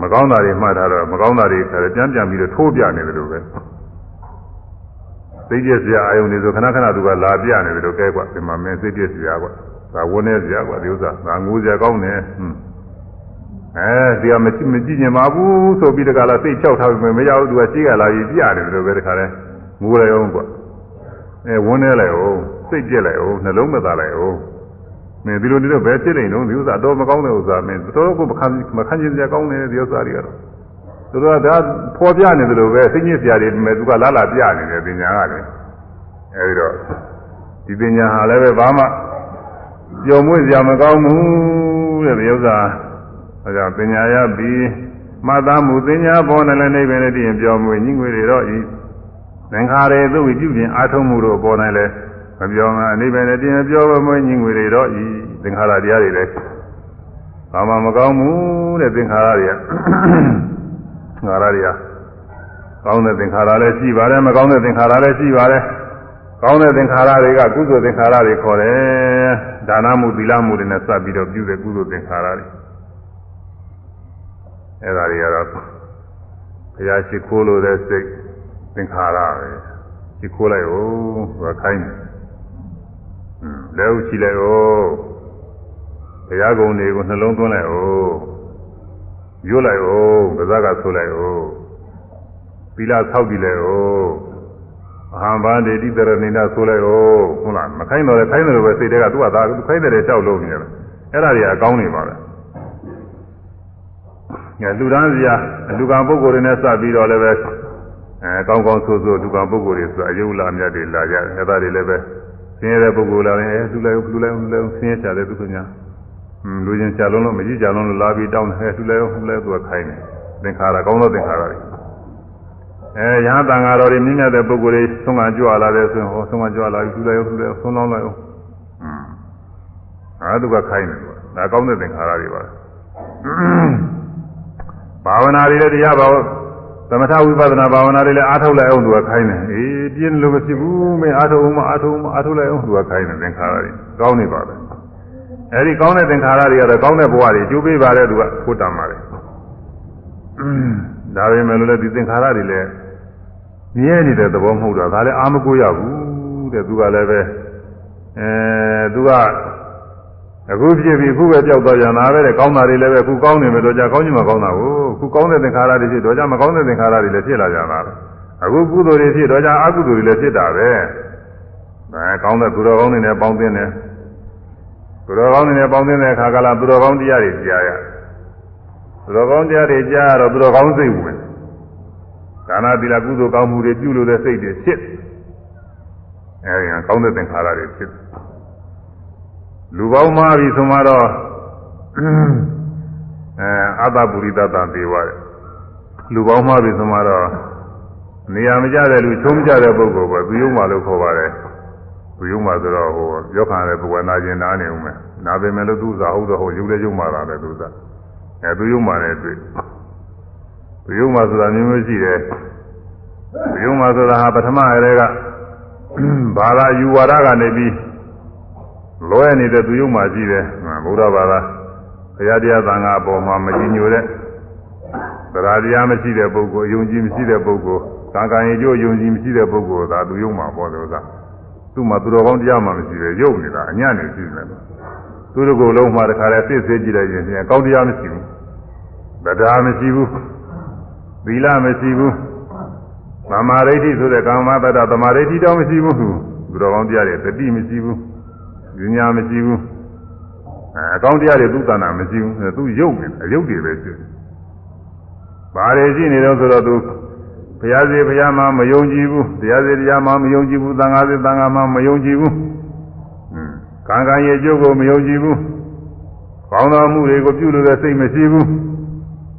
မကောင်းတာတွေမှတ်ထားတော့မကောင်းတာတွေခါပြန်ပြန်ပြီးတော့ထိုးပြနေတယ်လို့ပဲ စိတ်ပြည့်စရာအာယုန်တွေဆိုခဏခဏသူကလာပြနေတယ်လို့ကဲကွာဒီမှာမင်းစိတ်ပြည့်စရာကွာဒါဝန်းနေစရာကွာဒီဥစ္စာဒါငိုစရာကောင်းတယ်ဟွန်းအဲဒီကမကြည့်မကြည့်ညင်ပါဘူးဆိုပြီးတကလားစိတ်ချောက်ထားပြီးမရဘူးသူကရှိကလာပြီးပြတယ်လို့ပဲတခါလဲငိုလိုက်အောင်ကွာအဲဝန်းနေလိုက်အောင်စိတ်ပြည့်လိုက်အောင်နှလုံးမသားလိုက်အောင်မင်းဒီလိုနေတော့ဘယ်ဖြစ်နေတော့ဒီဥစ္စာတော့မကောင်းတဲ့ဥစ္စာမင်းတော်ကိုမခံမခံကျင်စရာကောင်းတယ်ဒီဥစ္စာတွေကတော့ သူတို့ကဒါဖော်ပြနေတယ်လို့ပဲသိညစ်စရာတွေမဲ့သူကလာလာပြနေတယ်ပညာကလည်းအဲဒီတော့ဒီပညာဟာလည်းပဲဘာမှပျော်မွေ့စရာမကောင်းဘူးတဲ့ဒီဥစ္စာအဲကြောင့်ပညာရပြီးမှတ်သားမှုပညာပေါ်နေလည်းနေပဲနဲ့တည်ရင်ပျော်မွေ့ညှိငွေတွေတော့ဤသင်္ခါရရဲ့သူ့ဝိပြုပြင်အာထုံးမှုတို့ပေါ်နေလည်းမပြောမှအိဗယ်နဲ့တင်ပြောမွေးညင်ငွေတွေတော့ဤသင်္ခါရတရားတွေလည်းဘာမှမကောင်းဘူးတဲ့သင်္ခါရတွေက ငါရတွေကကောင်းတဲ့သင်္ခါရလည်းရှိပါတယ်မကောင်းတဲ့သင်္ခါရလည်းရှိပါတယ်ကောင်းတဲ့သင်္ခါရတွေကကုသိုလ်သင်္ခါရတွေခေါ်တယ်ဒါနမှုသီလမှုတွေနဲ့စပ်ပြီးတော့ပြုတဲ့ကုသိုလ်သင်္ခါရတွေအဲ့ဒါတွေကတော့ဘုရားရှိခိုးလို့တဲ့စိတ်သင်္ခါရပဲရှိခိုးလိုက်ဦးဟိုခိုင်းတယ်อืมလဲဥချီလိုက်ဦးဘုရားကုံတွေကိုနှလုံးသွင်းလိုက်ဦး ရွတ်လိုက်ဦးပါးစပ်ကဆိုလိုက်ဦးသီလဆောက်ကြည့်လိုက်ဦးအဟံဘာဒေတိတရဏိနာဆိုလိုက်ဦးဟုတ်လားမခိုင်းတော့လေခိုင်းတယ်လို့ပဲစိတ်တွေကသူကသာသူခိုင်းတယ်လေတောက်လို့နေတယ်အဲ့ဒါတွေအကောင်းနေပါပဲငါလူတန်းစရာလူကံပုဂ္ဂိုလ်တွေနဲ့စပြီးတော့လည်းပဲအဲကောင်းကောင်းဆိုးဆိုးလူကံပုဂ္ဂိုလ်တွေဆိုအယုလာမြတ်တွေလာကြတယ်အဲ့ဒါတွေလည်းပဲဆင်းရဲတဲ့ပုဂ္ဂိုလ်လာရင်အဲလူလိုက်လူလိုက်လူလိုက်ဆင်းရဲချတယ်သူကညာอืม လူချင်းချလုံးလို့မကြည့်ကြလုံးလို့လာပြီးတောင်းတယ်လူလိုက်လူလိုက်သူကခိုင်းတယ်သင်္ခါရကောင်းသောသင်္ခါရတွေအဲရဟန်းတန်ဃာတော်တွေမြင့်မြတ်တဲ့ပုဂ္ဂိုလ်တွေဆုံးကကြွလာတဲ့ဆိုရင်ဟောဆုံးကကြွလာပြီးလူလိုက်လူလိုက်ဆုံးလောင်းလိုက်အောင်อืมအဲသူကခိုင်းတယ်သူကဒါကောင်းတဲ့သင်္ခါရတွေပါဘာဝနာတွေလည်းတရားပါသမထဝိပဿနာဘာဝနာတွေလည်းအားထုတ်လိုက်အောင်သူကခိုင်းတယ်အေးပြင်းလို့မရှိဘူးမင်းအားထုတ်အောင်မအားထုတ်အောင်မအားထုတ်လိုက်အောင်သူကခိုင်းတယ်သင်္ခါရတွေကောင်းနေပါပဲ အဲဒီကောင်းတဲ့သင်္ခါရတွေကတော့ကောင်းတဲ့ဘဝတွေကျိုးပေးပါတဲ့သူကကိုတံပါတယ်ဒါပေမဲ့လို့လည်းဒီသင်္ခါရတွေလည်းမြဲနေတဲ့သဘောမဟုတ်တော့ဒါလည်းအာမကိုရဘူးတဲ့သူကလည်းပဲအဲသူကအခုဖြစ်ပြီးအခုပဲကြောက်သွားကြတာပဲတဲ့ကောင်းတာတွေလည်းပဲအခုကောင်းနေမယ်တော့ကြကောင်းချင်မှကောင်းတာကိုအခုကောင်းတဲ့သင်္ခါရတွေဖြစ်တော့ကြမကောင်းတဲ့သင်္ခါရတွေလည်းဖြစ်လာကြတာပဲအခုကုသိုလ်တွေဖြစ်တော့ကြအကုသိုလ်တွေလည်းဖြစ်တာပဲအဲကောင်းတဲ့သူတော်ကောင်းတွေနဲ့ပေါင်းသင်းတယ် သူတော်ကောင်းတွေနဲ့ပေါင်းသင်းတဲ့အခါကလာသူတော်ကောင်းတရားတွေကြားရသူတော်ကောင်းတရားတွေကြားရတော့သူတော်ကောင်းစိတ်ဝင်ဒါနသီလကုသိုလ်ကောင်းမှုတွေပြုလို့တဲ့စိတ်တွေဖြစ်အဲဒီကကောင်းတဲ့သင်္ခါရတွေဖြစ်လူပေါင်းမာပြီဆိုမှတော့အဲအတ္တပုရိသတ္တသေဝတဲ့လူပေါင်းမာပြီဆိုမှတော့နေရာမကျတဲ့လူချုံးကြတဲ့ပုဂ္ဂိုလ်ပဲသူယုံမှလို့ခေါ်ပါတယ် သူယုံမှဆိုတော့ဟိုရောက်ခံတဲ့ပုဂ္ဂိုလ်နာကျင်နားနေဦးမယ်နာပေမဲ့လို့သူစားဟုတ်တော့ဟိုယူတဲ့ယုံမှလာတယ်သူစားအဲသူယုံမှလည်းတွေ့သူယုံမှဆိုတာမျိုးမျိုးရှိတယ်သူယုံမှဆိုတာဟာပထမအရေကဘာသာယူဝါဒကနေပြီးလွဲနေတဲ့သူယုံမှရှိတယ်ဘုရားဘာသာဘုရားတရားသံဃာအပေါ်မှာမကြည်ညိုတဲ့တရားတရားမရှိတဲ့ပုဂ္ဂိုလ်ယုံကြည်မရှိတဲ့ပုဂ္ဂိုလ်သံဃာရင်ကျိုးယုံကြည်မရှိတဲ့ပုဂ္ဂိုလ်သာသူယုံမှပေါ်တယ်ဥစ္စာ သူ့မှာသူတော်ကောင်းတရားမှမရှိပဲယုံနေတာအညံ့နေရှိတယ်သူတို့ကိုယ်လုံးမှာတခါတည်းသိစေကြည့်လိုက်ရင်ပြန်ကောင်းတရားမရှိဘူးတရားမရှိဘူးသီလမရှိဘူးသမာဓိဋ္ဌိဆိုတဲ့ကာမတတ္တသမာဓိဋ္ဌိတော့မရှိဘူးသူတော်ကောင်းတရားတွေတတိမရှိဘူးဉာဏ်မရှိဘူးအဲအကောင်းတရားတွေသူ့တဏ္ဍာမရှိဘူးသူရုပ်နေအယုတ်တွေပဲရှိတယ်ဘာတွေရှိနေတော့ဆိုတော့သူ ဘုရားစီဘုရားမှမယုံကြည်ဘူးတရားစီတရားမှမယုံကြည်ဘူးသံဃာစီသံဃာမှမယုံကြည်ဘူးကံကံရဲ့အကျိုးကိုမယုံကြည်ဘူးကောင်းသောမှုတွေကိုပြုလို့တဲ့စိတ်မရှိဘူး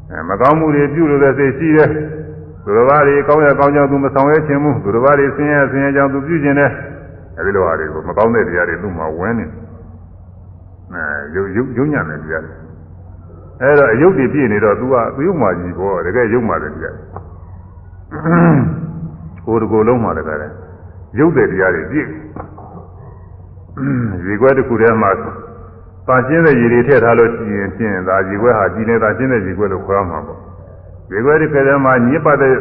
အဲမကောင်းမှုတွေပြုလို့တဲ့စိတ်ရှိတယ်သူတော်ဘာတွေကောင်းရကောင်းကြောင်းသူမဆောင်ရဲခြင်းဘူးသူတော်ဘာတွေဆင်းရဲဆင်းရဲကြောင်းသူပြုခြင်းတယ်အဲဒီလိုဟာတွေကိုမကောင်းတဲ့တရားတွေသူ့မှာဝင်နေအဲရုပ်ရုပ်ရုပ်ညံ့တဲ့တရားတွေအဲတော့အယုတ်တွေပြည့်နေတော့ तू ကသူ့ရုပ်မှာကြီးပေါ်တကယ်ရုပ်မှာတယ်တရား ကိုယ်တကိုယ်လုံးမှာတကယ်ရုပ်တဲ့တရားတွေပြည့်ရေခွဲတစ်ခုထဲမှာပါရှင်းတဲ့ရေတွေထည့်ထားလို့ရှိရင်ဖြင့်ဒါရေခွဲဟာကြီးနေတာရှင်းတဲ့ရေခွဲလို့ခေါ်မှာပေါ့ရေခွဲတစ်ခါထဲမှာညစ်ပတ်တဲ့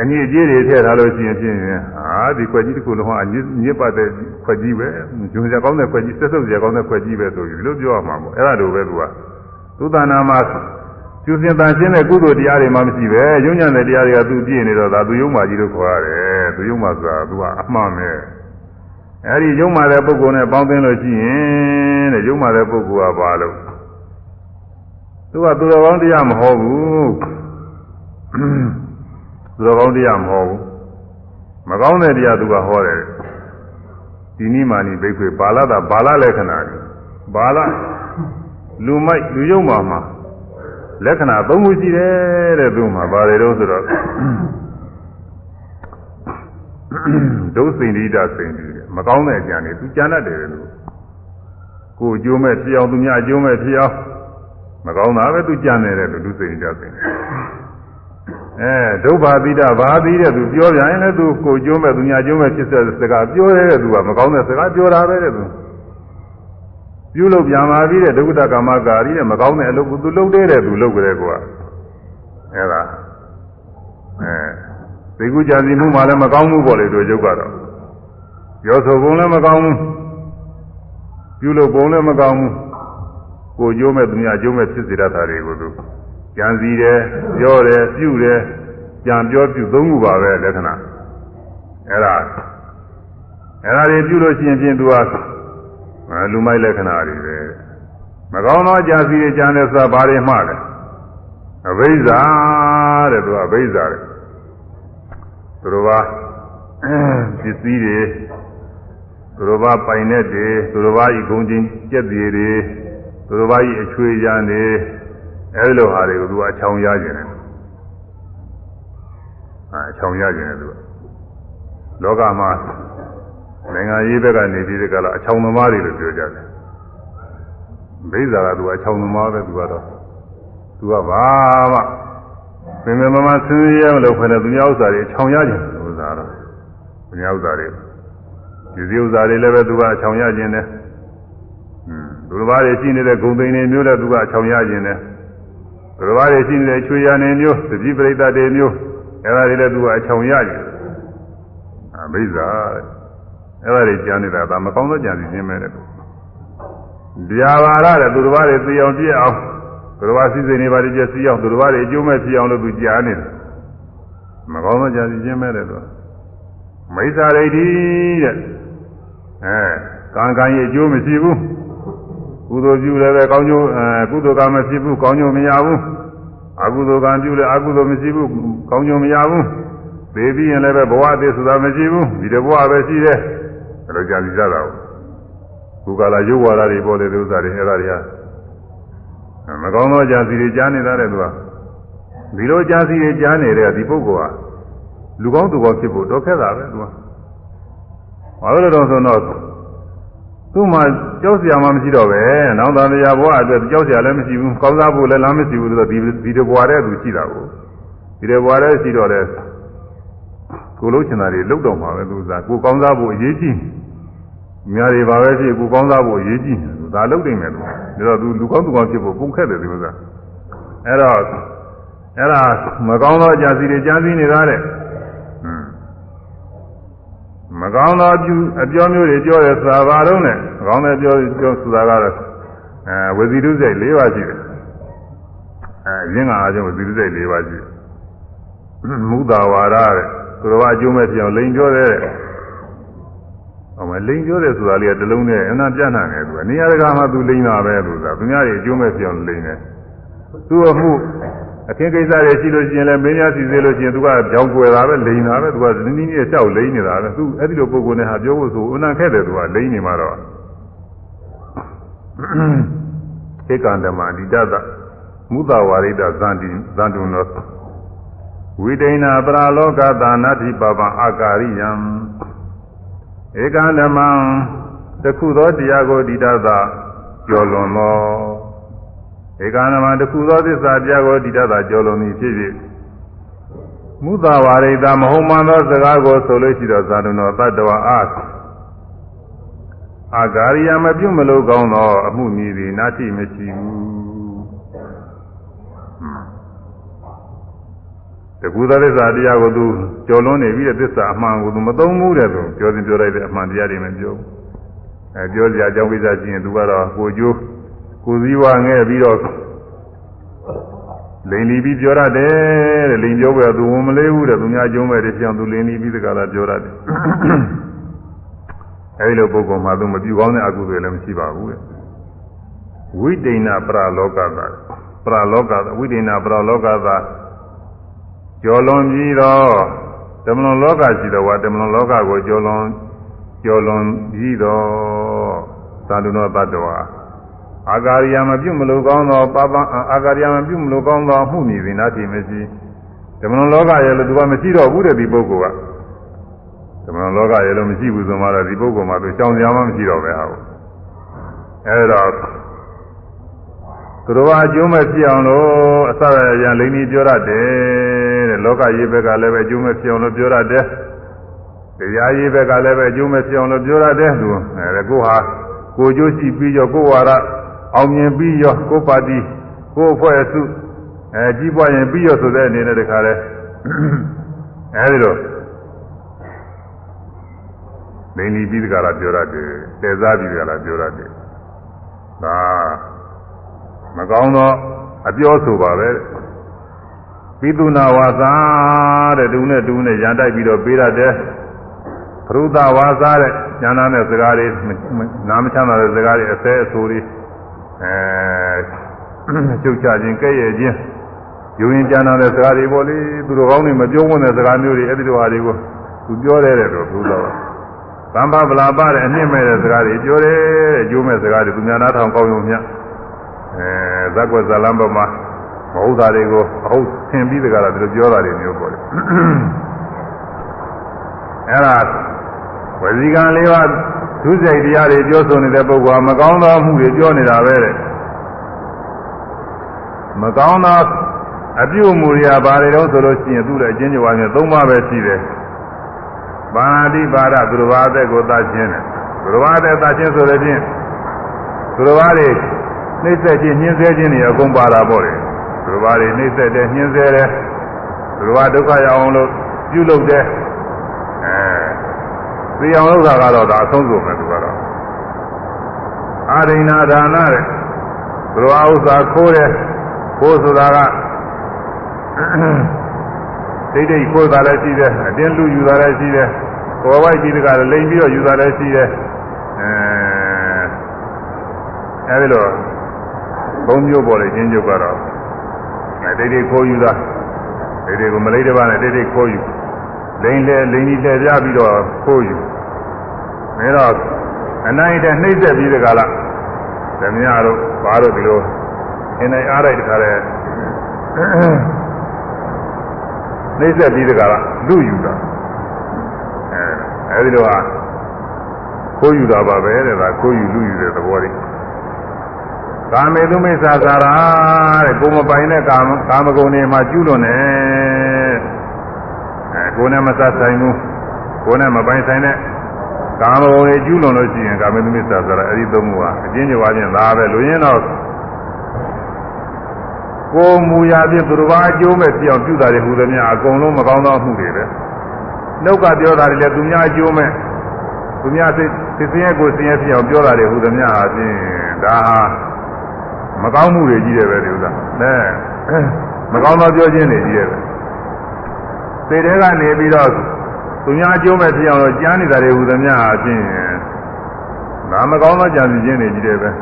အညစ်အကြေးတွေထည့်ထားလို့ရှိရင်ဖြင့်ဟာဒီခွက်ကြီးတစ်ခုလုံးဟာညစ်ညစ်ပတ်တဲ့ခွက်ကြီးပဲဂျုံစရာကောင်းတဲ့ခွက်ကြီးဆက်ဆုပ်စရာကောင်းတဲ့ခွက်ကြီးပဲဆိုပြီးဒီလိုပြောရမှာပေါ့အဲ့ဒါလိုပဲသူကသူတဏ္ဍာမှာ ကျူစင်တန်ရှင်းတဲ့ကုသိုလ်တရားတွေမှမရှိပဲယုံညံ့တဲ့တရားတွေကသူပြည့်နေတော့ဒါသူယုံမှကြီးလို့ခေါ်ရတယ်သူယုံမှဆိုတာသူကအမှန်ပဲအဲ့ဒီယုံမှတဲ့ပုဂ္ဂိုလ်နဲ့ပေါင်းသင်းလို့ရှိရင်တဲ့ယုံမှတဲ့ပုဂ္ဂိုလ်ကဘာလို့သူကသူတော်ကောင်းတရားမဟုတ်ဘူးသူတော်ကောင်းတရားမဟုတ်ဘူးမကောင်းတဲ့တရားသူကဟောတယ်ဒီနိမာနိဘိက္ခွေဘာလတာဘာလလက္ခဏာဘာလလူမိုက်လူယုံမှာမှာ လက္ခဏာသုံးခုရှိတယ်တဲ့သူမှာပါတယ်တော့ဆိုတော့ဒုစိန္ဒိတစိန္ဒိမကောင်းတဲ့အကြံတွေသူကြံတတ်တယ်လို့ကိုယ်အကျိုးမဲ့ဖြစ်အောင်သူများအကျိုးမဲ့ဖြစ်အောင်မကောင်းတာပဲသူကြံနေတဲ့သူလူစိတ်ကြစိတ်အဲဒုဗ္ဗာတိတဘာတိတဲ့သူပြောပြန်ရင်လည်းသူကိုယ်အကျိုးမဲ့သူများအကျိုးမဲ့ဖြစ်တဲ့စကားပြောတဲ့သူကမကောင်းတဲ့စကားပြောတာပဲတဲ့သူ ပြုလုပ်ပြန်ပါပြီတဲ့ဒုက္ခတကာမကာရီတဲ့မကောင်းတဲ့အလုပ်ကိုသူလုပ်တဲ့တဲ့သူလုပ်ကြတဲ့ကွာအဲဒါအဲသိကုကြစီမှုမှလည်းမကောင်းဘူးပေါ့လေတို့ရုပ်ကတော့ပြောဆိုပုံလည်းမကောင်းဘူးပြုလုပ်ပုံလည်းမကောင်းဘူးကိုကျိုးမဲ့သူများကျိုးမဲ့ဖြစ်စေတတ်တာတွေကိုသူကြံစီတယ်ပြောတယ်ပြုတယ်ကြံပြောပြုသုံးခုပါပဲလက္ခဏာအဲ့ဒါအဲ့ဒါတွေပြုလို့ရှိရင်ဖြင့်သူက လူမိုက်လက္ခဏာတွေပဲမကောင်းသောကြံစီတွေကြံတယ်ဆိုတာဘာတွေမှလဲအဘိဇ္ဇာတဲ့သူကအဘိဇ္ဇာတဲ့သူတို့ကပစ္စည်းတွေသူတော်ဘာပိုင်တဲ့တွေသူတော်ဘာဤဂုံချင်းကြက်တွေတွေသူတော်ဘာဤအချွေရန်တွေအဲဒီလိုဟာတွေကိုသူကအချောင်ရခြင်းတယ်အဲအချောင်ရခြင်းတယ်သူကလောကမှာ နိုင်ငံရေးဘက်ကနေပြီးဒီကလာအချောင်သမားတွေလို့ပြောကြတယ်ဘိဇာကသူကအချောင်သမားပဲသူကတော့သူကဘာမှပင်ပင်မမဆင်းရဲမလို့ခွဲတဲ့သူများဥစ္စာတွေအချောင်ရခြင်းဥစ္စာတော့သူများဥစ္စာတွေဒီစည်းဥစ္စာတွေလည်းပဲသူကအချောင်ရခြင်းတယ်။อืมသူတစ်ပါးတွေရှိနေတဲ့ဂုံသိန်းတွေမျိုးလည်းသူကအချောင်ရခြင်းတယ်။သူတစ်ပါးတွေရှိနေတဲ့ချွေရနေမျိုးသတိပရိသတ်တွေမျိုးအဲဒါတွေလည်းသူကအချောင်ရခြင်း။အမိစ္ဆာ အဲဒါတွေကြံနေတာဒါမကောင်းသောကြံစီခြင်းပဲတဲ့။တရားဘာရတဲ့သူတစ်ပါးတွေသိအောင်ပြည့်အောင်သူတစ်ပါးစီစဉ်နေပါလိမ့်ကျစီအောင်သူတစ်ပါးတွေအကျိုးမဲ့ဖြစ်အောင်လို့သူကြားနေတယ်။မကောင်းသောကြံစီခြင်းပဲတဲ့သူ။မိစ္ဆာဒိဋ္ဌိတဲ့အဲကံကံရဲ့အကျိုးမရှိဘူးကုသိုလ်ပြုလည်းပဲကောင်းကျိုးအဲကုသိုလ်ကံမရှိဘူးကောင်းကျိုးမရဘူးအကုသိုလ်ကံပြုလည်းအကုသိုလ်မရှိဘူးကောင်းကျိုးမရဘူး သေပြီးရင်လည်းပဲဘဝအသေးဆိုတာမရှိဘူးဒီတဘဝပဲရှိတယ်ဘယ်လိုကြာစီကြတာကုကလာရုပ်ဝါဒတွေပေါ်တဲ့ဥစ္စာတွေအဲ့ဒါတွေကမကောင်းသောကြာစီတွေကြားနေတာတဲ့သူကဒီလိုကြာစီတွေကြားနေတဲ့ဒီပုဂ္ဂိုလ်ဟာလူကောင်းသူကောင်းဖြစ်ဖို့တော့ခက်တာပဲသူကဘာလို့လဲတော့ဆိုတော့သူ့မှာကြောက်စရာမှမရှိတော့ပဲ။နောက်သားတရားဘဝအတွက်ကြောက်စရာလည်းမရှိဘူး။ကောင်းစားဖို့လည်းလမ်းမရှိဘူးဆိုတော့ဒီဒီတဘဝတည်းသူရှိတာကိုဒီတဘဝတည်းရှိတော့လေ ကိုလုံးချင်တာတွေလုတ်တော့မှာပဲသူစားကိုကောင်းစားဖို့အရေးကြီး။များတွေပါပဲဖြစ်ကိုကောင်းစားဖို့အရေးကြီး။ဒါလုတ်နိုင်မယ်သူ။ဒါတော့သူလူကောင်းသူကောင်းဖြစ်ဖို့ပုံခက်တယ်ဒီဥစ္စာ။အဲ့တော့အဲ့ဒါမကောင်းသောအကြစီတွေကြားသိနေတာတဲ့။မကောင်းသောအပြုအပြောမျိုးတွေပြောတယ်ဆိုတာဘာတော့လဲမကောင်းတဲ့ပြောပြောဆိုတာကတော့အဲဝစီတုစိတ်၄ပါးရှိတယ်အဲရင်းကအကျုံးဝစီတုစိတ်၄ပါးရှိတယ်မုဒ္ဒဝါဒတဲ့ သူတော်ကအကျိုးမဲ့ပြောင်းလိန်ပြောတဲ့ဟောမလိန်ပြောတယ်ဆိုတာလေးကတလုံးနဲ့အနာပြန့်နှံ့တယ်သူကနေရာတကာမှာသူလိန်တာပဲလို့ဆိုတာသူများတွေအကျိုးမဲ့ပြောင်းလိန်တယ်သူ့အမှုအခင်းကိစ္စတွေရှိလို့ရှိရင်လည်းမင်းများစီစေလို့ရှိရင်သူကကြောင်ကွယ်တာပဲလိန်တာပဲသူကနင်းနည်းနဲ့လျှောက်လိန်နေတာပဲသူအဲ့ဒီလိုပုံကိုယ်နဲ့ဟာပြောဖို့ဆိုအနံခက်တယ်သူကလိန်နေမှာတော့ဧကန္တမအဓိတတမုသဝါရိတဇန္တိဇန္တုနော ဝိဒိဏပရာလောကသာနာတိပပံအာကာရိယံဧကန္တမံတခုသောတရားကိုအဓိတတကျော်လွန်သောဧကနာမတခုသောသစ္စာတရားကိုတည်တတ်တာကြောလုံးသည်ဖြစ်ဖြစ်မုသဝါရိတာမဟုတ်မှန်သောစကားကိုဆိုလို့ရှိတော့ဇာတုနောတတ္တဝါအာအာဂါရိယမပြုမလို့ကောင်းသောအမှုမည်သည်နာတိမရှိဘူး တကူသောသစ္စာတရားကိုသူကြော်လွန်နေပြီးတဲ့သစ္စာအမှန်ကိုသူမသုံးဘူးတဲ့သူပြောစဉ်ပြောလိုက်တဲ့အမှန်တရားတွေမပြောဘူးအဲပြောစရာအကြောင်းကိစ္စရှိရင်သူကတော့ကိုကျိုးကိုစည်းဝါငဲ့ပြီးတော့လိန်လီပြီးပြောရတယ်တဲ့လိန်ပြောပဲသူဝင်မလေးဘူးတဲ့သူများကျုံးမဲ့တဲ့ပြောင်းသူလိန်လီပြီးတကလားပြောရတယ်အဲဒီလိုပုဂ္ဂိုလ်မှာသူမပြူကောင်းတဲ့အကုသိုလ်လည်းမရှိပါဘူးတဲ့ဝိတိဏပရလောကသာပရလောကသာဝိတိဏပရလောကသာ ကျော်လွန်ပြီးတော့တမလွန်လောကရှိတော်ဝါတမလွန်လောကကိုကျော်လွန်ကျော်လွန်ပြီးတော့သာဓုနောတတ္တဝါအာဂါရိယမပြုမလို့ကောင်းသောပပအာဂါရိယမပြုမလို့ကောင်းသောမှုမည်သည်နာတိမရှိဓမ္မလောကရဲ့လို့သူကမရှိတော့ဘူးတဲ့ဒီပုဂ္ဂိုလ်ကဓမ္မလောကရဲ့လို့မရှိဘူးဆိုမှတော့ဒီပုဂ္ဂိုလ်မှာသူကြောင်ကြမ်းမှမရှိတော့ပဲဟာအဲအဲဒါ သူတော်ကအကျိုးမဲ့ဖြစ်အောင်လို့အစရရလိမ့်ကြီးပြောရတယ်တဲ့လောကကြီးဘက်ကလည်းပဲအကျိုးမဲ့ဖြစ်အောင်လို့ပြောရတယ်တရားရေးဘက်ကလည်းပဲအကျိုးမဲ့ဖြစ်အောင်လို့ပြောရတယ်သူအဲကိုဟာကိုကျိုးရှိပြီးရောကိုဝါရအောင်မြင်ပြီးရောကိုပါတိကိုအဖွဲ့အစုအဲကြီးပွားရင်ပြီးရောဆိုတဲ့အနေနဲ့တခါလဲအဲဒီလိုလိမ့်ကြီးပြီးတခါလာပြောရတယ်တဲစားပြီးတခါလာပြောရတယ်ဒါ မကောင်းတော့အပြောဆိုပါပဲပိသုနာဝါစာတဲ့တူနဲ့တူနဲ့ရန်တိုက်ပြီးတော့ပေးရတယ်ပရုသဝါစာတဲ့ဉာဏ်နဲ့စကားတွေနားမချမ်းသာတဲ့စကားတွေအစဲအဆိုတွေအဲချုပ်ချခြင်းကဲ့ရဲ့ခြင်းယူရင်ကြံတဲ့စကားတွေပေါ့လေသူတို့ကောင်းနေမပြောဝင်တဲ့စကားမျိုးတွေအဲ့ဒီလိုဟာတွေကိုသူပြောတယ်တဲ့တော့ဘုရားဗမ္ဗဗလာပတဲ့အနှိမ့်မဲ့တဲ့စကားတွေပြောတယ်အကျိုးမဲ့စကားတွေသူများနားထောင်ကောင်းရုံမျှ အဲဇက်ကွက်ဇလံဘမှာမဟုတ်တာတွေကိုအဟုတ်သင်ပြီးတကလားသူတို့ပြောတာတွေမျိုးပေါ့လေအဲ့ဒါဝစီကံလေးပါဒုစိတ်တရားတွေပြောဆိုနေတဲ့ပုဂ္ဂိုလ်ကမကောင်းသောမှုတွေပြောနေတာပဲတဲ့မကောင်းသောအပြုအမူတွေကဘာတွေတော့ဆိုလို့ရှိရင်သူ့ရဲ့အချင်းချင်းဝါမျိုးသုံးပါးပဲရှိတယ်ပါဠိပါဒသူတော်ဘာသက်ကိုသတ်ခြင်းတယ်သူတော်ဘာသက်သတ်ခြင်းဆိုတဲ့ဖြင့်သူတော်ဘာတွေ နှိမ့်ဆက်ခြင်းညှင်းဆဲခြင်းတွေအကုန်ပါတာပေါ့လေသူတော်ဘာတွေနှိမ့်ဆက်တယ်ညှင်းဆဲတယ်သူတော်ဘာဒုက္ခရောက်အောင်လို့ပြုလုပ်တယ်အဲသိအောင်လုပ်တာကတော့ဒါအဆုံးစုံပဲသူကတော့အာရိဏဒါနတဲ့သူတော်ဘာဥစ္စာခိုးတယ်ခိုးဆိုတာကဒိတ်ဒိတ်ခိုးတာလည်းရှိတယ်အတင်းလူယူတာလည်းရှိတယ်ကိုယ်ဝိုက်ကြီးတကလည်းလိမ်ပြီးတော့ယူတာလည်းရှိတယ်အဲအဲဒီလို ဘုံမျိုးပေါ်လေချင်းကျုပ်ကတော့အဲဒိတ်ဒိတ်ခိုးယူတာဒိတ်ဒိတ်ကိုမလေးတစ်ပါးနဲ့ဒိတ်ဒိတ်ခိုးယူလိမ်လေလိမ်ကြီးလှည့်ပြပြီးတော့ခိုးယူအဲတော့အနိုင်တဲ့နှိမ့်ဆက်ပြီးတကလားဓမြတို့ဘာတို့ဒီလိုအင်းနိုင်အားလိုက်တခါလဲနှိမ့်ဆက်ပြီးတကလားလူယူတာအဲအဲဒီလိုဟာခိုးယူတာပါပဲတဲ့ဒါခိုးယူလူယူတဲ့သဘောလေး ကာမေသူမိစ္ဆာသာရာတဲ့ကိုမပိုင်တဲ့ကာမကာမဂုဏ်တွေမှာကျူးလွန်တယ်အဲကိုနဲ့မဆက်ဆိုင်ဘူးကိုနဲ့မပိုင်ဆိုင်တဲ့ကာမဂုဏ်တွေကျူးလွန်လို့ရှိရင်ကာမေသူမိစ္ဆာသာရာအဲဒီသုံးခုဟာအကျဉ်းချုပ်ပါချင်းဒါပဲလူရင်းတော့ကိုမူရာဖြင့်သူတစ်ပါးအကျိုးမဲ့ပြောင်းပြုတာတွေဟူသည်များအကုန်လုံးမကောင်းသောမှုတွေပဲနှုတ်ကပြောတာတွေလည်းသူများအကျိုးမဲ့သူများသိသိစင်းရဲ့ကိုစင်းရဲ့ပြောင်းပြောတာတွေဟူသည်များအပြင်ဒါဟာ မကောင်းမှုတွေကြီးတယ်ပဲဒီဥစ္စာနဲမကောင်းသောပြောခြင်းတွေကြီးတယ်ပဲစိတ်ထဲကနေပြီးတော့သူများအကျိုးမဲ့ဖြစ်အောင်လို့ကြားနေတာတွေဟူသည်များအပြင်ဒါမကောင်းသောကြံစည်ခြင်းတွေကြီးတယ်ပဲဘယ်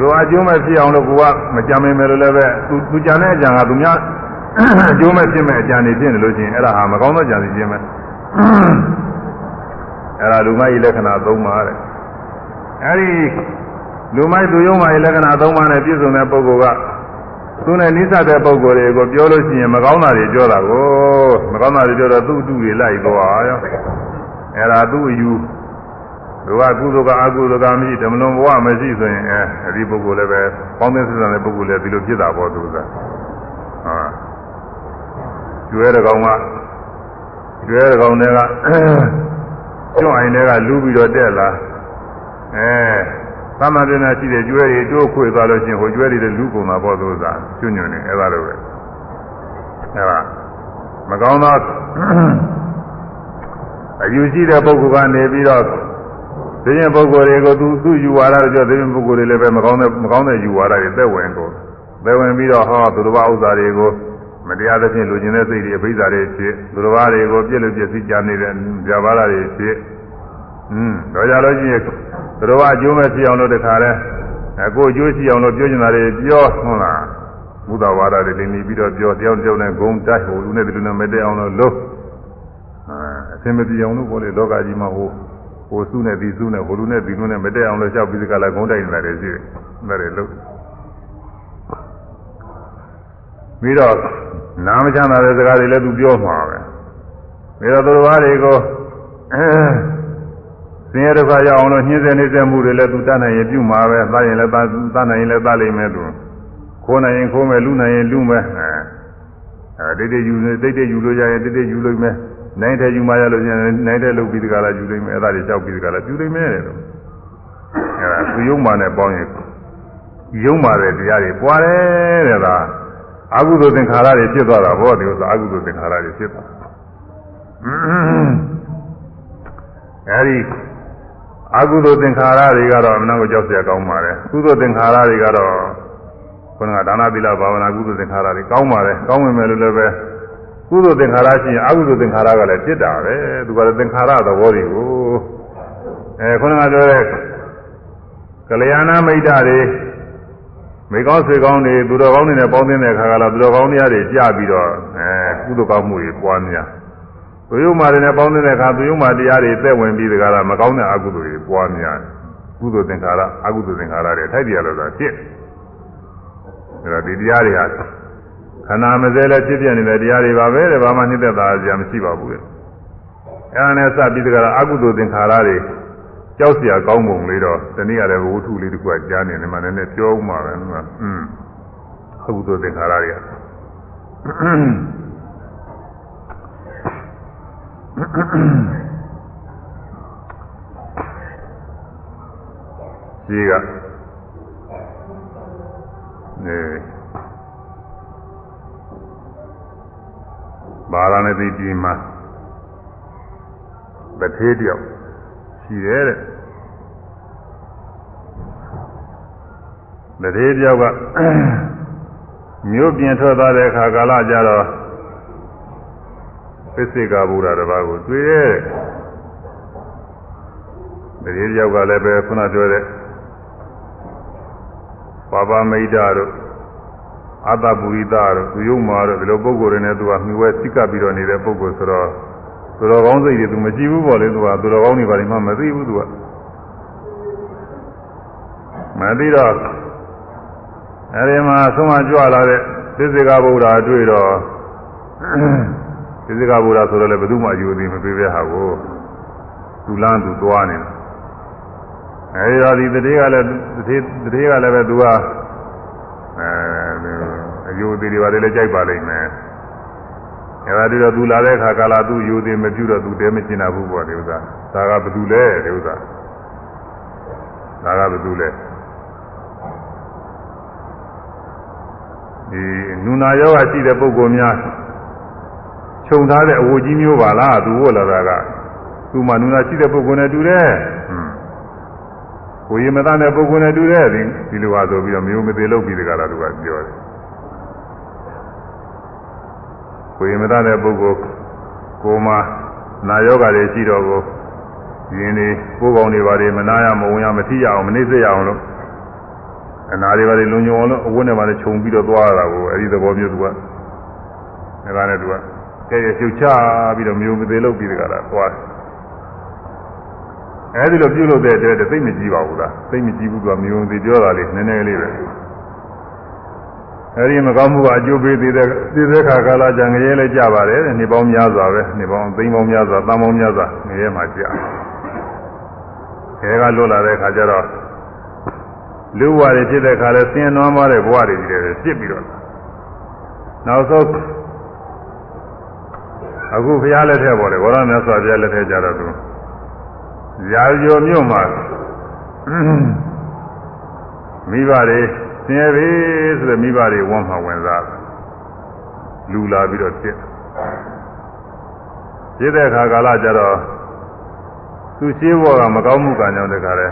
လိုအကျိုးမဲ့ဖြစ်အောင်လို့ကိုကမကြံမင်မယ်လို့လည်းပဲသူသူကြံတဲ့အကြံကသူများအကျိုးမဲ့ဖြစ်မဲ့အကြံတွေဖြစ်နေလို့ရှိရင်အဲ့ဒါဟာမကောင်းသောကြံစီခြင်းပဲအဲ့ဒါလူမကြီးလက္ခဏာ၃ပါးတဲ့အဲ့ဒီ လူမိုက်လူယုံမိုက်လက္ခဏာ၃ပါးနဲ့ပြည့်စုံတဲ့ပုဂ္ဂိုလ်ကသူနဲ့နိစ္စတဲ့ပုဂ္ဂိုလ်တွေကိုပြောလို့ရှိရင်မကောင်းတာတွေပြောတာကိုမကောင်းတာတွေပြောတော့သူ့အတူတွေလိုက်သွားရောအဲ့ဒါသူ့အယူသူကကုသိုလ်ကအကုသိုလ်ကမရှိဓမ္မလွန်ဘဝမရှိဆိုရင်အဲဒီပုဂ္ဂိုလ်လည်းပဲပေါင်းသင်းဆက်ဆံတဲ့ပုဂ္ဂိုလ်လည်းဒီလိုဖြစ်တာပေါ့သူကဟာကျွဲတကောင်ကကျွဲတကောင်တွေကကျွန့်အိုင်တွေကလူပြီးတော့တက်လာအဲ သမန္တနာရှိတဲ့ကျွဲတွေတိုးခွေသွားလို့ရှိရင်ဟိုကျွဲတွေလည်းလူကုန်တာပေါ့သူကကျွညွန့်နေအဲဒါလိုပဲအဲဒါမကောင်းသောအယူရှိတဲ့ပုဂ္ဂိုလ်ကနေပြီးတော့ဒီရင်ပုဂ္ဂိုလ်တွေကိုသူသူ့ယူဝါဒတွေကြောဒီရင်ပုဂ္ဂိုလ်တွေလည်းပဲမကောင်းတဲ့မကောင်းတဲ့ယူဝါဒတွေသက်ဝင်ကုန်သက်ဝင်ပြီးတော့ဟောသူတော်ဘာဥစ္စာတွေကိုမတရားသဖြင့်လူကျင်တဲ့စိတ်တွေအဘိဓါတွေဖြစ်သူတော်ဘာတွေကိုပြည့်လို့ပြည့်စည်ကြနေတဲ့ဇာဘာလာတွေဖြစ် อืมတော့ကြလို့ရှိရင်သူတော်ဘာအကျိုးမဲ့ဖြစ်အောင်လို့တခါလဲအကိုအကျိုးရှိအောင်လို့ပြောချင်တာတွေပြောဟုတ်လားဘုဒ္ဓဝါဒတွေလိမ့်နေပြီးတော့ပြောတယောက်တယောက်နဲ့ဂုံတိုက်ဟိုလူနဲ့ဒီလူနဲ့မတည့်အောင်လို့လုပ်အဲအစင်မပြေအောင်လို့ပြောလေလောကကြီးမှာဟိုဟိုစုနဲ့ဒီစုနဲ့ဟိုလူနဲ့ဒီလူနဲ့မတည့်အောင်လို့လျှောက်ပြီးဒီကလာဂုံတိုက်နေတာတွေရှိတယ်ဒါတွေလုပ်ပြီးတော့နာမချမ်းသာတဲ့စကားတွေလည်းသူပြောမှာပဲပြီးတော့သူတော်ဘာတွေကိုအဲ ဆင်းရဲဒုက္ခရောက်အောင်လို့ညှင်းဆဲနှိမ့်ဆက်မှုတွေလည်းသူတတ်နိုင်ရင်ပြုမှာပဲသတ်ရင်လည်းသတ်သတ်နိုင်ရင်လည်းသတ်လိမ့်မယ်သူခိုးနိုင်ရင်ခိုးမယ်လူနိုင်ရင်လူမယ်အဲအဲတိတ်တိတ်ယူတိတ်တိတ်ယူလို့ရရင်တိတ်တိတ်ယူလို့မယ်နိုင်တဲ့ယူမှရလို့ရှိရင်နိုင်တဲ့လုပ်ပြီးတကလားယူလိမ့်မယ်အဲ့ဒါတွေကြောက်ပြီးတကလားယူလိမ့်မယ်တဲ့လို့အဲဒါသူယုံမှနဲ့ပေါင်းရင်ယုံမှတဲ့တရားတွေပွားတယ်တဲ့လားအကုသိုလ်သင်္ခါရတွေဖြစ်သွားတာဗောဒီဥစ္စာအကုသိုလ်သင်္ခါရတွေဖြစ်သွားအဲဒီ အကုသိုလ်သင်္ခါရတွေကတော့အမှန်ကိုကြောက်စရာကောင်းပါတယ်ကုသိုလ်သင်္ခါရတွေကတော့ခုနကဒါနသီလဘာဝနာကုသိုလ်သင်္ခါရတွေကောင်းပါတယ်ကောင်းဝင်မယ်လို့လည်းပဲကုသိုလ်သင်္ခါရရှိရင်အကုသိုလ်သင်္ခါရကလည်းဖြစ်တာပဲသူကလည်းသင်္ခါရသဘောတွေကိုအဲခုနကပြောတဲ့ကလျာဏမိတ်္တတွေမိကောင်းဆွေကောင်းတွေသူတော်ကောင်းတွေနဲ့ပေါင်းသင်းတဲ့အခါကလာသူတော်ကောင်းတရားတွေကြပြီးတော့အဲကုသိုလ်ကောင်းမှုတွေပွားများ သူယုံမာတွေနဲ့ပေါင်းသင်းတဲ့အခါသူယုံမာတရားတွေသက်ဝင်ပြီးတကားလားမကောင်းတဲ့အကုသိုလ်တွေပွားများကုသိုလ်သင်္ခါရအကုသိုလ်သင်္ခါရတွေထိုက်ပြရလို့သာဖြစ်အဲတော့ဒီတရားတွေဟာခန္ဓာမစဲလဲဖြစ်ပြနေတဲ့တရားတွေပါပဲတဲ့ဘာမှနှိမ့်သက်တာကြမရှိပါဘူးတဲ့အဲဒါနဲ့စပြီးတကားလားအကုသိုလ်သင်္ခါရတွေကြောက်เสียကောင်းပုံလေးတော့တနည်းရတယ်ဝုထုလေးတစ်ခုကကြားနေတယ်မှလည်းနည်းပြောဦးမှာပဲကွာอืมအကုသိုလ်သင်္ခါရတွေက ရှိကနေဘာရဏသီပြည်မှာတထေးတယောက်ရှိတယ်တဲ့တထေးတယောက်ကမြို့ပြင်ထွက်သွားတဲ့အခါကာလကြတော့ ပစ္စေကဗုဒ္ဓတစ်ပါးကိုတွေ့ရဲ့တထေးတယောက်ကလည်းပဲခုနပြောတဲ့ပါပါမိတ်တာတို့အတ္တပုရိသတို့သူယုံမာတို့ဒီလိုပုဂ္ဂိုလ်တွေနဲ့သူကမြှဝဲစိတ်ကပ်ပြီးတော့နေတဲ့ပုဂ္ဂိုလ်ဆိုတော့သူတော်ကောင်းစိတ်တွေသူမကြည့်ဘူးပေါ့လေသူကသူတော်ကောင်းတွေဘာတွေမှမသိဘူးသူကမသိတော့အဲဒီမှာဆုံးမကြွလာတဲ့သစ္စေကဗုဒ္ဓတွေ့တော့ သစ္စေကဗုဒ္ဓဆိုတော့လည်းဘယ်သူမှအယူအသေးမပေးပဲဟာကိုသူလန်းသူသွားနေတယ်အဲဒီတော့ဒီတတိကလည်းတတိတတိကလည်းပဲသူကအဲအယူအသေးတွေပါတယ်လည်းကြိုက်ပါလိမ့်မယ်အဲဒါတူတော့သူလာတဲ့အခါကာလသူယူသေးမပြုတော့သူတဲမကျင်တာဘူးပေါ့ဒီဥစ္စာဒါကဘယ်သူလဲဒီဥစ္စာဒါကဘယ်သူလဲဒီနူနာယောဂရှိတဲ့ပုဂ္ဂိုလ်များ ခြုံထားတဲ့အဝတ်ကြီးမျိုးပါလားသူဝတ်လာတာကသူမှနူနာရှိတဲ့ပုဂ္ဂိုလ်နဲ့တူတယ်ဟွန်းကိုရင်မသားတဲ့ပုဂ္ဂိုလ်နဲ့တူတယ်ဒီဒီလိုပါဆိုပြီးတော့မျိုးမသေးလို့ပြီးတကလားသူကပြောတယ်ကိုရင်မသားတဲ့ပုဂ္ဂိုလ်ကိုမှနာယောဂတွေရှိတော့ကိုယင်းဒီကိုယ်ကောင်းတွေပါတွေမနာရမဝင်ရမထိရအောင်မနှိမ့်စေရအောင်လို့အနာတွေပါတွေလုံညုံအောင်လို့အဝတ်နဲ့ပါလေခြုံပြီးတော့သွားရတာကိုအဲဒီသဘောမျိုးသူကအဲဒါနဲ့သူက ကဲရရှုပ်ချပြီးတော့မျိုးမသေးလို့ပြီးတကလားသွားအဲဒီလိုပြုလုပ်တဲ့အတွက်သိမကြည့်ပါဘူးလားသိမကြည့်ဘူးသူကမျိုးမသေးပြောတာလေးနည်းနည်းလေးပဲအဲဒီမကောင်းမှုကအကျိုးပေးသေးတဲ့သိတဲ့ခါကာလကြာငရဲလဲကြပါတယ်တဲ့နေပေါင်းများစွာပဲနေပေါင်းသိန်းပေါင်းများစွာတန်ပေါင်းများစွာငရဲမှာကြာခဲကလွတ်လာတဲ့ခါကျတော့လူဘဝတွေဖြစ်တဲ့ခါလဲဆင်းနွမ်းမတဲ့ဘဝတွေကြီးတယ်ဖြစ်ပြီးတော့နောက်ဆုံး အခုဘုရားလက်ထက်ပေါ်တယ်ဘောရမြတ်စွာဘုရားလက်ထက်ကြတော့သူရာဇိုမြို့မှာမိဘတွေဆင်းရဲပြီဆိုတော့မိဘတွေဝမ်းမှဝင်စားလူလာပြီးတော့ဖြစ်ဖြစ်တဲ့အခါကာလကျတော့သူရှိဘောကမကောင်းမှုကံကြောင့်တခါလဲ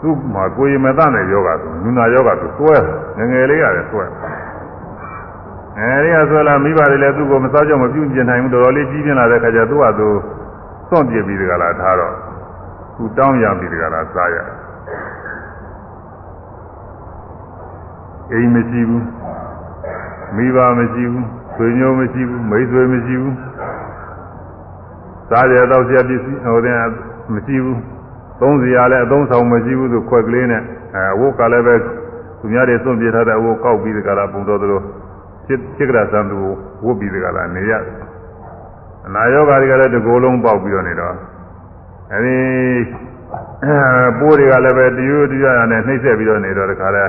သူ့မှာကိုယ်ရမတတ်တဲ့ယောဂဆိုနုနာယောဂဆိုစွဲငငယ်လေးရတယ်စွဲ အဲဒီကဆိုလာမိဘတွေလည်းသူ့ကိုမစားကြမပြုကျင်နိုင်ဘူးတော်တော်လေးကြီးပြင်းလာတဲ့ခါကျသူ့ဟာသူစွန့်ပြပြီးတကလားထားတော့သူတောင်းရပြီးတကလားစားရအိမ်မရှိဘူးမိဘမရှိဘူးဆွေမျိုးမရှိဘူးမိတ်ဆွေမရှိဘူးစားရတော့ဆရာပစ္စည်းဟိုတဲ့မရှိဘူးသုံးစရာလည်းအသုံးဆောင်မရှိဘူးသူခွက်ကလေးနဲ့အဲဝုတ်ကလည်းပဲသူများတွေစွန့်ပြထားတဲ့ဝုတ်ကောက်ပြီးတကလားပုံတော်သလိုဖြ စ်ဖြစ်ကြတဲ့သံသူဝုတ်ပြီးတကလားနေရအနာယောဂါတွေကလည်းတကိုယ်လုံးပေါက်ပြီးတော့နေတော့အဲဒီပိုးတွေကလည်းပဲတယူတရရနဲ့နှိမ့်ဆက်ပြီးတော့နေတော့တခါလဲ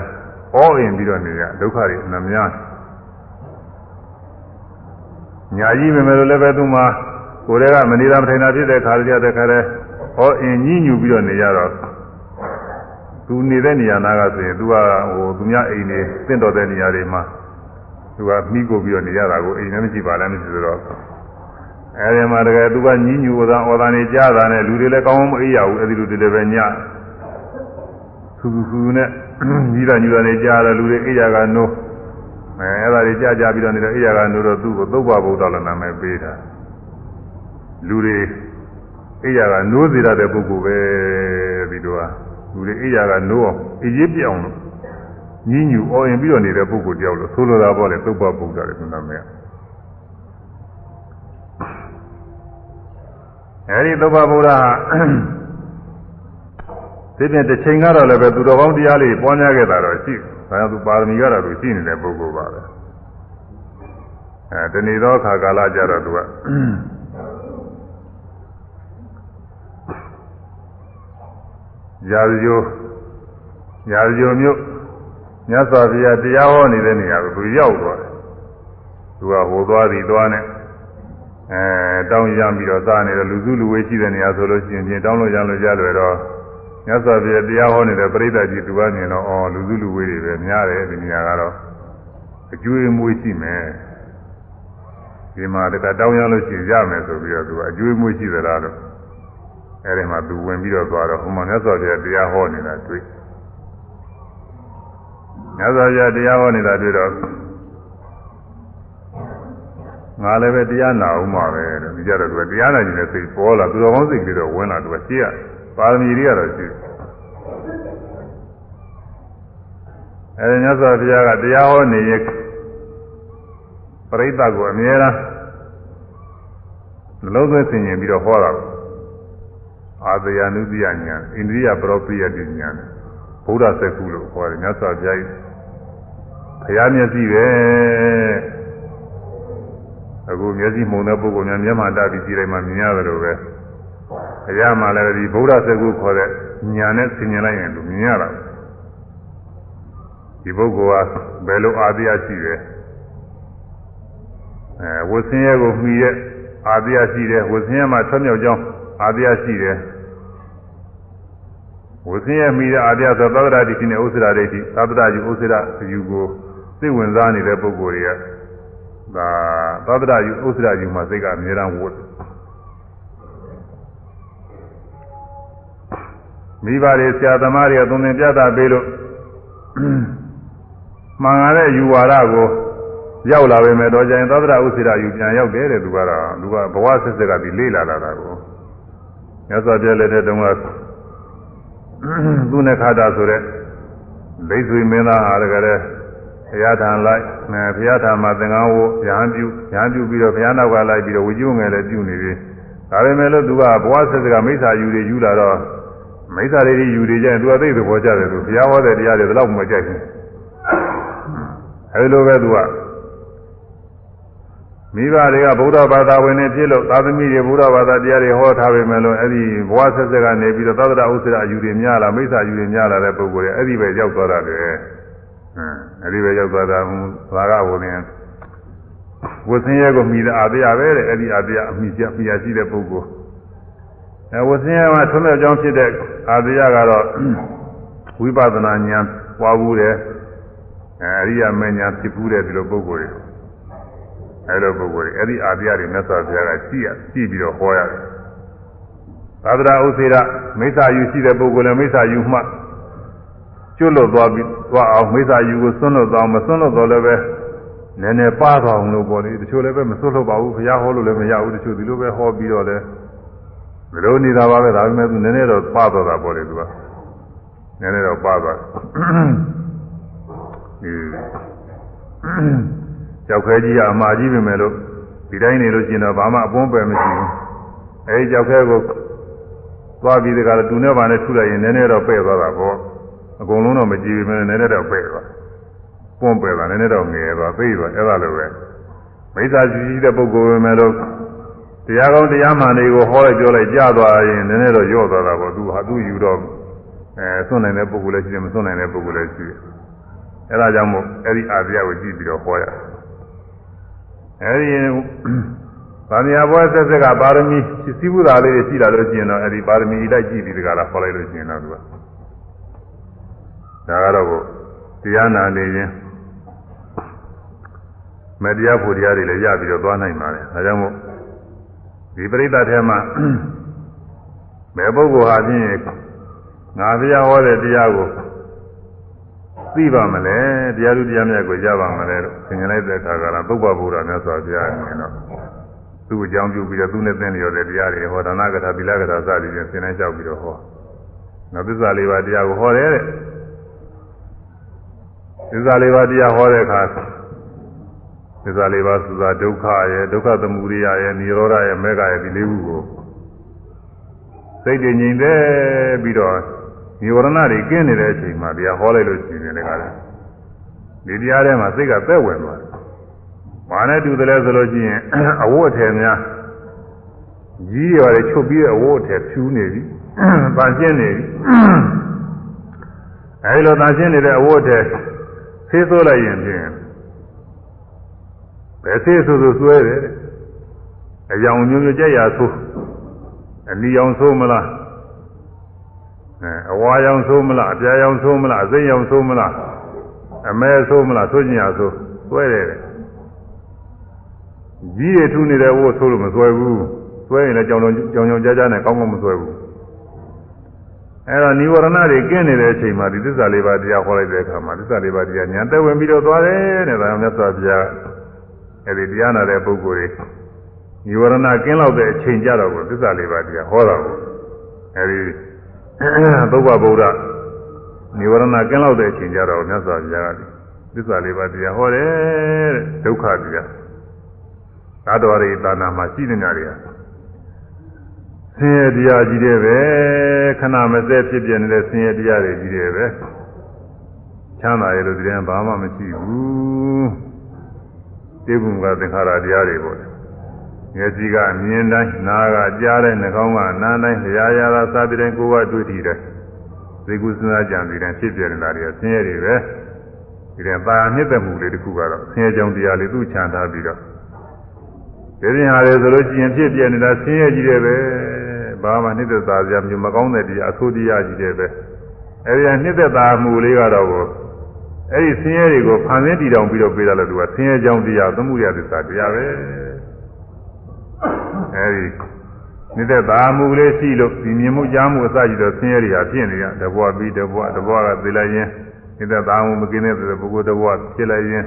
အောအင်ပြီးတော့နေရဒုက္ခတွေနှများညာကြီးပဲမယ်လို့လည်းပဲသူမှကိုယ်တည်းကမနေတာမထိုင်တာဖြစ်တဲ့ခါကြတဲ့ခါလဲအောအင်ကြီးညူပြီးတော့နေရတော့သူနေတဲ့နေရာနာကဆိုရင်သူကဟိုသူများအိမ်နေတင့်တော်တဲ့နေရာတွေမှာ သူကမိကိုပြီးတော့နေရတာကိုအိမ်နဲ့မရှိပါလည်းမရှိတော့အဲဒီမှာတကယ်သူကညင်းညူဝသာဩသာနေကြားတာနဲ့လူတွေလည်းကောင်းကောင်းမအေးရဘူးအဲဒီလူတွေလည်းပဲညဆူဆူဆူနဲ့ကြီးတာညူတာနေကြားတယ်လူတွေအေးရကနိုးအဲအဲ့ဒါတွေကြားကြပြီးတော့နေတော့အေးရကနိုးတော့သူ့ကိုသုဘဗုဒ္ဓလည်းနာမည်ပေးတာလူတွေအေးရကနိုးစေရတဲ့ပုဂ္ဂိုလ်ပဲပြီးတော့လူတွေအေးရကနိုးအောင်အေးကြီးပြောင်းလို့ ညင်းညူအော်ရင်ပြီးတော့နေတဲ့ပုဂ္ဂိုလ်တယောက်လို့ဆိုလိုတာပေါ့လေသုဘဗုဒ္ဓလည်းနာမည်အဲဒီသုဘဗုဒ္ဓဟာဒီပြင်တစ်ချိန်ကတော့လည်းပဲသူတော်ကောင်းတရားလေးပွားများခဲ့တာတော့ရှိ။ဒါကြောင့်သူပါရမီကတော့သူရှိနေတဲ့ပုဂ္ဂိုလ်ပါပဲ။အဲတဏီသောအခါကာလကြတော့သူကရာဇဂိုရာဇဂိုမျိုး မြတ်စွာဘုရားတရားဟောနေတဲ့နေရာကိုသူရောက်သွားတယ်။သူကဟိုသွားသည်သွားနဲ့အဲတောင်းရမ်းပြီးတော့စားနေတော့လူစုလူဝေးရှိတဲ့နေရာဆိုလို့ရှိရင်တောင်းလို့ရလို့ကြလွယ်တော့မြတ်စွာဘုရားတရားဟောနေတဲ့ပရိသတ်ကြီးသူကမြင်တော့အော်လူစုလူဝေးတွေပဲများတယ်ဒီနေရာကတော့အကျွေးမွေးရှိမယ်ဒီမှာတခါတောင်းရလို့ရှိရင်ရမယ်ဆိုပြီးတော့သူကအကျွေးမွေးရှိသလားလို့အဲဒီမှာသူဝင်ပြီးတော့သွားတော့ဟိုမှာမြတ်စွာဘုရားတရားဟောနေတာတွေ့ မြတ်စွာဘုရားတရားဟောနေတာတွေ့တော့ငါလည်းပဲတရားနာအောင်ပါပဲတဲ့ဒီကြတော့သူကတရားနာခြင်းနဲ့စိတ်ပေါ်လာသူတော်ကောင်းစိတ်ပြီးတော့ဝင်လာသူကရှင်းရပါရမီတွေကတော့ရှိအဲဒီမြတ်စွာဘုရားကတရားဟောနေရင်ပရိသတ်ကိုအမြဲတမ်းနှလုံးသွင်းဆင်ခြင်ပြီးတော့ဟောတာအာသယ ानु တိယညာအိန္ဒိယပရောပိယတိညာဗုဒ္ဓစက္ခုလို့ခေါ်တယ်မြတ်စွာဘုရားဘု ရားမျက်စိပဲအခုမျက်စိမှုန်တဲ့ပုဂ္ဂိုလ်များမျက်မှန်တပြီးကြည့်လိုက်မှမြင်ရတယ်လို့ပဲဘုရားမှလည်းဒီဗုဒ္ဓစက္ခုခေါ်တဲ့ညာနဲ့ဆင်ញင်လိုက်ရင်သူမြင်ရတာဒီပုဂ္ဂိုလ်ကဘယ်လိုအာသယရှိတယ်အဲဝဆင်းရဲကိုမှီရဲ့အာသယရှိတယ်ဝဆင်းရဲမှာဆွမြောက်ကြောင်းအာသယရှိတယ်ဝဆင်းရဲမှီတဲ့အာသယဆိုသောတရာဒိဋ္ဌိနဲ့ဥစ္စရာဒိဋ္ဌိသဗ္ဗတယူဥစ္စရာအယူကို သိဝင်စားနေတဲ့ပုဂ္ဂိုလ်တွေကဒါသဗ္ဗတယူဥစ္စရာယူမှာစိတ်ကအမြဲတမ်းဝတ်မိဘတွေဆရာသမားတွေကသုံးသင်ပြတာပေးလို့မှန်ကားတဲ့ယူဝါဒကိုရောက်လာပေမဲ့တော့ကျရင်သဗ္ဗတဥစ္စရာယူပြန်ရောက်တယ်တဲ့သူကတော့သူကဘဝဆက်ဆက်ကဒီလေးလာလာတာကိုမြတ်စွာဘုရားလက်ထက်တုန်းကသူနဲ့ခါတာဆိုတဲ့ဒိဋ္ဌိမင်းသားဟာတကယ် ဘုရားထံလိုက်အဲဘုရားထံမှာသင်္ကန်းဝရဟန်းပြုရဟန်းပြုပြီးတော့ဘုရားနောက်ကလိုက်ပြီးတော့ဝိကျုံငယ်လည်းပြုနေပြီဒါပေမဲ့လို့သူကဘဝဆက်ဆက်ကမိစ္ဆာယူတွေယူလာတော့မိစ္ဆာတွေယူတွေကြရင်သူကသိသဘောကျတယ်သူဘုရားဟောတဲ့တရားတွေဘယ်တော့မှမကြိုက်ဘူးအဲဒီလိုပဲသူကမိဘတွေကဗုဒ္ဓဘာသာဝင်နေဖြစ်လို့သာသမီတွေဗုဒ္ဓဘာသာတရားတွေဟောထားပေမဲ့လို့အဲ့ဒီဘဝဆက်ဆက်ကနေပြီးတော့သဒ္ဒရာဥစ္စရာအယူတွေများလာမိစ္ဆာယူတွေများလာတဲ့ပုဂ္ဂိုလ်တွေအဲ့ဒီပဲရောက်သွားတာလေဟမ် အဲ့ဒီပဲရောက်သွားတာဘာကဘုရင်ဝဆင်းရဲကိုမိတဲ့အာတရားပဲတဲ့အဲ့ဒီအာတရားအမိချမိရရှိတဲ့ပုဂ္ဂိုလ်အဲဝဆင်းရဲမှာထွန်းမြောက်ကြောင်းဖြစ်တဲ့အာတရားကတော့ဝိပဿနာဉာဏ်ပွားဘူးတယ်အဲအရိယာမဉာဏ်ဖြစ်ဘူးတဲ့ဒီလိုပုဂ္ဂိုလ်တွေအဲလိုပုဂ္ဂိုလ်တွေအဲ့ဒီအာတရားတွေမြတ်စွာဘုရားကကြည့်ရကြည့်ပြီးတော့ဟောရတယ်သာသနာဥစေရမိစ္ဆာယူရှိတဲ့ပုဂ္ဂိုလ်လည်းမိစ္ဆာယူမှ ကျွတ်လွတ်သွားပြီးသွားအောင်မိစ္ဆာယူကိုစွန့်လွတ်သွားမစွန့်လွတ်တော့လည်းပဲနည်းနည်းပါသွားအောင်လို့ပေါ့လေတချို့လည်းပဲမစွန့်လွတ်ပါဘူးဘုရားဟောလို့လည်းမရဘူးတချို့ဒီလိုပဲဟောပြီးတော့လည်းမလို့နေတာပါပဲဒါပေမဲ့သူနည်းနည်းတော့ပါသွားတာပေါ့လေသူကနည်းနည်းတော့ပါသွားဒီကြောက်ခဲကြီးကအမှားကြီးပဲမယ်လို့ဒီတိုင်းနေလို့ရှိရင်တော့ဘာမှအပွန်းပယ်မရှိဘူးအဲဒီကြောက်ခဲကိုသွားပြီးတကယ်တူနဲ့ပါနဲ့ထုလိုက်ရင်နည်းနည်းတော့ပဲ့သွားတာပေါ့ အကုန်လုံးတော့မကြည့်ဘူးနည်းနည်းတော့ပဲ့သွားပွန်းပယ်သွားနည်းနည်းတော့ငယ်သွားသိသွားအဲ့ဒါလိုပဲမိစ္ဆာရှိရှိတဲ့ပုဂ္ဂိုလ်ပဲမယ်လို့တရားကောင်းတရားမှန်တွေကိုဟောလိုက်ပြောလိုက်ကြားသွားရင်နည်းနည်းတော့ညော့သွားတာပေါ့သူဟာသူယူတော့အဲစွန့်နိုင်တဲ့ပုဂ္ဂိုလ်လည်းရှိတယ်မစွန့်နိုင်တဲ့ပုဂ္ဂိုလ်လည်းရှိတယ်အဲဒါကြောင့်မို့အဲ့ဒီအာတရားကိုကြည့်ပြီးတော့ဟောရအဲ့ဒီဗာမယာဘောဆက်ဆက်ကပါရမီစီးပူတာလေးတွေရှိလာလို့ရှိရင်တော့အဲ့ဒီပါရမီလိုက်ကြည့်ပြီးတကလားဟောလိုက်လို့ရှိရင်တော့သူက ဒါကတော့တရားနာနေခြင်းမတရားဖို့တရားတွေလည်းရပြီးတော့သွားနိုင်ပါတယ်ဒါကြောင့်မို့ဒီပရိသတ်ထဲမှာဘယ်ပုဂ္ဂိုလ်ဟာဖြင့်ငါဘုရားဟောတဲ့တရားကိုသိပါမလဲတရားလူတရားမြတ်ကိုရပါမလဲလို့သင်္ကြန်လိုက်တဲ့အခါကလာသုဘဗုဒ္ဓမြတ်စွာဘုရားအနေနဲ့တော့သူ့အကြောင်းပြုပြီးတော့သူနဲ့သင်လျော်တဲ့တရားတွေဟောဒါနကထာသီလကထာစသည်ဖြင့်သင်တိုင်းလျှောက်ပြီးတော့ဟောနောက်သစ္စာလေးပါးတရားကိုဟောတယ်တဲ့ သစ္စာလေးပါးတရားဟောတဲ့အခါသစ္စာလေးပါးဆိုတာဒုက္ခရဲ့ဒုက္ခသမုဒယရဲ့និရောဓရဲ့မေဃရဲ့ဒီလေးခုကိုစိတ်တည်ငြိမ်သက်ပြီးတော့និဝရဏတွေကင်းနေတဲ့အချိန်မှာတရားဟောလိုက်လို့ရှိရင်လည်းကလည်းဒီတရားထဲမှာစိတ်ကသက်ဝင်သွားတယ်။ဘာနဲ့တူတယ်လဲဆိုလို့ရှိရင်အဝတ်အထည်များကြီးရတယ်ချုပ်ပြီးအဝတ်အထည်ဖြူနေပြီ။ပါရှင်းနေပြီ။အဲဒီလိုပါရှင်းနေတဲ့အဝတ်အထည် ဆေးသွလိုက်ရင်ဖြင့်ဘယ်ဆေးဆိုဆိုဆွဲတယ်။အယောင်မျိုးမျိုးကြက်ရဆိုးအနီအောင်ဆိုးမလားအဲအဝါရောင်ဆိုးမလားအပြာရောင်ဆိုးမလားအစိမ်းရောင်ဆိုးမလားအမဲဆိုးမလားဆိုးကျင်ရဆိုးဆွဲတယ်ကြီးရထူနေတဲ့ဝို့ဆိုးလို့မဆွဲဘူးဆွဲရင်လည်းကြောင်ကြောင်ကြောင်ကြားကြားနဲ့ကောင်းကောင်းမဆွဲဘူး အဲ့တော့နိဝရဏတွေကင်းနေတဲ့အချိန်မှာဒီသစ္စာလေးပါးတရားဟောလိုက်တဲ့အခါမှာသစ္စာလေးပါးတရားညာတက်ဝင်ပြီးတော့သွားတယ်တဲ့ဒါကြောင့်မြတ်စွာဘုရားအဲ့ဒီတရားနာတဲ့ပုဂ္ဂိုလ်တွေနိဝရဏကင်းလောက်တဲ့အချိန်ကြတော့ကိုသစ္စာလေးပါးတရားဟောတာကိုအဲဒီသုဗ္ဗဗုဒ္ဓနိဝရဏကင်းလောက်တဲ့အချိန်ကြတော့မြတ်စွာဘုရားကသစ္စာလေးပါးတရားဟောတယ်တဲ့ဒုက္ခတရားသာတော်ရိတာနာမှာရှိနေတာတွေဟာ ဆင်းရဲတရားကြီးတွေပဲခဏမစဲဖြစ်ပြနေတဲ့ဆင်းရဲတရားတွေကြီးတွေပဲချမ်းသာရလို့ဒီတည်းဘာမှမရှိဘူးတေဘုံကသင်္ခါရတရားတွေပေါ့မျက်စိကမြင်တိုင်းနားကကြားတဲ့နှာခေါင်းကနားတိုင်းလျာရာသာစသည်တိုင်းကိုယ်ကတွေ့ထီတယ်သိကုစဉ်းစားကြံပြီးတိုင်းဖြစ်ပြနေတာတွေဆင်းရဲတွေပဲဒီတဲ့ပါမြင့်သက်မှုလေးတစ်ခုကတော့ဆင်းရဲကြောင်းတရားလေးသူ့ချန်ထားပြီးတော့ဒီပြင်ဟာလေဆိုလို့ရှိရင်ဖြစ်ပြနေတာဆင်းရဲကြီးတယ်ပဲ ဘာမှနှစ်သက်သာစရာမျိုးမကောင်းတဲ့တရားအဆိုးတရားကြီးတွေပဲအဲဒီကနှစ်သက်သာမှုလေးကတော့အဲဒီဆင်းရဲတွေကိုဖန်ဆင်းတည်တောင်ပြီးတော့ပေးတာလို့သူကဆင်းရဲကြောင်းတရားသမှုရသစ္စာတရားပဲအဲဒီနှစ်သက်သာမှုလေးရှိလို့ဒီမြင်မှုကြားမှုအစရှိတော့ဆင်းရဲတွေဟာဖြစ်နေရတဘွားပြီးတဘွားတဘွားကသိလိုက်ရင်နှစ်သက်သာမှုမကင်းတဲ့ပုဂ္ဂိုလ်တဘွားဖြစ်လိုက်ရင်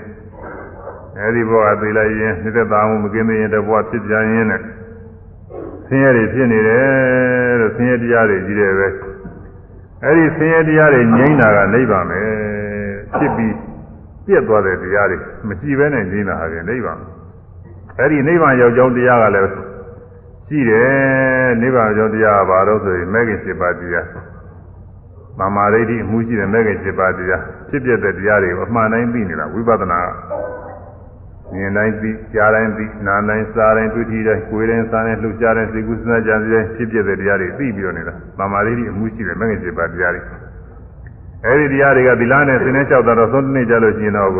အဲဒီဘွားကသိလိုက်ရင်နှစ်သက်သာမှုမကင်းတဲ့တဘွားဖြစ်ပြန်ရင်လည်း ဆင်းရဲတွေဖြစ်နေတယ်လို့ဆင်းရဲတရားတွေကြီးတယ်ပဲအဲဒီဆင်းရဲတရားတွေငြိမ်းတာကနိဗ္ဗာန်ပဲဖြစ်ပြီးပြည့်သွားတဲ့တရားတွေမရှိဘဲနဲ့ငြိမ်းတာဟာပြန်နိဗ္ဗာန်အဲဒီနိဗ္ဗာန်ရောက်ကြောင်းတရားကလည်းရှိတယ်နိဗ္ဗာန်ကြောင့်တရားဘာလို့ဆိုရင်မဲခင်7ပါးတရားမာမာရိဋ္ဌိအမှုရှိတဲ့မဲခင်7ပါးတရားဖြစ်ပြတဲ့တရားတွေကိုအမှန်တိုင်းသိနေတာဝိပဿနာ မြင်တိုင်းသိကြားတိုင်းသိနားတိုင်းစားတိုင်းတွေ့ထိတိုင်းကိုယ်တိုင်းစားတိုင်းလှုပ်ရှားတိုင်းသိကုသနာကြံစည်တိုင်းဖြစ်ပြတဲ့တရားတွေသိပြီးတော့နေတာမာမာရိဋ္ဌိအမှုရှိတဲ့မဲခင်7ပါးတရားတွေအဲဒီတရားတွေကသီလနဲ့သင်္နေလျှောက်တာတော့သုံးနှစ်ကြာလို့ရှိရင်တော့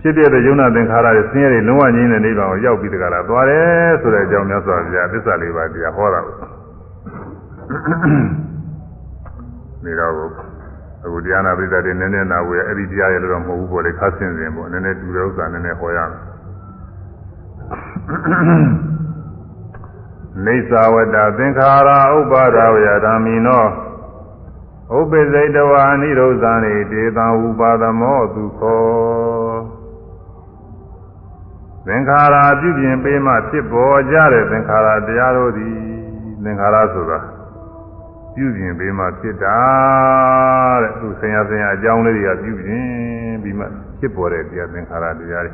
ဖြစ်ပြတဲ့ယုံနာသင်္ခါရတွေဆင်းရဲတွေလုံးဝငြိမ်းတဲ့နိဗ္ဗာန်ကိုရောက်ပြီးတကလားသွားတယ်ဆိုတဲ့အကြောင်းများစွာဘုရားသစ္စာလေးပါးတရားဟောတာကိုနေတော့ အခုတရားနာပိဿတွေနည်းနည်းနာဝယ်အဲ့ဒီတရားရဲ့လို့တော့မဟုတ်ဘူးပေါ့လေခါဆင်းစင်ပေါ့နည်းနည်းတူတဲ့ဥစ္စာနည်းနည်းဟောရမယ်နေသာဝတ္တသင်္ခါရဥပါဒဝယဓမ္မိနောဥပ္ပဇိတဝါနိရောဇာနေတေတံဥပါဒမောသူခောသင်္ခါရပြုပြင်ပေးမှဖြစ်ပေါ်ကြတဲ့သင်္ခါရတရားတို့သည်သင်္ခါရဆိုတာ ပြုပြင်ပေးမှဖြစ်တာတဲ့သူဆင်ရဆင်ရအကြောင်းလေးတွေကပြုပြင်ပြီးမှဖြစ်ပေါ်တဲ့တရားသင်္ခါရတရားတွေ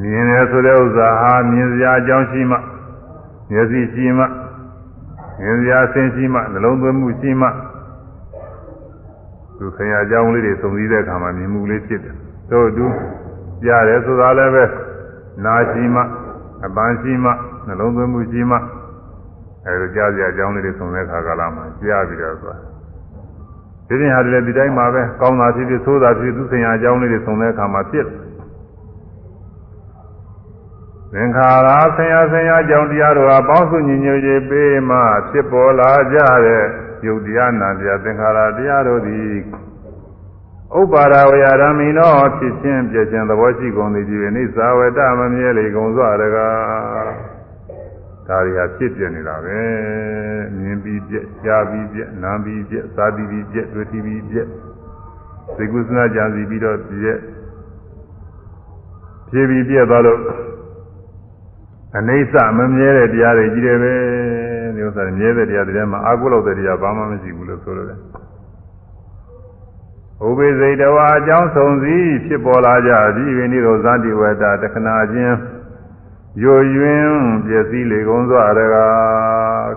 မြင်တယ်ဆိုတဲ့ဥစ္စာဟာမြင်စရာအကြောင်းရှိမှမျက်စိရှိမှမြင်စရာဆင်းရှိမှနှလုံးသွင်းမှုရှိမှသူဆင်ရအကြောင်းလေးတွေစုံစည်းတဲ့အခါမှာမြင်မှုလေးဖြစ်တယ်တို့တူကြားတယ်ဆိုတာလည်းပဲနာရှိမှအပန်းရှိမှနှလုံးသွင်းမှုရှိမှ အဲလိုကြားစရာအကြောင်းလေးတွေဆုံတဲ့ခါကာလမှာကြားပြီးတော့သွားဒီပြင်ဟာလည်းဒီတိုင်းမှာပဲကောင်းတာဖြစ်ဖြစ်ဆိုးတာဖြစ်ဖြစ်သူဆိုင်ရာအကြောင်းလေးတွေဆုံတဲ့အခါမှာဖြစ်သင်္ခါရဆင်ရဆင်ရအကြောင်းတရားတို့ဟာပေါင်းစုညီညွတ်ရေးပေးမှဖြစ်ပေါ်လာကြတဲ့ယုတ်တရားနာတရားသင်္ခါရတရားတို့သည်ဥပ္ပါဒဝေယရမိနောဖြစ်ခြင်းပြည့်ခြင်းသဘောရှိကုန်သည်ဒီနိစ္စဝတမမြဲလေကုန်စွာတကား ဒါတွေဟာဖြစ်ပြနေတာပဲမြင်ပြီးပြက်ကြားပြီးပြက်နားပြီးပြက်စားပြီးပြက်တွေ့ပြီးပြက်သိကုသနာကြံစီပြီးတော့ပြက်ဖြည်းပြီးပြက်သွားလို့အနေဆမမြဲတဲ့တရားတွေကြီးတယ်ပဲဒီဥစ္စာမြဲတဲ့တရားတွေမှာအာဟုလောက်တဲ့တရားဘာမှမရှိဘူးလို့ဆိုလိုတယ်ဥပိစိတ်တဝါအကြောင်းဆုံးစည်းဖြစ်ပေါ်လာကြသည်ဝိနိရောဇတိဝတ္တတခဏချင်း ယိုယွင်းပျက်စီးလေကုန်စွာတကား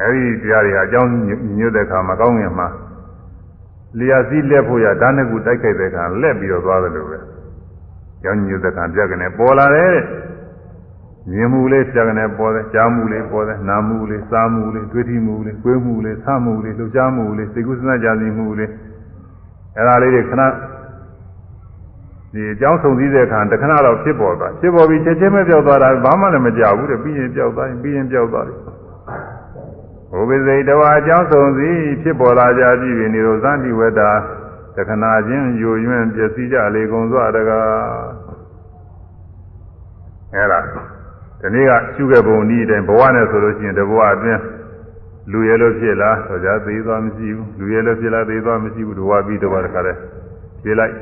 အဲဒီတရားတွေအကြောင်းညွတ်တဲ့အခါမှာကောင်းငင်မှာလျာစည်းလက်ဖို့ရဓာတ်နှစ်ခုတိုက်ခိုက်တဲ့အခါလက်ပြီးတော့သွားတယ်လို့ပဲကြောင်းညွတ်တဲ့အခါပြက်ကနေပေါ်လာတယ်မြင်မှုလေးပြက်ကနေပေါ်တယ်ကြားမှုလေးပေါ်တယ်နားမှုလေးစားမှုလေးတွေ့ထိမှုလေးကိုယ်မှုလေးဆမှုလေးလှုပ်ရှားမှုလေးစိတ်ကူးစမ်းကြစီမှုလေးအဲဒါလေးတွေခဏ ဒီအကြောင်းဆုံးစည်းတဲ့အခါတခဏတော့ဖြစ်ပေါ်သွားဖြစ်ပေါ်ပြီးချက်ချင်းပဲပြောက်သွားတာဘာမှလည်းမကြောက်ဘူးတဲ့ပြီးရင်ပြောက်သွားရင်ပြီးရင်ပြောက်သွားတယ်ဘုဗေစိတ်တဝါအကြောင်းဆုံးစည်းဖြစ်ပေါ်လာကြပြီနေရောဇန်တိဝတ္တာတခဏချင်းယိုယွင်းပျက်စီးကြလေကုန်စွာတကားအဲဒါဒီနေ့ကရှုခဲ့ပုံဤအတိုင်းဘဝနဲ့ဆိုလို့ရှိရင်တဘဝအတွင်းလူရဲလို့ဖြစ်လားဆိုကြသေးသွားမရှိဘူးလူရဲလို့ဖြစ်လားသေးသွားမရှိဘူးတဘဝပြီးတဘဝတခါလဲဖြေလိုက်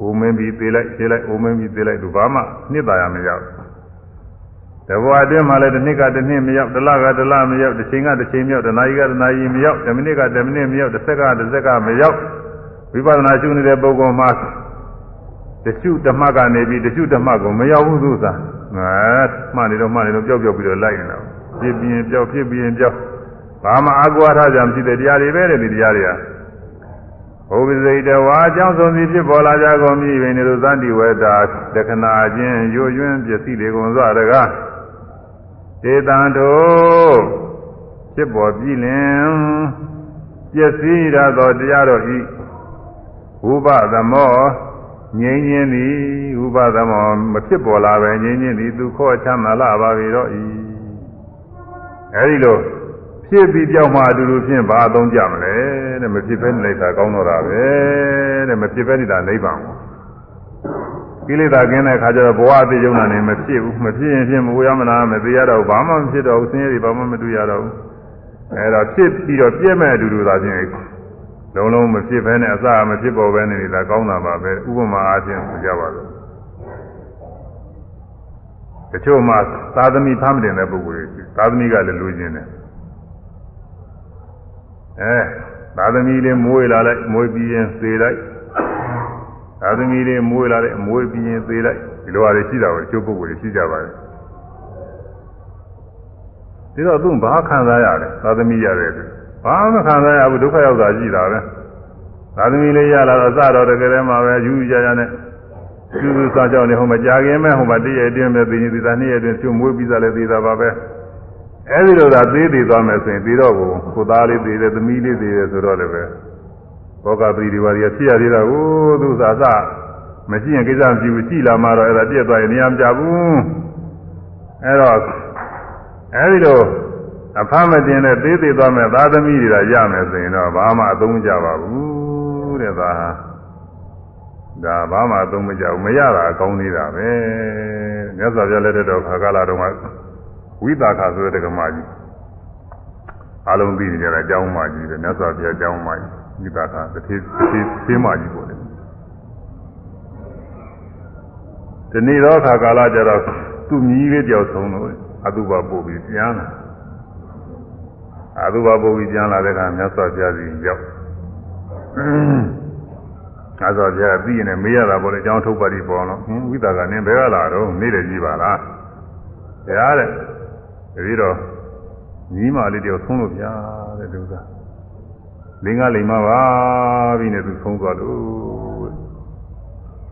အိုမင်းပြီးသေးလိုက်ဖြေလိုက်အိုမင်းပြီးသေးလိုက်သူဘာမှနှစ်သာရမရောက်တဘဝအတွင်းမှာလည်းတစ်နှစ်ကတစ်နှစ်မရောက်တစ်လကတစ်လမရောက်တစ်ချိန်ကတစ်ချိန်မရောက်တစ်နာရီကတစ်နာရီမရောက်တစ်မိနစ်ကတစ်မိနစ်မရောက်တစ်စက္ကတစ်စက္ကမရောက်ဝိပဿနာရှုနေတဲ့ပုဂ္ဂိုလ်မှာတရှုဓမ္မကနေပြီးတရှုဓမ္မကိုမရောက်ဘူးသူစားငါမှန်နေတော့မှန်နေတော့ပျောက်ပျောက်ပြီးတော့လိုက်နေတာဖြစ်ပြီးရင်ပျောက်ဖြစ်ပြီးရင်ပျောက်ဘာမှအကွာထားကြမရှိတဲ့တရားတွေပဲတဲ့ဒီတရားတွေက ဘုဗ္ဗစိတ်တဝါအကြောင်းဆုံးစီဖြစ်ပေါ်လာကြကုန်ပြီဘယ်နေလို့သတ္တိဝေတာတခဏချင်းယွယွင်းပစ္စည်းတွေကုန်စွာတကားဒေတံတို့ဖြစ်ပေါ်ပြီလင်ပစ္စည်းရသောတရားတော်ဤဥပသမောငြိမ်းချင်းသည်ဥပသမောမဖြစ်ပေါ်လာပဲငြိမ်းချင်းသည်သူခေါ်ချမ်းသာလာပါပြီတော့ဤအဲဒီလို ဖြစ်ပြီးပြောင်းမှအတူတူဖြင့်ဘာအသုံးကြမလဲတဲ့မဖြစ်ဘဲနေလိုက်တာကောင်းတော့တာပဲတဲ့မဖြစ်ဘဲနေတာနိဗ္ဗာန်ကိုကိလေသာကင်းတဲ့အခါကျတော့ဘဝအသိယုံနာနေမဖြစ်ဘူးမဖြစ်ရင်ဖြစ်မဝရမနာမသိရတော့ဘာမှမဖြစ်တော့ဘူးဆင်းရဲတွေဘာမှမတွေ့ရတော့ဘူးအဲဒါဖြစ်ပြီးတော့ပြည့်မဲ့အတူတူသာချင်းလုံးလုံးမဖြစ်ဘဲနဲ့အစမဖြစ်ပေါ်ဘဲနေတာကောင်းတာပါပဲဥပမာအားဖြင့်ဆိုကြပါလို့တချို့မှသာသမီဖမ်းမတင်တဲ့ပုဂ္ဂိုလ်တွေသာသမီကလည်းလူချင်းတယ် အဲသာသမီလေးမွေးလာလိုက်မွေးပြီးရင်သေလိုက်သာသမီလေးမွေးလာလိုက်မွေးပြီးရင်သေလိုက်ဒီလိုအားတွေရှိတာကိုတချို့ပုဂ္ဂိုလ်တွေရှိကြပါတယ်ဒီတော့သူဘာခံစားရလဲသာသမီရတယ်ဘာမှခံစားရဘူးဒုက္ခရောက်တာရှိတာပဲသာသမီလေးရလာတော့စတော့တကယ်တည်းမှာပဲယူကြရနဲ့ကျူးကျူးစားကြောက်နေဟိုမှာကြာခင်မဲ့ဟိုမှာတည့်ရအတွင်းပဲသိနေသေးတာနှစ်ရအတွင်းကျုံမွေးပြီးသားလည်းသေးတာပါပဲ အဲဒီလိုသာသေးသေးသွားမယ်ဆိုရင်ပြီးတော့ကိုကိုသားလေးသေးတယ်သမီးလေးသေးတယ်ဆိုတော့လည်းပဲဘောကပရိဒီဝါရီဖြစ်ရသေးတာကိုသူစားစမရှိရင်ကိစ္စမရှိဘူးရှိလာမှတော့အဲ့ဒါပြည့်သွားရင်နေရာမကြဘူးအဲ့တော့အဲဒီလိုအဖမ်းမတင်တဲ့သေးသေးသွားမဲ့သာသမီတွေကရမယ်ဆိုရင်တော့ဘာမှအသုံးမကျပါဘူးတဲ့သာဒါဘာမှအသုံးမကျဘူးမရတာအကောင်းသေးတာပဲမြတ်စွာဘုရားလက်ထက်တော်ခါကာလတုန်းက ဝိသခဆိုတဲ့ကမာကြီးအလုံးသိနေကြတာအကြောင်းမကြီးတယ်မြတ်စွာဘုရားအကြောင်းမကြီးဝိသခတစ်သေးတစ်သေးမကြီးပေါ့လေဒီနေ့တော့ခါကာလကျတော့သူ့မြည်လေးတယောက်ဆုံးလို့အတုပါပို့ပြီးပြန်လာအတုပါပို့ပြီးပြန်လာတဲ့အခါမြတ်စွာဘုရားစီရောက်မြတ်စွာဘုရားပြီးရင်မေးရတာပေါ့လေအကြောင်းထုတ်ပါလိပေါ့နော်ဟင်းဝိသကနင်းဘယ်ကလာတော့နေတယ်ကြီးပါလားတရားတဲ့ တတိတော့ညီမလေးတယောက်ဆုံးလို့ဗျာတဲ့ဒုက္ခလင်္ကာလိမ်မပါပြီနဲ့သူဆုံးသွားလို့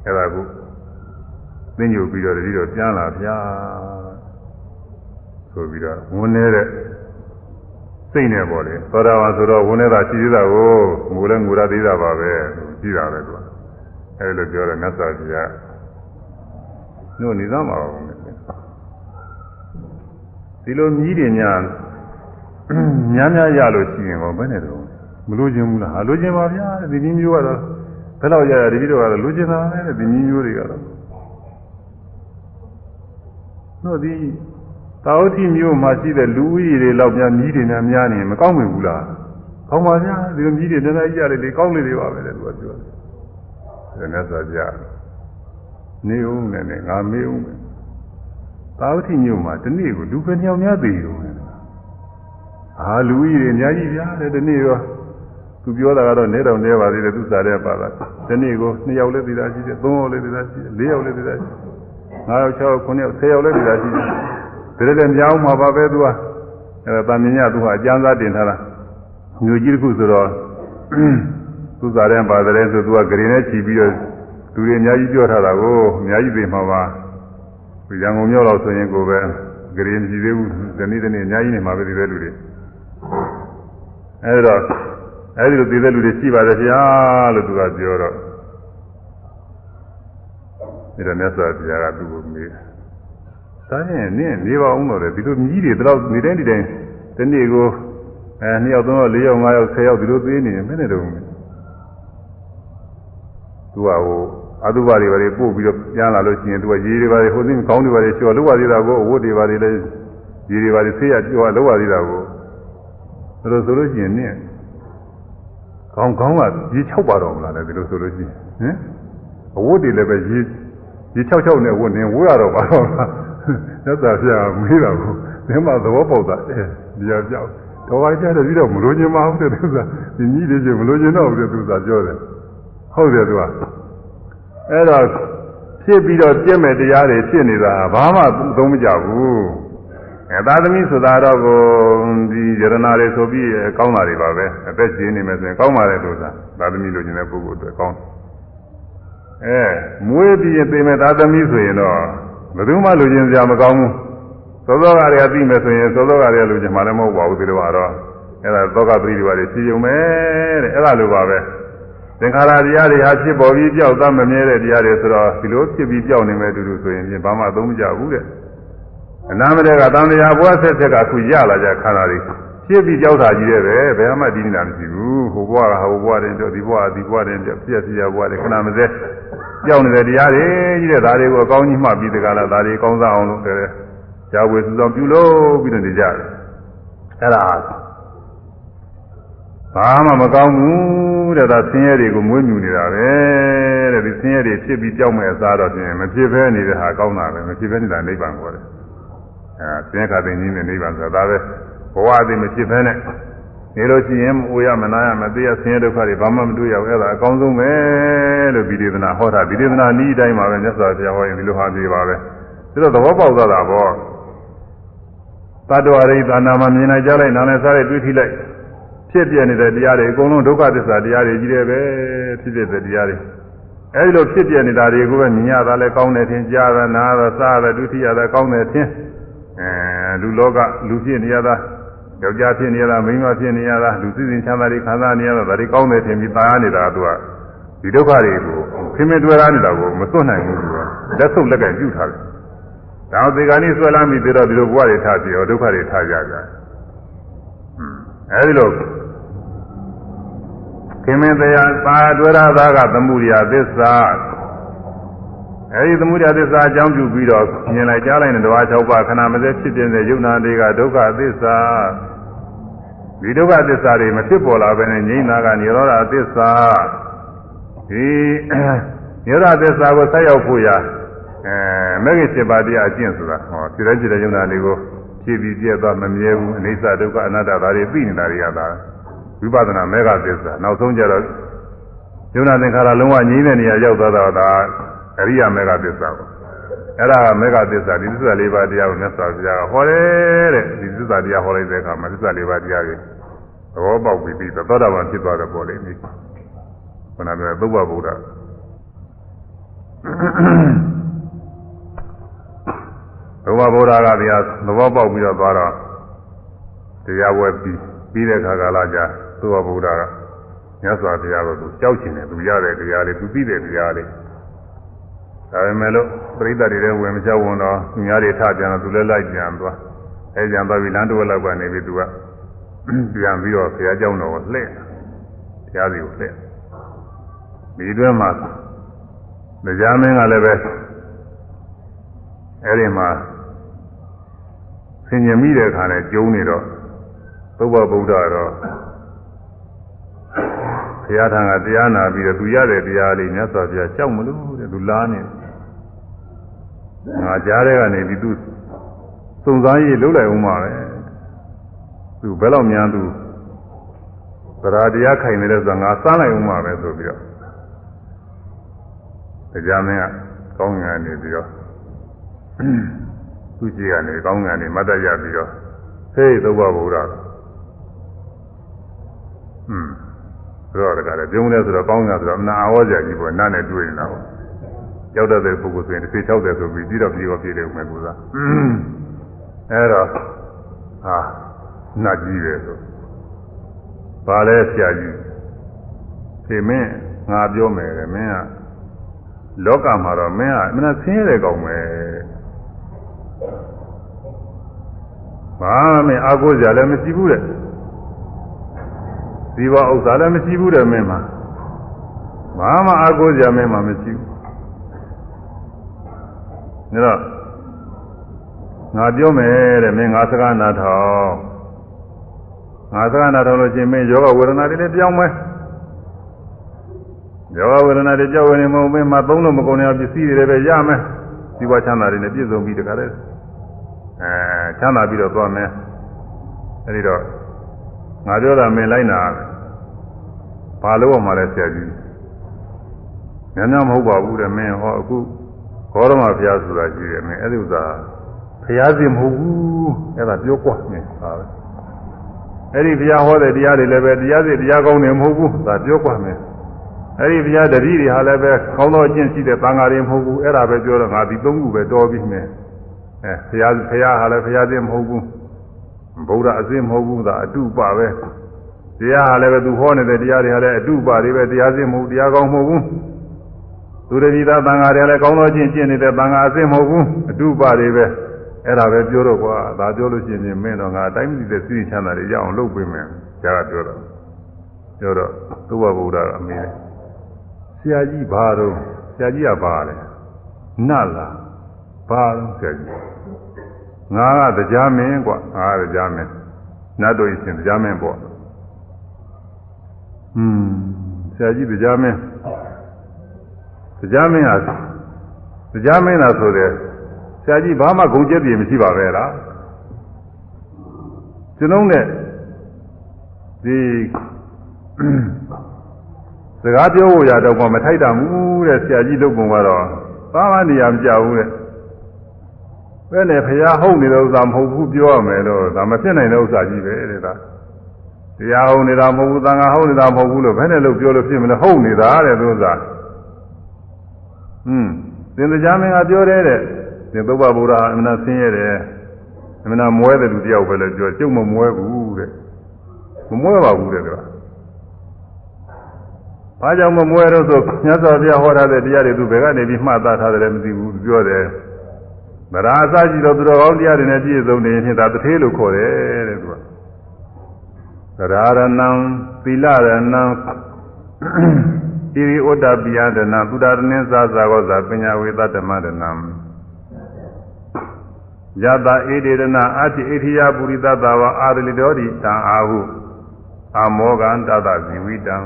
အဲ့ဒါကိုသိညိုပြီးတော့တတိတော့ပြန်လာဗျာဆိုပြီးတော့ဝန်နေတဲ့စိတ်နဲ့ပေါ့လေသောတာပန်ဆိုတော့ဝန်နေတာရှိသေးတာကိုငိုလဲငိုရသေးတာပါပဲရှိတာပဲသူကအဲလိုပြောတော့မြတ်စွာဘုရားညို့နေသားမှာပါဘုရား ဒီလိုမြည်တယ်များများများရလို့ရှိရင်ကောဘယ်နဲ့တော့မလို့ခြင်းဘူးလားဟာလို့ခြင်းပါဗျာဒီနည်းမျိုးကတော့ဘယ်တော့ရရတတိတော့ကတော့လို့ခြင်းတာပဲဒီနည်းမျိုးတွေကတော့တို့ဒီတာဝတိမျိုးမှာရှိတဲ့လူဦးရေတွေလောက်များမြည်တွေနဲ့များနေမကောင်းမဘူးလားကောင်းပါဗျာဒီလိုမြည်တွေနည်းနည်းကြရတယ်လေကောင်းလေတွေပါပဲလေသူကပြောတယ်ဒါနဲ့ဆိုကြနေဦးနဲ့နဲ့ငါမေးဦးမယ် တာဝတိမျိုးမှာဒီနေ့ကိုလူပဲညောင်များသေးတယ်အာလူကြီးတွေအများကြီးဗျာတဲ့ဒီနေ့ရောသူပြောတာကတော့နဲတော့နဲပါသေးတယ်သူစားတဲ့ပါတာဒီနေ့ကို2ယောက်လည်းသေးတာရှိတယ်3ယောက်လည်းသေးတာရှိတယ်4ယောက်လည်းသေးတာရှိတယ်5ယောက်6ယောက်9ယောက်10ယောက်လည်းသေးတာရှိတယ်ဒါလည်းများအောင်မှာပါပဲသူကအဲဒါတာမြင်ရသူကအကျမ်းစားတင်ထားတာမျိုးကြီးတစ်ခုဆိုတော့သူစားတဲ့ပါတဲ့ဆိုသူကဂရင်နဲ့ခြီးပြီးတော့လူတွေအများကြီးပြောထားတာကိုအများကြီးသိမှာပါ ရန်ကုန်မြို့လောက်ဆိုရင်ကိုပဲဂရင်ကြည့်သေးဘူးဒီနေ့ဒီနေ့အများကြီးနေမှာပဲဒီလိုလူတွေအဲဒီတော့အဲဒီလိုသိတဲ့လူတွေရှိပါတယ်ဗျာလို့သူကပြောတော့ဒီတော့မြတ်စွာဘုရားကသူ့ကိုမေးဒါရင်နင်းနေပါအောင်တော့လေဒီလိုမြည်တွေဒီလောက်နေတိုင်းဒီတိုင်းဒီနေ့ကိုအဲ2ယောက်3ယောက်4ယောက်5ယောက်10ယောက်ဒီလိုသေးနေရင်မင်းနဲ့တော့သူကဟို အတုပါတွေပါတွေပို့ပြီးတော့ပြန်လာလို့ရှိရင်သူကရေတွေပါတွေဟိုသိကောင်းတွေပါတွေချော်လောက်ပါသေးတာကိုအဝတ်တွေပါတွေလည်းရေတွေပါတွေဆေးရကြော်လောက်ပါသေးတာကိုဒါလို့ဆိုလို့ရှိရင်နင်းကောင်းကောင်းကရေ6ပါတော့မလားလဲဒီလိုဆိုလို့ရှိရင်ဟင်အဝတ်တွေလည်းပဲရေရေ6 6နဲ့ဝတ်နေဝတ်ရတော့ပါတော့လားသက်သာပြမေးတာကိုဒီမှာသဘောပေါက်တာအဲဒီရပြောက်တော်ပါကြတယ်ပြီးတော့မလို့ချင်မဟုတ်တဲ့သူကဒီကြီးလေးချင်းမလို့ချင်တော့ဘူးတဲ့သူကပြောတယ်ဟုတ်တယ်သူက အဲ့တော့ဖြစ်ပြီးတော့ပြည့်မဲ့တရားတွေဖြစ်နေတာဘာမှသုံးမကြဘူးအဲသာသမီဆိုတာတော့ကိုဒီယရနာတွေဆိုပြီးကောင်းတာတွေပါပဲအသက်ရှင်နေမယ်ဆိုရင်ကောင်းပါလေလို့သာသာသမီလိုချင်တဲ့ပုဂ္ဂိုလ်တွေကောင်းအဲမွေးပြီးရင်သိမဲ့သာသမီဆိုရင်တော့ဘယ်သူမှလိုချင်စရာမကောင်းဘူးသောသောကတွေကသိမယ်ဆိုရင်သောသောကတွေကလိုချင်မှလည်းမဟုတ်ပါဘူးဒီလိုကတော့အဲ့ဒါသောကပရိဒီပါတွေရှိုံမယ်တဲ့အဲ့ဒါလိုပါပဲ သင်္ခါရတရားတွေဟာဖြစ်ပေါ်ပြီးကြောက်သားမမြဲတဲ့တရားတွေဆိုတော့ဒီလိုဖြစ်ပြီးကြောက်နေမဲ့တူတူဆိုရင်ပြင်ဘာမှသုံးမကြဘူးတဲ့အနာမတဲ့ကတန်တရားဘွားဆက်ဆက်ကခုရလာကြခန္ဓာတွေဖြစ်ပြီးကြောက်တာကြီးတဲ့ပဲဘယ်မှဒီနေတာမရှိဘူးဟိုဘွားကဟိုဘွားတင်တော့ဒီဘွားကဒီဘွားတင်ပြပြပြဘွားတွေခဏမစဲကြောက်နေတဲ့တရားတွေကြီးတဲ့ဒါတွေကိုအကောင်းကြီးမှပြီးတကလားဒါတွေကောင်းစားအောင်လုပ်တယ်။ကြာဝေစုဆောင်ပြုလို့ပြီးတော့နေကြတယ်။အဲ့ဒါ ဘာမှမကောင်းဘူးတဲ့ဒါဆင်းရဲတွေကိုမွေးမြူနေတာပဲတဲ့ဒီဆင်းရဲတွေဖြစ်ပြီးကြောက်မဲ့အစားတော့ပြင်မဖြစ်ဘဲနေတဲ့ဟာကောင်းတာပဲမဖြစ်ဘဲနေတာနိဗ္ဗာန်ခေါ်တယ်။အဲဆင်းရဲခါသိင်းကြီးနဲ့နိဗ္ဗာန်ဆိုတာဒါပဲဘဝအသိမဖြစ်ဘဲနဲ့နေလို့ရှိရင်အိုရမနာရမသိရဆင်းရဲဒုက္ခတွေဘာမှမတွေ့ရဘူးအဲ့ဒါအကောင်းဆုံးပဲလို့ဗိဒေသနာဟောတာဗိဒေသနာဤအတိုင်းပါပဲမြတ်စွာဘုရားဟောရင်ဒီလိုဟာပြေပါပဲဒါတော့သဘောပေါက်သွားတာပေါ့တတ္တဝရိသနာမှာမြင်လိုက်ကြလိုက်နားနဲ့စားလိုက်တွေ့ထိလိုက် ဖြစ်ပြနေတဲ့တရားတွေအကုန်လုံးဒုက္ခသစ္စာတရားတွေကြီးတယ်ပဲဖြစ်ဖြစ်တဲ့တရားတွေအဲဒီလိုဖြစ်ပြနေတာတွေကိုပဲမြင်ရတာလဲကောင်းတယ်ထင်ကြားတာနားတာစားတာဒုတိယတာကောင်းတယ်ထင်အဲလူလောကလူဖြစ်နေရတာယောက်ျားဖြစ်နေရတာမိန်းမဖြစ်နေရတာလူသိစဉ်ချမ်းသာတွေခံစားနေရတာဒါတွေကောင်းတယ်ထင်ပြီးသာရနေတာကသူကဒီဒုက္ခတွေကိုခင်မင်တွေ့ရနေတာကိုမစွန့်နိုင်ဘူးသူကလက်ဆုပ်လက်ကပြုထားတယ်ဒါသေကနေ့ဆွဲလာမိပြီးတော့ဒီလိုဘဝတွေထားပြီးတော့ဒုက္ခတွေထားကြကြတယ်အဲဒီလို ခင်မတရားသာတွေ့ရတာကသမှုရိယသစ္စာအဲဒီသမှုရိယသစ္စာအကြောင်းပြုပြီးတော့မြင်လိုက်ကြားလိုက်တဲ့ဓဝါ၆ပါးခဏမစဲဖြစ်တဲ့ယုံနာတွေကဒုက္ခသစ္စာဒီဒုက္ခသစ္စာတွေမဖြစ်ပေါ်လာဘဲနဲ့ငြိမ်းတာကនិရောဓသစ္စာဒီနိရောဓသစ္စာကိုဆက်ရောက်ဖို့ရာအဲမဂ္ဂင်7ပါးတရားအကျင့်ဆိုတာဟောစိတ္တจิตယုံနာတွေကိုဖြည့်ပြီးပြည့်သွားမမြဲဘူးအိဋ္ဌဒုက္ခအနတ္တဒါတွေသိနေတာတွေကသာ ဝိပဿနာမေဃသစ္စာနောက်ဆုံးကျတော့ယုံနာသင်္ခါရလုံးဝငြိမ်းတဲ့နေရာရောက်သွားတာဒါအရိယာမေဃသစ္စာပေါ့အဲ့ဒါကမေဃသစ္စာဒီသစ္စာလေးပါးတရားကိုမြတ်စွာဘုရားကဟောတယ်တဲ့ဒီသစ္စာတရားဟောလိုက်တဲ့အခါမှာသစ္စာလေးပါးတရားတွေသဘောပေါက်ပြီးပြီးသောတာပန်ဖြစ်သွားတယ်ပေါ့လေဒီခုနကသုဘဗုဒ္ဓဘဗုဒ္ဓကတရားသဘောပေါက်ပြီးတော့သွားတော့တရားဝဲပြီးပြီးတဲ့ခါကာလကျ သုဝဗုဒ္ဓကမြတ်စွာဘုရားကိုသူကြောက်ကျင်တယ်သူရတဲ့တရားလေးသူသိတဲ့တရားလေးဒါပေမဲ့လို့ပရိသတ်တွေလည်းဝင်မကြောက်ဝင်တော့သူများတွေထပြန်တော့သူလည်းလိုက်ပြန်သွားအဲပြန်သွားပြီးလမ်းတစ်ဝက်လောက်ကနေပြီးသူကပြန်ပြီးတော့ဘုရားကြောင်းတော်ကိုလှည့်တရားစီကိုလှည့်ဒီတွင်မှာတရားမင်းကလည်းပဲအဲ့ဒီမှာဆင်ញမိတဲ့အခါနဲ့ကျုံနေတော့သုဘဗုဒ္ဓတော့ ဘုရားထံကတရားနာပြီးတော့သူရတဲ့တရားလေးမြတ်စွာဘုရားကြောက်မလို့တဲ့သူလားနေငါကြားတဲ့ကနေပြီးသူစုံစမ်းရေးလုပ်လိုက်ဦးမှာပဲသူဘယ်တော့များသူသရာတရားခိုင်နေတဲ့ဆိုငါစမ်းလိုက်ဦးမှာပဲဆိုပြီးတော့တရားမင်းကကောင်းငင်နေပြီးတော့သူရှိကနေကောင်းငင်နေမတ်တရပြီးတော့ဟေးသုဘဗုဒ္ဓอืม တော့တကယ်ပြုံးလဲဆိုတော့ကောင်းငင်ဆိုတော့အနာအဝေါ်ကြကြီးပေါ့နားနဲ့တွေ့နေတာပေါ့ရောက်တဲ့ပုဂ္ဂိုလ်ဆိုရင်တစ်60ဆိုပြီးပြီးတော့ပြီးတော့ပြည့်တယ်ဦးမယ်ကူစားအဲတော့ဟာနတ်ကြီးတယ်ဆိုဘာလဲဆရာကြီးဒီမင်းငါပြောမယ်တဲ့မင်းကလောကမှာတော့မင်းကအမှန်ဆင်းရဲတဲ့ကောင်ပဲဘာမှအာကိုးကြလည်းမရှိဘူးတဲ့ ဒီဘဥစ္စာလည်းမရှိဘူးတဲ့မင်းမှာဘာမှအာကိုးကြမင်းမှာမရှိဘူးဒါတော့ငါပြောမယ်တဲ့မင်းငါစကားနာထောင်ငါစကားနာထောင်လို့ရှိရင်မင်းယောဂဝေဒနာတွေလည်းပြောင်းမယ်ယောဂဝေဒနာတွေကြောက်ဝင်နေမဟုတ်မင်းမသုံးလို့မကုန်တဲ့ပစ္စည်းတွေလည်းပဲရမယ်ဒီဘဝချမ်းသာတွေနဲ့ပြည့်စုံပြီးတခါတည်းအဲချမ်းသာပြီးတော့သွားမယ်အဲဒီတော့ငါပြောတာမင်းလိုက်နာ ဘာလို့အောင်မလဲဆရာကြီးညညမဟုတ်ပါဘူးတဲ့မင်းဟောအခုဘောရမဘုရားဆိုတာရှိတယ်မင်းအဲ့ဒီဥစ္စာဘုရားစီမဟုတ်ဘူးအဲ့ဒါပြောကွာမင်းဟာပဲအဲ့ဒီဘုရားဟောတဲ့တရားတွေလည်းပဲတရားစီတရားကောင်းတယ်မဟုတ်ဘူးဒါပြောကွာမင်းအဲ့ဒီဘုရားတတိတွေဟာလည်းပဲကောင်းသောအကျင့်ရှိတဲ့သံဃာတွေမဟုတ်ဘူးအဲ့ဒါပဲပြောတော့ငါဒီသုံးခုပဲတော်ပြီမင်းအဲဘုရားဘုရားဟာလည်းဘုရားသိမဟုတ်ဘူးဗုဒ္ဓအသိမဟုတ်ဘူးဒါအတုပပဲ တရားဟာလည်းပဲသူဟောနေတဲ့တရားတွေဟာလည်းအတုပါတွေပဲတရားစင်မဟုတ်တရားကောင်းမဟုတ်ဘူးသူရတိသာသံဃာတွေလည်းကောင်းသောချင်းကျင့်နေတဲ့သံဃာအစင်မဟုတ်ဘူးအတုပါတွေပဲအဲ့ဒါပဲပြောတော့ကွာဒါပြောလို့ရှိရင်မင်းတော့ငါအတိုင်းမသိတဲ့စိတ်ချမ်းသာတွေရအောင်လုပ်ပေးမယ်ကျားကပြောတော့ပြောတော့သုဘဗုဒ္ဓကအမေးတယ်ဆရာကြီးဘာတော့ဆရာကြီးကဘာလဲနတ်လားဘာတော့ဆရာကြီးငါကတရားမင်းကွာငါကတရားမင်းနတ်တို့ရှင်တရားမင်းပေါ့ ဟွန်းဆရာကြီးတရားမင်းတရားမင်းဟာတရားမင်းလားဆိုတဲ့ဆရာကြီးဘာမှဂုံကျက်ပြေမရှိပါပဲလားကျွန်ုံးနဲ့ဒီစကားပြောဖို့ရတော့မထိုက်တာဘူးတဲ့ဆရာကြီးလုပ်ပုံကတော့ဘာမှနေရာမကြဘူးတဲ့ဘယ်နဲ့ဖရာဟုတ်နေတဲ့ဥစ္စာမဟုတ်ဘူးပြောရမယ်လို့ဒါမဖြစ်နိုင်တဲ့ဥစ္စာကြီးပဲတဲ့ဒါ တရားဟုတ်နေတာမဟုတ်ဘူးသံဃာဟုတ်နေတာမဟုတ်ဘူးလို့ဘယ်နဲ့လို့ပြောလို့ဖြစ်မလဲဟုတ်နေတာတဲ့သူဥစ္စာอืมသင်္ကြန်မင်းကပြောတယ်တဲ့သင်သုဘဗုဒ္ဓအမှန်ဆင်းရဲတယ်အမှန်မွဲတဲ့လူတယောက်ပဲလို့ပြောကျုပ်မမွဲဘူးတဲ့မမွဲပါဘူးတဲ့ကွာဘာကြောင့်မမွဲတော့ဆိုမြတ်စွာဘုရားဟောထားတဲ့တရားတွေသူဘယ်ကနေပြီးမှတ်သားထားတယ်မသိဘူးပြောတယ်ဗရာအစရှိတော့သူတော်ကောင်းတရားတွေနဲ့ပြည့်စုံနေရင်ဒါတထေးလို့ခေါ်တယ်တဲ့သူကသ ရာရဏံသီလရဏံဣရိဩတ္တပိယဒနာသုဒ္ဓရဏသဇာဂောဇာပညာဝေသတ္တမဒနာယတာဣတိရဏအတိဣထိယပုရိသတ္တဝအာရလိတော်ဒီတံအာဟုအမောကံတတဇီဝိတံ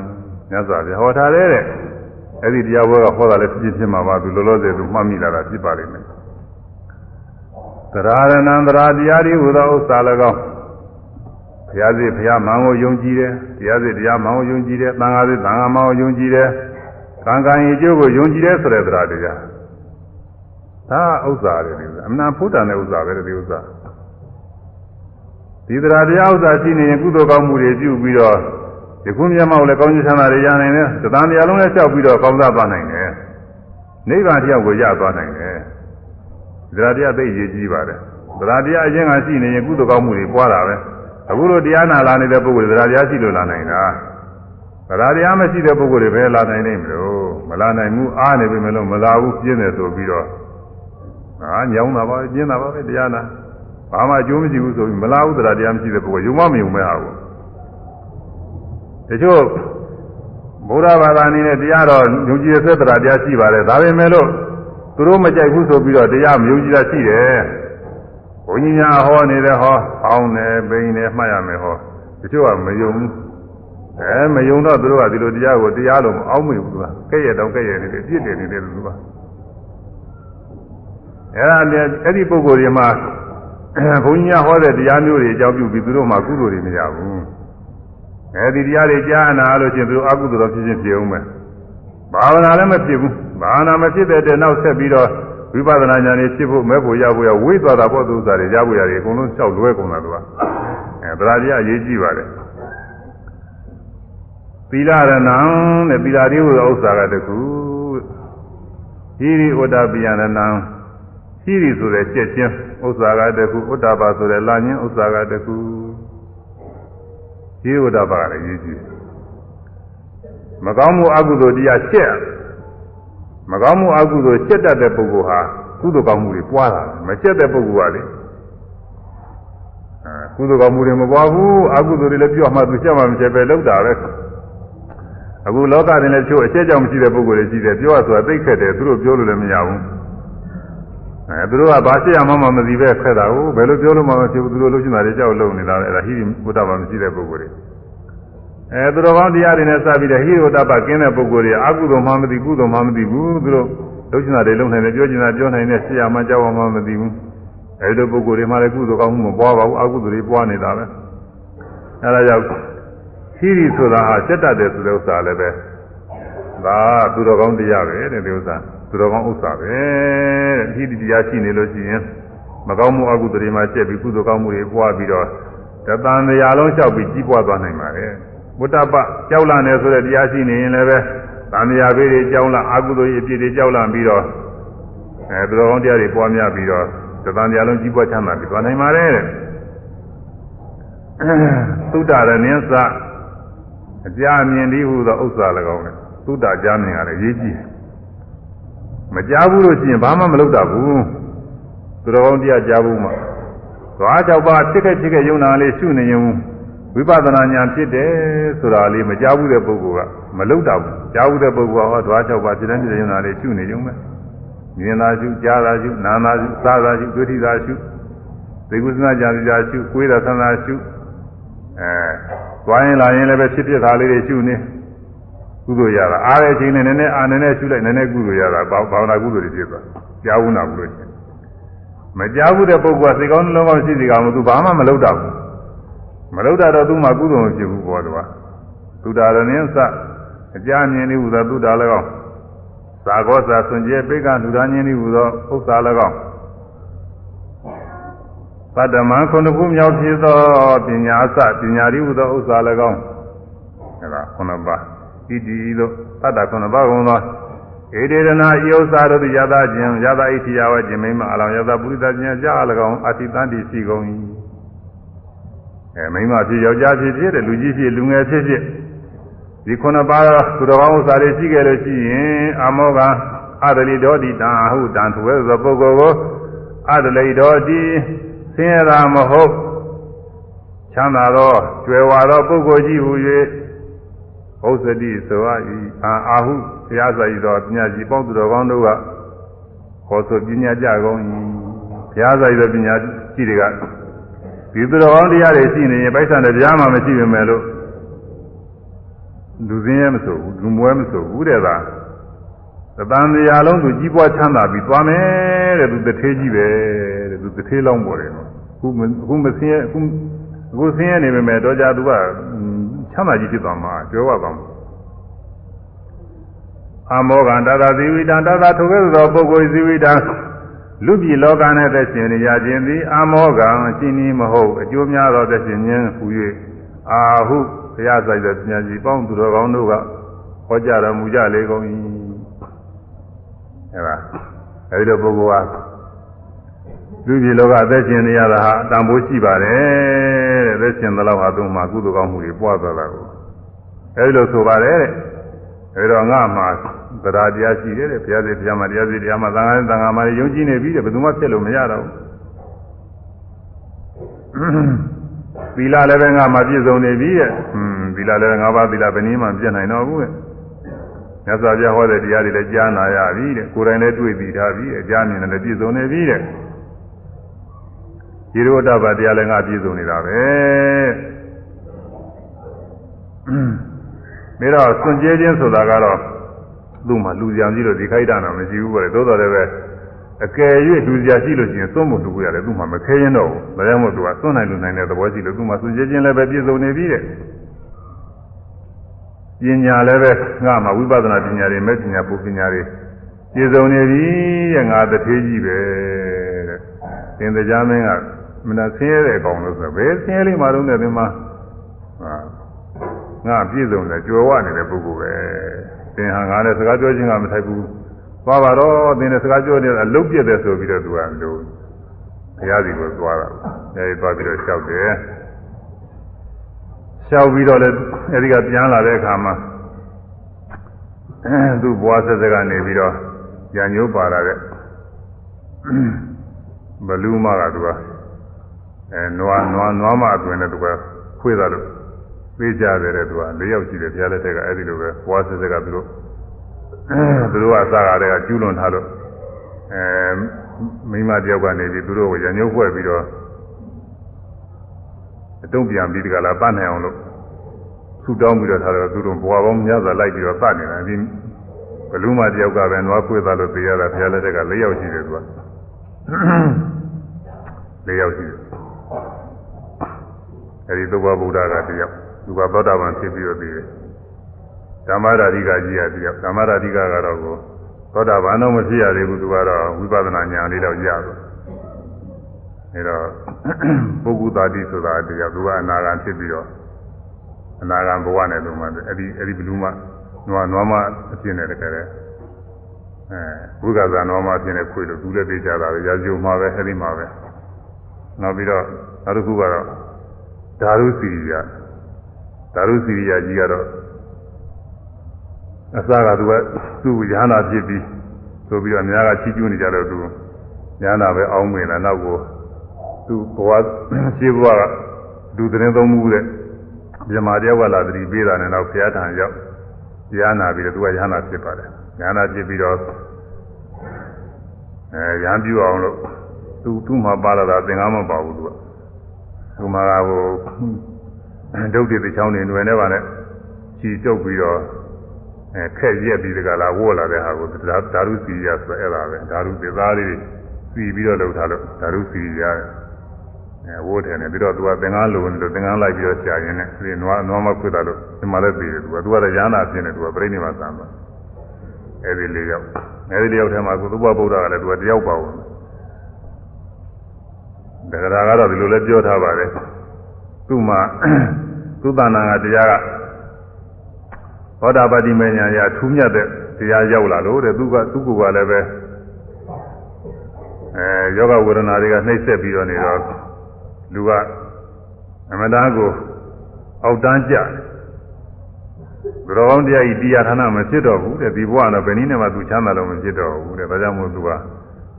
မြတ်စွာဘုရားဟောထားတဲ့အဲ့ဒီတရားဘောကဟောတာလည်းဖြစ်ဖြစ်မှာပါသူလောလောဆယ်သူမှတ်မိလာတာဖြစ်ပါလိမ့်မယ်သရရဏံသရာတရားဒီဟူသောဥစ္စာ၎င်း ဘုရားစီဘုရားမန်ကိုယုံကြည်တယ်တရားစီတရားမန်ကိုယုံကြည်တယ်သံဃာစီသံဃာမန်ကိုယုံကြည်တယ်ကံကံရဲ့အကျိုးကိုယုံကြည်တယ်ဆိုတဲ့သရာတရားဒါဥစ္စာတွေဒီအမှန်ဖုဒ္ဒန်တဲ့ဥစ္စာပဲဒီဥစ္စာဒီသရာတရားဥစ္စာရှိနေရင်ကုသိုလ်ကောင်းမှုတွေပြုပြီးတော့ဒီခုမျက်မှောက်လည်းကောင်းကျိုးချမ်းသာတွေရနိုင်တယ်သံဃာတရားလုံးလည်းလျှောက်ပြီးတော့ကောင်းစားသွားနိုင်တယ်နိဗ္ဗာန်တရားကိုရသွားနိုင်တယ်သရတရားသိရေးကြီးပါတယ်သရတရားအရင်ကရှိနေရင်ကုသိုလ်ကောင်းမှုတွေပွားတာပဲ အခုလိုတရားနာလာနေတဲ့ပုဂ္ဂိုလ်သရတရားရှိလို့လာနိုင်တာသရတရားမရှိတဲ့ပုဂ္ဂိုလ်တွေပဲလာနိုင်နေမလို့မလာနိုင်ဘူးအားနေပြီမလို့မလာဘူးပြင်းတယ်ဆိုပြီးတော့ဟာညောင်းတာပါပြင်းတာပါပဲတရားနာဘာမှအကျိုးမရှိဘူးဆိုပြီးမလာဘူးသရတရားမရှိတဲ့ပုဂ္ဂိုလ်ယုံမမယုံမဲ့ဟာကိုတချို့ဘုရားဘာသာအနေနဲ့တရားတော်ယုံကြည်တဲ့သက်တရားတရားရှိပါတယ်ဒါပေမဲ့လို့သူတို့မကြိုက်ဘူးဆိုပြီးတော့တရားမယုံကြည်တာရှိတယ် ဘုန်းကြီးများဟောနေတဲ့ဟောအောင်းတယ်ပိန်တယ်မှတ်ရမယ်ဟောတချို့ကမယုံဘူးအဲမယုံတော့သူတို့ကဒီလိုတရားကိုတရားလို့မအောက်မေဘူးသူကကဲ့ရဲ့တောင်ကဲ့ရဲ့နေတယ်ပြစ်တယ်နေတယ်သူကအဲဒါလည်းအဲ့ဒီပုံကိုယ်တွေမှာဘုန်းကြီးများဟောတဲ့တရားမျိုးတွေအကြောင်းပြုပြီးသူတို့မှကုသိုလ်တွေမရဘူးအဲဒီတရားတွေကြားနာလို့ချင်းသူတို့အကုသိုလ်တော်ဖြစ်ချင်းဖြစ်အောင်မယ်ဘာဝနာလည်းမဖြစ်ဘူးဘာဝနာမဖြစ်တဲ့တဲ့နောက်ဆက်ပြီးတော့ ဝိပဿနာဉာဏ်တွေဖြစ်ဖို့မဲ့ဖို့ရဖို့ရဝိသွားတာပေါ့သူဥစ္စာတွေရဖို့ရတယ်အကုန်လုံးလျှောက်လွဲကုန်တာသူကအဲတရားတရားအရေးကြီးပါတယ်သီလရဏံတဲ့သီလတိဟုသောဥစ္စာကတခုဟိရိဥဒ္ဒပိယရဏံဟိရိဆိုတဲ့ကြက်ချင်းဥစ္စာကတခုဥဒ္ဒပါဆိုတဲ့လာညင်းဥစ္စာကတခုဟိရိဥဒ္ဒပါကလည်းရေးကြည့်မကောင်းမှုအကုသိုလ်တရားရှက် မကောင်းမှုအကုသိုလ်ရှက်တတ်တဲ့ပုဂ္ဂိုလ်ဟာကုသိုလ်ကောင်းမှုတွေပွားတာမရှက်တဲ့ပုဂ္ဂိုလ်ကလေအဲကုသိုလ်ကောင်းမှုတွေမပွားဘူးအကုသိုလ်တွေလည်းပြောမှသူရှက်မှမရှက်ပဲလောက်တာပဲအခုလောကတွင်လည်းချို့အရှက်ကြောင့်မရှိတဲ့ပုဂ္ဂိုလ်တွေရှိတယ်ပြောရဆိုတာသိခက်တယ်သူတို့ပြောလို့လည်းမရဘူးအဲသူတို့ကဘာရှက်ရမှမမသိပဲခက်တာဟုတ်ဘယ်လိုပြောလို့မှမဖြစ်ဘူးသူတို့လှုပ်ရှင်တာတွေကြောက်လုံနေတာလေအဲ့ဒါဟိဘုဒ္ဓဘာမရှိတဲ့ပုဂ္ဂိုလ်တွေ အဲသူတော်ကောင်းတရားတွေနဲ့စပြီးတော့ဟိရိဝတ္တပကင်းတဲ့ပုဂ္ဂိုလ်တွေအကုသိုလ်မှမသိကုသိုလ်မှမသိဘူးသူတို့လှုပ်ရှင်တာတွေလုံနိုင်တယ်ပြောချင်တာပြောနိုင်တယ်ဆရာမှကြောက်မှမသိဘူးအဲဒီလိုပုဂ္ဂိုလ်တွေမှလည်းကုသိုလ်ကောင်းမှုမပွားပါဘူးအကုသိုလ်တွေပွားနေတာပဲအဲဒါကြောင့်ဟိရိဆိုတာဟာစက်တတ်တယ်ဆိုတဲ့ဥစ္စာလည်းပဲဒါသူတော်ကောင်းတရားပဲတဲ့ဒီဥစ္စာသူတော်ကောင်းဥစ္စာပဲတဲ့ဟိရိတရားရှိနေလို့ရှိရင်မကောင်းမှုအကုသိုလ်တွေမှာကျက်ပြီးကုသိုလ်ကောင်းမှုတွေပွားပြီးတော့တသံတရားလုံးလျှောက်ပြီးကြီးပွားသွားနိုင်ပါတယ် ဝတ္တပကြောက်လာနေဆိုတဲ့တရားရှိနေရင်လည်းပဲသံဃာဘေးတွေကြောက်လာအာကုသိုလ်ရဲ့အပြစ်တွေကြောက်လာပြီးတော့အဲသူတော်ကောင်းတရားတွေပွားများပြီးတော့သံဃာလုံးကြီးပွားချမ်းသာပြီးသွားနိုင်ပါတယ်တဲ့သုတ္တရဏင်းစအကြအမြင်ဒီဟုသောဥစ္စာ၎င်းနဲ့သုတ္တအကြမြင်ရတယ်ရေးကြည့်မကြားဘူးလို့ရှိရင်ဘာမှမလုပ်တတ်ဘူးသူတော်ကောင်းတရားကြားဘူးမှသွား၆ပါးဖြစ်ခဲ့ဖြစ်ခဲ့ယုံနာလေးရှုနေရင် ဝိပဿနာဉာဏ်ဖြစ်တယ်ဆိုတာလေးမကြားဘူးတဲ့ပုဂ္ဂိုလ်ကမလုတာဘူးကြားဘူးတဲ့ပုဂ္ဂိုလ်ကဟောဓဝါ၆ပါးဖြစ်တဲ့ဖြစ်တဲ့ယုံနာလေးရှုနေကြုံပဲမြင်သာရှုကြားသာရှုနားသာရှုစားသာရှုတွေ့ထိသာရှုသိကုသနာကြာကြာရှုကိုယ်သာသနာရှုအဲသွားရင်လာရင်လည်းပဲဖြစ်ဖြစ်တာလေးတွေရှုနေကုသိုလ်ရတာအားတဲ့အချိန်နဲ့နည်းနည်းအာနည်းနည်းရှုလိုက်နည်းနည်းကုသိုလ်ရတာဘာဝနာကုသိုလ်တွေဖြစ်သွားကြားဘူးနာဘူးလို့ရှိရင်မကြားဘူးတဲ့ပုဂ္ဂိုလ်ကစိတ်ကောင်းနှလုံးကောင်းရှိစီကောင်သူဘာမှမလုပ်တော့ဘူး မလုပ်တော့သူမှကုသိုလ်မဖြစ်ဘူးဘောတော်သုဒ္ဓရဏင်းစအကြမြင်နေဟူသောသုဒ္ဓလည်းကောင်းသာဂောစာဆွန်ကျဲပိကလူသားချင်းနေဟူသောဥစ္စာလည်းကောင်းသတ္တမံခုနှစ်ခုမြောက်ဖြစ်သောပညာအစပညာရီဟူသောဥစ္စာလည်းကောင်းအဲဒါခုနှစ်ပါးဣတိလို့သတ္တခုနှစ်ပါးကုန်သောဧတေရနာဤဥစ္စာတို့သည်ယသခြင်းယသဣတိယဝခြင်းမိမအလောင်းယသပုရိသခြင်းကြာလည်းကောင်းအတိတန်တိရှိကုန်၏ အဲမိမဖြစ်ယောက်ျားဖြစ်ဖြစ်တဲ့လူကြီးဖြစ်လူငယ်ဖြစ်ဖြစ်ဒီခုနှစ်ပါးသူတော်ကောင်းဥစ္စာတွေရှိခဲ့လို့ရှိရင်အမောကအဒလိတော်တိတံအဟုတံသူရဲ့သောပုဂ္ဂိုလ်ကိုအဒလိတော်တိဆင်းရဲတာမဟုတ်ချမ်းသာသောကျွယ်ဝသောပုဂ္ဂိုလ်ကြီးဟူ၍ဥစ္စတိဆိုအပ်၏အာအာဟုဘုရားစာရည်တော်ပညာကြီးပေါင်းသူတော်ကောင်းတို့ကခေါ်ဆိုပညာကြကုန်၏ဘုရားစာရည်တော်ပညာကြီးတွေက ဒီသူတော်ကောင်းတရားတွေရှိနေရင်ပိုက်ဆံတဲ့ဗျာမှမရှိပေမဲ့လို့လူစင်းရဲမဆိုဘူးလူမွဲမဆိုဘူးတဲ့သာသတန်တရားလုံးသူကြီးပွားချမ်းသာပြီးသွားမယ်တဲ့သူတထေးကြီးပဲတဲ့သူတထေးလောင်းပေါ်တယ်နော်အခုအခုမစင်းရဲအခုအခုစင်းရဲနေပေမဲ့တော့ကြသူကချမ်းသာကြီးဖြစ်သွားမှာကြွယ်ဝသွားမှာအမောကံတသာသီဝိတံတသာထိုကဲ့သို့သောပုဂ္ဂိုလ်ဇီဝိတံ လူပြည်လောကနဲ့သက်ရှင်နေကြခြင်းသည်အမောကံရှင်းနည်းမဟုတ်အကျိုးများသောသက်ရှင်ခြင်းဟူ၍အာဟုဘုရားဆိုင်တဲ့ပညာကြီးပေါင်းသူတော်ကောင်းတို့ကဟောကြားတော်မူကြလေကုန်၏အဲဒါအဲဒီလိုပုဂ္ဂိုလ်ကလူပြည်လောကအသက်ရှင်နေရတာဟာတန်ဖိုးရှိပါတယ်တဲ့အသက်ရှင်သလောက်ဟာသူ့မှာကုသိုလ်ကောင်းမှုတွေပွားသွားတာကိုအဲဒီလိုဆိုပါတယ်တဲ့အဲဒီတော့ငါမှာ သဒ္ဓါတရားရှိတယ်တဲ့ဘုရားစီတရားမှာတရားစီတရားမှာသံဃာနဲ့သံဃာမှာယုံကြည်နေပြီတဲ့ဘယ်သူမှဖြစ်လို့မရတော့ဘူးသီလလည်းပဲငါမှာပြည့်စုံနေပြီတဲ့ဟွန်းသီလလည်းငါးပါးသီလဘယ်နည်းမှပြည့်နိုင်တော့ဘူးတဲ့မြတ်စွာဘုရားဟောတဲ့တရားတွေလည်းကြားနာရပြီတဲ့ကိုယ်တိုင်လည်းတွေ့ပြီးသားပြီအကြားမြင်လည်းပြည့်စုံနေပြီတဲ့ဒီလိုတပ္ပတရားလည်းငါပြည့်စုံနေတာပဲပြီးတော့စွန့်ကြဲခြင်းဆိုတာကတော့ သူ့မှာလူကြံကြီးလို့ဒီခိုက်တာတော့မရှိဘူးပဲသို့တော်လည်းပဲအကယ်၍လူကြရှိလို့ရှိရင်သွန့်မှုလူကိုရတယ်သူ့မှာမခဲရင်တော့ဘူးဒါကြောင့်မို့သူကသွန့်နိုင်လူနိုင်တဲ့သဘောရှိလို့သူ့မှာစွန့်ကြဲခြင်းလည်းပဲပြည့်စုံနေပြီတဲ့ပညာလည်းပဲငါမှာဝိပဿနာပညာတွေမဲ့ပညာပုပညာတွေပြည့်စုံနေပြီတဲ့ငါတထေးကြီးပဲတဲ့သင်တရားမင်းကမနာဆင်းရဲတဲ့အကောင်လို့ဆိုဘယ်ဆင်းရဲလေးမှတော့နဲ့ဒီမှာဟာငါပြည့်စုံတယ်ကြွယ်ဝနေတဲ့ပုဂ္ဂိုလ်ပဲ သင်ဟာငါနဲ့စကားပြောခြင်းကမထိုက်ဘူးသွားပါတော့သင်နဲ့စကားပြောနေအလုပ်ပြည့်တယ်ဆိုပြီးတော့သူကလို့ဘုရားစီကိုသွားတာအဲဒီသွားပြီးတော့လျှောက်တယ်လျှောက်ပြီးတော့လည်းအဲဒီကပြန်လာတဲ့အခါမှာသူ့ဘွားဆက်ဆက်ကနေပြီးတော့ရံညိုးပါလာတဲ့ဘလူးမကသူကအဲနွားနွားနွားမအတွင်နဲ့သူကခွေးသားလို့ သေးကြတယ်တဲ့သူက၄ယောက်ရှိတယ်ဘုရားလက်ထက်ကအဲဒီလိုပဲဘွားဆက်ဆက်ကသူတို့သူတို့ကအစားရတဲ့ကကျူးလွန်ထားလို့အဲမိမတယောက်ကနေပြီးသူတို့ကိုရံညိုးဖွဲ့ပြီးတော့အတုံးပြန်ပြီးဒီကလာပတ်နိုင်အောင်လို့ဆူတောင်းပြီးတော့ထားတော့သူတို့ဘွားပေါင်းများစွာလိုက်ပြီးတော့ပတ်နေတာဒီဘလူးမတယောက်ကပဲနွားခွေးသားလို့သိရတာဘုရားလက်ထက်က၄ယောက်ရှိတယ်သူက၄ယောက်ရှိတယ်အဲဒီသုဘဗုဒ္ဓကတယောက် သူကသောတာပန်ဖြစ်ပြီးတော့သိတယ်ဓမ္မရာဓိကကြီးကတယောက်ဓမ္မရာဓိကကတော့ကိုသောတာပန်တော့မဖြစ်ရသေးဘူးသူကတော့ဝိပဿနာဉာဏ်လေးတော့ရသွားအဲတော့ပုဂ္ဂုတာတိဆိုတာတရားသူကအနာဂံဖြစ်ပြီးတော့အနာဂံဘဝနဲ့လုံးဝအဲ့ဒီအဲ့ဒီဘလူးမနွားနွားမအဖြစ်နဲ့တကယ်အဲဘုရားဇာနွားမအဖြစ်နဲ့ခွေလို့သူလည်းသိကြတာပဲရာဇုံမှာပဲအဲ့ဒီမှာပဲနောက်ပြီးတော့နောက်တစ်ခုကတော့ဓာရုစီရိ ယဓာရုစီရိယကြီးကတော့အစကသူကသူ့ရဟနာဖြစ်ပြီးဆိုပြီးတော့အများကချီးကျူးနေကြတော့သူရဟနာပဲအောင်းမင်လာနောက်ကိုသူဘဝရှိဘဝကလူသတင်းသုံးမှုတဲ့မြမတယောက်ကလာတတိပေးတာနဲ့တော့ဘုရားထံရောက်ရဟနာပြီးတော့သူကရဟနာဖြစ်ပါတယ်ရဟနာဖြစ်ပြီးတော့အဲရဟန်းပြုအောင်လို့သူသူ့မှာပါလာတာသင်္ကန်းမပါဘူးသူကသူမှာဟို ဒုတ်တိတချောင်းနေတွင်နေပါနဲ့ချီတုပ်ပြီးတော့အဲခက်ရက်ပြီးတကလားဝေါ်လာတဲ့ဟာကိုဓာရုစီရဆိုအဲ့ဒါပဲဓာရုသေသားလေးစီပြီးတော့လုပ်ထားလို့ဓာရုစီရအဲဝိုးတယ်နဲ့ပြီးတော့သူကသင်္ကန်းလိုနေလို့သင်္ကန်းလိုက်ပြီးတော့ဆရာရင်းနဲ့ဒီနွားနွားမခွတ်တာလို့ဒီမှာလည်းသိတယ်သူကသူကလည်းရဟနာဖြစ်နေသူကပြိဋိမာသံပါအဲဒီလေးယောက်အဲဒီလေးယောက်ထဲမှာကုသဘဗုဒ္ဓကလည်းသူကတယောက်ပါဘူးဒါကြတာကတော့ဒီလိုလည်းပြောထားပါတယ် သူ့မှာသူ့တဏ္ဍာကတရားကသောတာပတိမေညာရထူးမြတ်တဲ့တရားရောက်လာလို့တဲ့သူကသူ့ကိုယ်ကလည်းပဲအဲယောဂဝေဒနာတွေကနှိမ့်ဆက်ပြီးတော့နေတော့လူကအမတန်ကိုအောက်တန်းကြတယ်ဘုရောကောင်းတရားကြီးတရားဌာနမဖြစ်တော့ဘူးတဲ့ဒီဘဝတော့ဘယ်နည်းနဲ့မှသူချမ်းသာလို့မဖြစ်တော့ဘူးတဲ့ဒါကြောင့်မို့သူက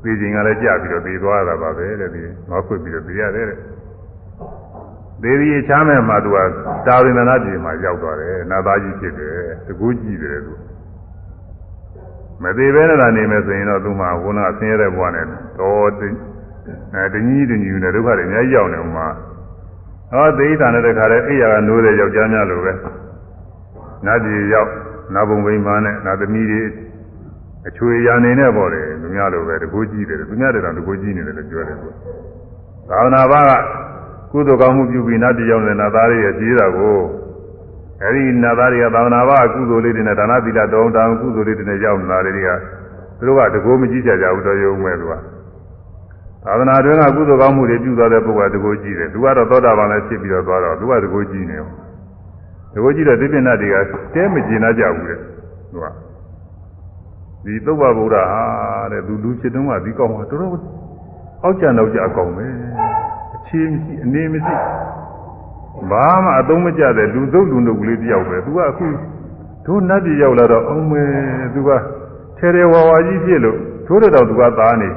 သိခြင်းကလည်းကြပြီးတော့သိသွားတာပါပဲတဲ့ဒီငေါ့ခွေပြီးတော့သိရတယ်တဲ့ သေဒီချမ်းမဲ့မှာသူကတာဝိန္ဒနာပြည်မှာရောက်သွားတယ်နာသားကြီးဖြစ်တယ်တကူကြည့်တယ်သူမသေးဘဲနဲ့နေမယ်ဆိုရင်တော့သူမှဝဏဆင်းရဲတဲ့ဘဝနဲ့တော့အဲတကြီးတကြီးနဲ့ဒုက္ခတွေအများကြီးရောက်နေမှာဟောသေဣတာနဲ့တခါတည်းအိယာကနိုးတဲ့ယောက်ျားများလိုပဲနတ်ပြည်ရောက်နတ်ဘုံဗိမာန်နဲ့နတ်သမီးတွေအချွေရာနေနဲ့ပေါ့လေသူများလိုပဲတကူကြည့်တယ်သူများတွေတော့တကူကြည့်နေတယ်လို့ပြောတယ်သူသာဝနာဘာက ကုသိုလ်ကောင်းမှုပြုပြီးနတ်ပြည်ရောက်တဲ့နတ်သားတွေရဲ့ကြီးတာကိုအဲဒီနတ်သားတွေကသာဝနာဘာကုသိုလ်လေးတွေနဲ့ဒါနသီလတောင်းတကုသိုလ်လေးတွေနဲ့ရောက်လာတယ်တွေကသူတို့ကတကူမကြည့်ကြကြဘူးတော့ရုံမဲ့သူကသာသနာတွင်ကကုသိုလ်ကောင်းမှုတွေပြုသွားတဲ့ပုဂ္ဂိုလ်ကတကူကြည့်တယ်သူကတော့သောတာပန်လည်းဖြစ်ပြီးတော့သွားတော့သူကတကူကြည့်နေတယ်တကူကြည့်တော့ဒီပင်နာတွေကတဲမကျင်နာကြဘူးတဲ့သူကဒီသုဘဗုဒ္ဓဟာတဲ့သူလူဖြစ်တုန်းကဒီကောင်းမှာတော်တော်အောက်ကျနောက်ကျအကောင်ပဲ အခြေမရှိအနေမရှိဘာမှအသုံးမကျတဲ့လူသုတ်လူနှုတ်ကလေးတယောက်ပဲသူကအခုတို့နတ်ပြည်ရောက်လာတော့အောင်မဲသူကထဲထဲဝါဝါကြီးဖြစ်လို့ထိုးတော့သူကသားနေ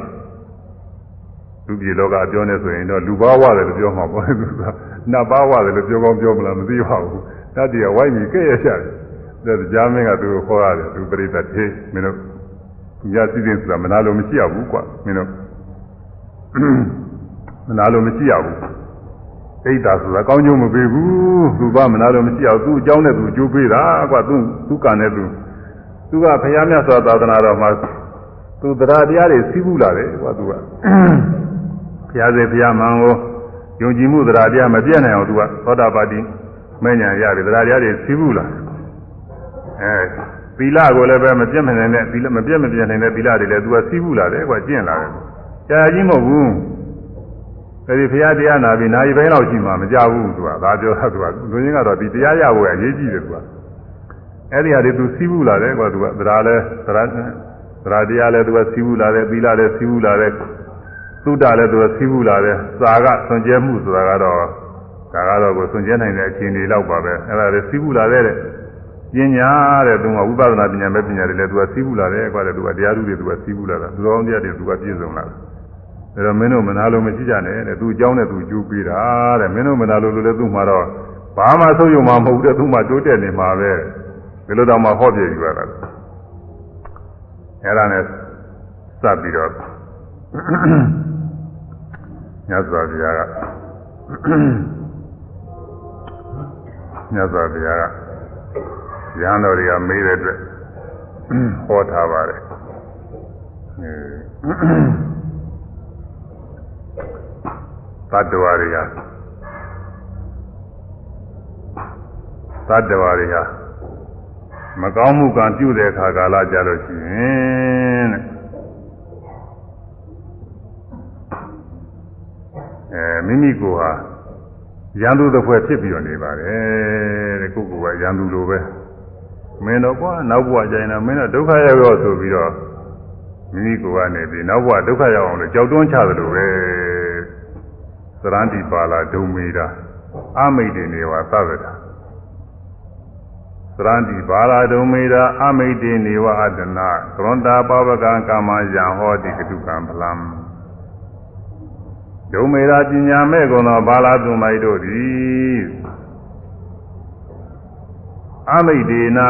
လူပြည်လောကအပြောနေဆိုရင်တော့လူဘာဝတယ်လို့ပြောမှာပေါ့သူကနတ်ဘာဝတယ်လို့ပြောကောင်းပြောမလားမသိပါဘူးနတ်ပြည်ကဝိုင်းပြီးကြည့်ရရှာတယ်ဒါကြားမင်းကသူကိုခေါ်ရတယ်သူပြိတ္တသေးမင်းတို့သူရစီစဉ်ဆိုတာမနာလို့မရှိရဘူးကွာမင်းတို့ မနာလို့မရှိရဘူးအိတ်တာဆိုတာကောင်းကျိုးမပေးဘူးသူကမနာလို့မရှိအောင်သူ့အကြောင်းနဲ့သူအကျိုးပေးတာကွာသူ့သူ့ကံနဲ့သူသူကဘုရားမြတ်စွာသာသနာတော်မှာသူတရားတရားတွေစီးပူးလာတယ်ကွာသူကဘုရားစေဘုရားမန်ကိုယုံကြည်မှုတရားတရားမပြည့်နိုင်အောင်သူကသောတာပတိမဉ္ဇဉ်ရတယ်တရားတရားတွေစီးပူးလာအဲသီလကိုလည်းပဲမပြည့်မနိုင်တဲ့သီလမပြည့်မပြည့်နိုင်တဲ့သီလတွေလည်းသူကစီးပူးလာတယ်ကွာကျင့်လာတယ်ကြာကြီးမဟုတ်ဘူး အဲဒီဘုရားတရားနာပြီးနာရီပိုင်းလောက်ရှိမှမကြဘူးသူကဒါပြောတာသူကလူရင်းကတော့ဒီတရားရဖို့အရေးကြီးတယ်သူကအဲ့ဒီဟာတွေသူစီးပူးလာတယ်ကွာသူကသရာလဲသရာသရာတရားလဲသူကစီးပူးလာတယ်သီလလဲစီးပူးလာတယ်သုဒ္ဓလည်းသူကစီးပူးလာတယ်စာကဆွန်ကျဲမှုဆိုတာကတော့ဒါကတော့ကိုဆွန်ကျဲနိုင်တဲ့အခြေအနေလောက်ပါပဲအဲ့ဒါလေစီးပူးလာတဲ့ပညာတဲ့သူကဝိပဿနာပညာပဲပညာတွေလည်းသူကစီးပူးလာတယ်ကွာတဲ့သူကတရားဓုတွေသူကစီးပူးလာတာသူတော်ကောင်းတရားတွေသူကပြည့်စုံလာတယ် ဒါတော့မင်းတို့မနာလို့မရှိကြနဲ့တဲ့သူအကြောင်းနဲ့သူကြိုးပေးတာတဲ့မင်းတို့မနာလို့လို့လည်းသူ့မှာတော့ဘာမှဆုံးယုံမှာမဟုတ်တဲ့သူ့မှာတိုးတက်နေမှာပဲဒီလိုတော့မှဟောပြယူရတာအဲ့ဒါနဲ့စပ်ပြီးတော့ညဇောဘုရားကညဇောဘုရားကရဟန်းတော်တွေကမေးတဲ့အတွက်ဟောထားပါတယ်သ တ္တဝါတွေဟာသတ္တဝါတွေဟာမကောင်းမှုကံပြုတဲ့အခါကာလကြလို့ရှိရင်တဲ့အဲမိမိကိုယ်ဟာရန်သူတစ်ဖွဲ့ဖြစ်ပြီးတော့နေပါတယ်တဲ့ကိုယ်ကရန်သူလိုပဲမင်းတော့ကွာနောက်ဘဝကျရင်တော့မင်းတော့ဒုက္ခရောက်ရောဆိုပြီးတော့မိမိကိုယ်ကနေပြီးနောက်ဘဝဒုက္ခရောက်အောင်လို့ကြောက်တွန်းချသလိုပဲ သရန္တိပါလာဒုံမေတာအမိတ်တွေနေဝသဗ္ဗတာသရန္တိပါလာဒုံမေတာအမိတ်တွေနေဝအတနာကရွန်တာပဝကံကာမယံဟောတိကတုကံဖလံဒုံမေတာပညာမဲ့ကုန်သောဘာလာသူမိုက်တို့သည်အမိတ်ဒေနာ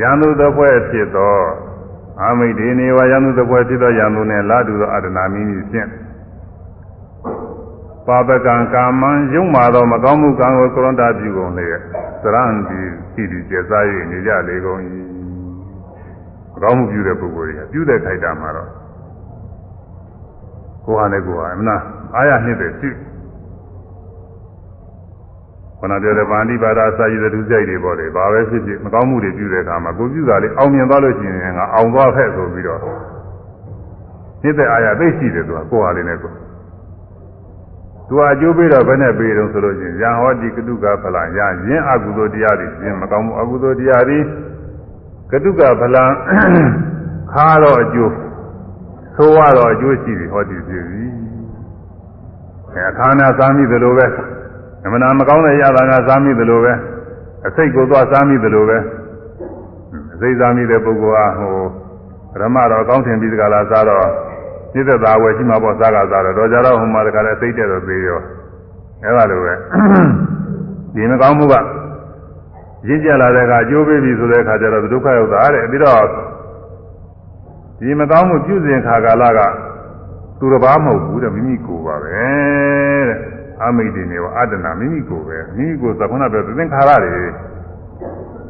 ယံသူသပွဲဖြစ်သောအမိတ်ဒေနေဝယံသူသပွဲဖြစ်သောယံသူနှင့်လာတူသောအတနာမိမိဖြင့် ပါပကံကာမံယုံမာသောမကောင်းမှုကံကိုကရွန်တာပြုကုန်လေသရံဒီစီဒီကျစား၍နေကြလေကုန်၏မကောင်းမှုပြုတဲ့ပုဂ္ဂိုလ်တွေကပြုတဲ့ခိုက်တာမှာတော့ကိုဟာနဲ့ကိုဟာအမနာအားရနှစ်တဲ့ရှိခဏပြောတဲ့ဗန္တိပါဒစာရည်သူစိတ်တွေပေါ့လေဘာပဲဖြစ်ဖြစ်မကောင်းမှုတွေပြုတဲ့အခါမှာကိုပြုတာလေးအောင်မြင်သွားလို့ရှိရင်ငါအောင်သွားဖက်ဆိုပြီးတော့နှစ်တဲ့အားရသိရှိတယ်သူကကိုဟာလေးနဲ့ကို သူအကျိုးပေးတော့ဘယ်နဲ့ပေးတော့ဆိုလို့ရှိရင်ရဟောတိကတုကဖလံရရင်အကုသိုလ်တရားတွေရင်မကောင်းမှုအကုသိုလ်တရားတွေကတုကဖလံခါတော့အကျိုးသိုးရတော့အကျိုးရှိပြီဟောဒီဖြစ်ပြီအဲအခါနာစားမိသလိုပဲအမနာမကောင်းတဲ့ရတာကစားမိသလိုပဲအစိတ်ကိုသွားစားမိသလိုပဲအစိတ်စားမိတဲ့ပုဂ္ဂိုလ်ကဟိုပရမတော့ကောင်းထင်ပြီးတကလားစားတော့ ပြည့်သက်သာဝယ်ရှိမှာပေါ့စားကစားတော့တော့ကြတော့ဟိုမှာတကလည်းစိတ်တဲ့တော့သေးရောအဲလိုပဲဒီမကောင်းမှုကရင့်ကြလာတဲ့အခါအကျိုးပေးပြီဆိုတဲ့အခါကျတော့ဒုက္ခရောက်တာတဲ့ပြီးတော့ဒီမကောင်းမှုပြုစဉ်ခါကာလကသူတစ်ပါးမဟုတ်ဘူးတဲ့မိမိကိုယ်ပါပဲတဲ့အမိတ်တွေနေပါအတ္တနာမိမိကိုယ်ပဲမိမိကိုယ်သက္ကနာပဲသင်္ခါရတွေ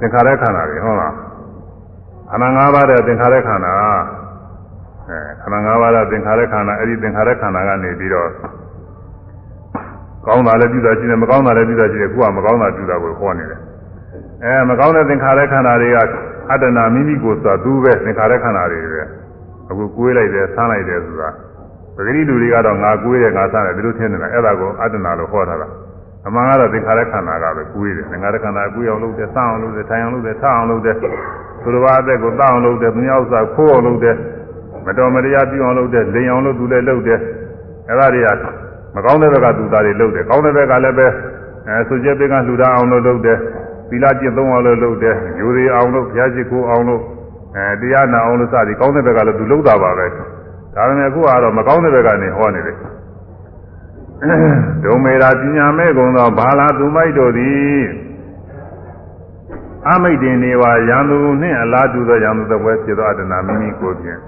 သင်္ခါရခန္ဓာတွေဟုတ်လားခန္ဓာ၅ပါးတဲ့သင်္ခါရခန္ဓာအဲ ခန္ဓာ၅ပါးတဲ့သင်္ခါရခန္ဓာအဲ့ဒီသင်္ခါရခန္ဓာကနေပြီးတော့ကောင်းတာလည်းပြုတာရှိတယ်မကောင်းတာလည်းပြုတာရှိတယ်ခုကမကောင်းတာပြုတာကိုဟောနေတယ်အဲမကောင်းတဲ့သင်္ခါရခန္ဓာတွေကအတ္တနာမိမိကိုယ်ဆိုတာသူပဲသင်္ခါရခန္ဓာတွေပဲအခုကိုးလိုက်တယ်ဆန်းလိုက်တယ်ဆိုတာပဂတိလူတွေကတော့ငါကိုးတယ်ငါဆန်းတယ်ဒီလိုထင်နေတာအဲ့ဒါကိုအတ္တနာလို့ဟောထားတာအမှန်ကတော့သင်္ခါရခန္ဓာကပဲကိုးတယ်သင်္ခါရခန္ဓာကိုးအောင်လုပ်တယ်ဆန်းအောင်လုပ်တယ်ထိုင်အောင်လုပ်တယ်ထအောင်လုပ်တယ်သူတော်ဘာအသက်ကိုတောက်အောင်လုပ်တယ်သူများဥစ္စာခိုးအောင်လုပ်တယ် မတော်မတရားပြုအောင်လုပ်တယ်လိန်အောင်လုပ်သူလည်းလုပ်တယ်အဲ့ဒါတွေကမကောင်းတဲ့ဘက်ကသူသားတွေလုပ်တယ်ကောင်းတဲ့ဘက်ကလည်းပဲအဲဆိုချက်တွေကလှူဒါန်းအောင်လို့လုပ်တယ်သီလကျင့်သုံးအောင်လို့လုပ်တယ်ယူရီအောင်လို့ဘုရားရှိခိုးအောင်လို့အဲတရားနာအောင်လို့စသည်ကောင်းတဲ့ဘက်ကလည်းသူလုပ်တာပါပဲဒါပေမဲ့အခုကတော့မကောင်းတဲ့ဘက်ကနေဟောနေတယ်ဒုံမေရာပညာမဲ့ကုံသောဘာလာသူမိုက်တို့သည်အမိတ်တင်နေဝရံသူနှင့်အလားတူသောရံသူသပွဲဖြစ်သောအတ္တနာမိမိကိုယ်ဖြင့်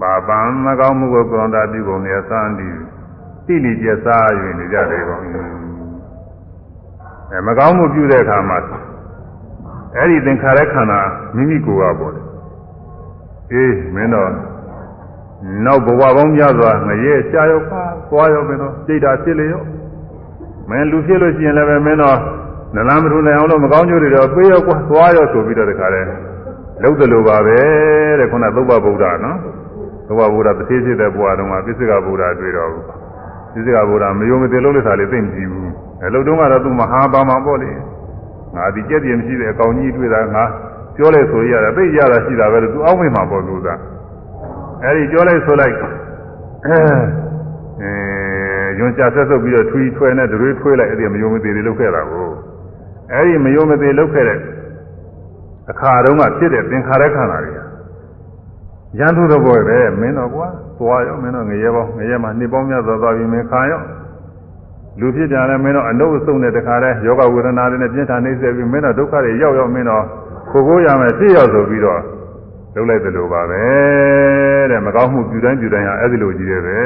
ပါပံမကောင်းမှုကိုကရုဏာပြုကုန်လျက်သံသည်တိတိကျစား၍နေကြတယ်ကောအဲမကောင်းမှုပြုတဲ့အခါမှာအဲ့ဒီသင်္ခါရခန္ဓာမိမိကိုယ်ကပေါ်တယ်အေးမင်းတော့နောက်ဘဝပေါင်းများစွာငရဲရှားရောက်ပါသွားရောက်မင်းတော့စိတ်ဓာတ်ဖြစ်လေရောမင်းလူဖြစ်လို့ရှိရင်လည်းပဲမင်းတော့နလမ်းမထူနိုင်အောင်လို့မကောင်းကျိုးတွေတော့ပေးရောက်ကွာသွားရောက်ဆိုပြီးတော့တခါလဲလုံးတယ်လို့ပါပဲတဲ့ခုနသုဘဗုဒ္ဓနော်သု ဘဗုဒ္ဓတစ်သေးသေးတဲ့ဘဝတုန်းကပစ္စကဗုဒ္ဓတွေ့တော့ဘူးပစ္စကဗုဒ္ဓမယုံမသိလို့လက်ထားလေးသိမကြည့်ဘူးအဲလုံတုန်းကတော့သူမဟာပါမှာပေါ့လေငါဒီကြက်ပြင်းမရှိတဲ့အကောင်ကြီးတွေ့တာငါပြောလဲဆိုရတာသိရတာရှိတာပဲလို့သူအောက်မေ့မှာပေါ့လို့သာအဲဒီပြောလိုက်ဆိုလိုက်အဲယွန်ချဆက်ဆုပ်ပြီးတော့ထွီထွဲနဲ့တွေးထွေးလိုက်အဲ့ဒီမယုံမသေးတွေလုပ်ခဲ့တာကိုအဲ့ဒီမယုံမသေးလုပ်ခဲ့တဲ့အခါတုန်းကဖြစ်တဲ့သင်္ခါရခန္ဓာတွေက ရန်သူသဘောပဲမင်းတော့ကွာသွားရောမင်းတော့ငရဲပေါင်းငရဲမှာနှစ်ပေါင်းများစွာသွားပြီးမင်းခါရောလူဖြစ်ကြတယ်မင်းတော့အနုအဆုံတဲ့တခါလဲယောဂဝေဒနာတွေနဲ့ပြင်းထန်နေစေပြီးမင်းတော့ဒုက္ခတွေရောက်ရောက်မင်းတော့ခိုးခိုးရမယ်ဖြစ်ရောက်ဆိုပြီးတော့လုပ်လိုက်သလိုပါပဲတဲ့မကောင်းမှုပြုတိုင်းပြုတိုင်းဟာအဲ့ဒီလိုကြီးတယ်ပဲ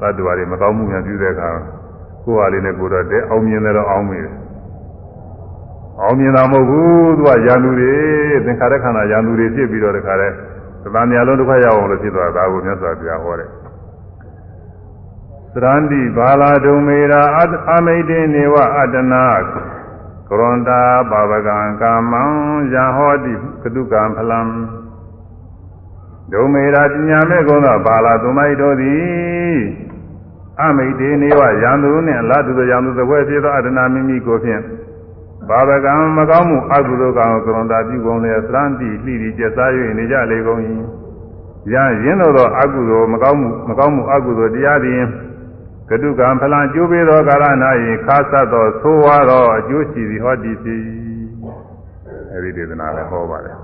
သတ္တဝါတွေမကောင်းမှုများပြုတဲ့အခါကိုယ်ဟာလေးနဲ့ကိုယ်တော့တဲ့အောင်မြင်တယ်တော့အောင်မြင်တယ်အောင်မြင်တာမဟုတ်ဘူးသူကရန်သူတွေသင်္ခါရခန္ဓာရန်သူတွေဖြစ်ပြီးတော့တခါလဲ သဗ္ဗညလုံးဒုက္ခရောက်အောင်လို့ဖြစ်သွားတာကိုမြတ်စွာဘုရားဟောတယ်သရန္တိဘာလာဒုံမေရာအမိတ်တေနေဝအတ္တနာကရွန်တာဘာဝကံကာမံယဟောတိကတုကံဖလံဒုံမေရာပညာမဲ့ကုံသောဘာလာသူမိုက်တို့သည်အမိတ်တေနေဝရန်သူနှင့်အလားတူသောရန်သူသပွဲဖြစ်သောအတ္တနာမိမိကိုဖြင့် ဘာဝကံမကောင်းမှုအကုသိုလ်ကံကိုကရွန်တာပြုကုန်လျက်သရန္တိလှိတိကျက်စား၍နေကြလေကုန်၏ရရင်းသောအကုသိုလ်မကောင်းမှုမကောင်းမှုအကုသိုလ်တရားသည်ကတုကံဖလံကျိုးပေးသောကာလ၌ခါသတ်သောသိုးဝါသောအကျိုးရှိသည်ဟောတည်သည်အဲဒီဒေသနာလည်းဟောပါတယ်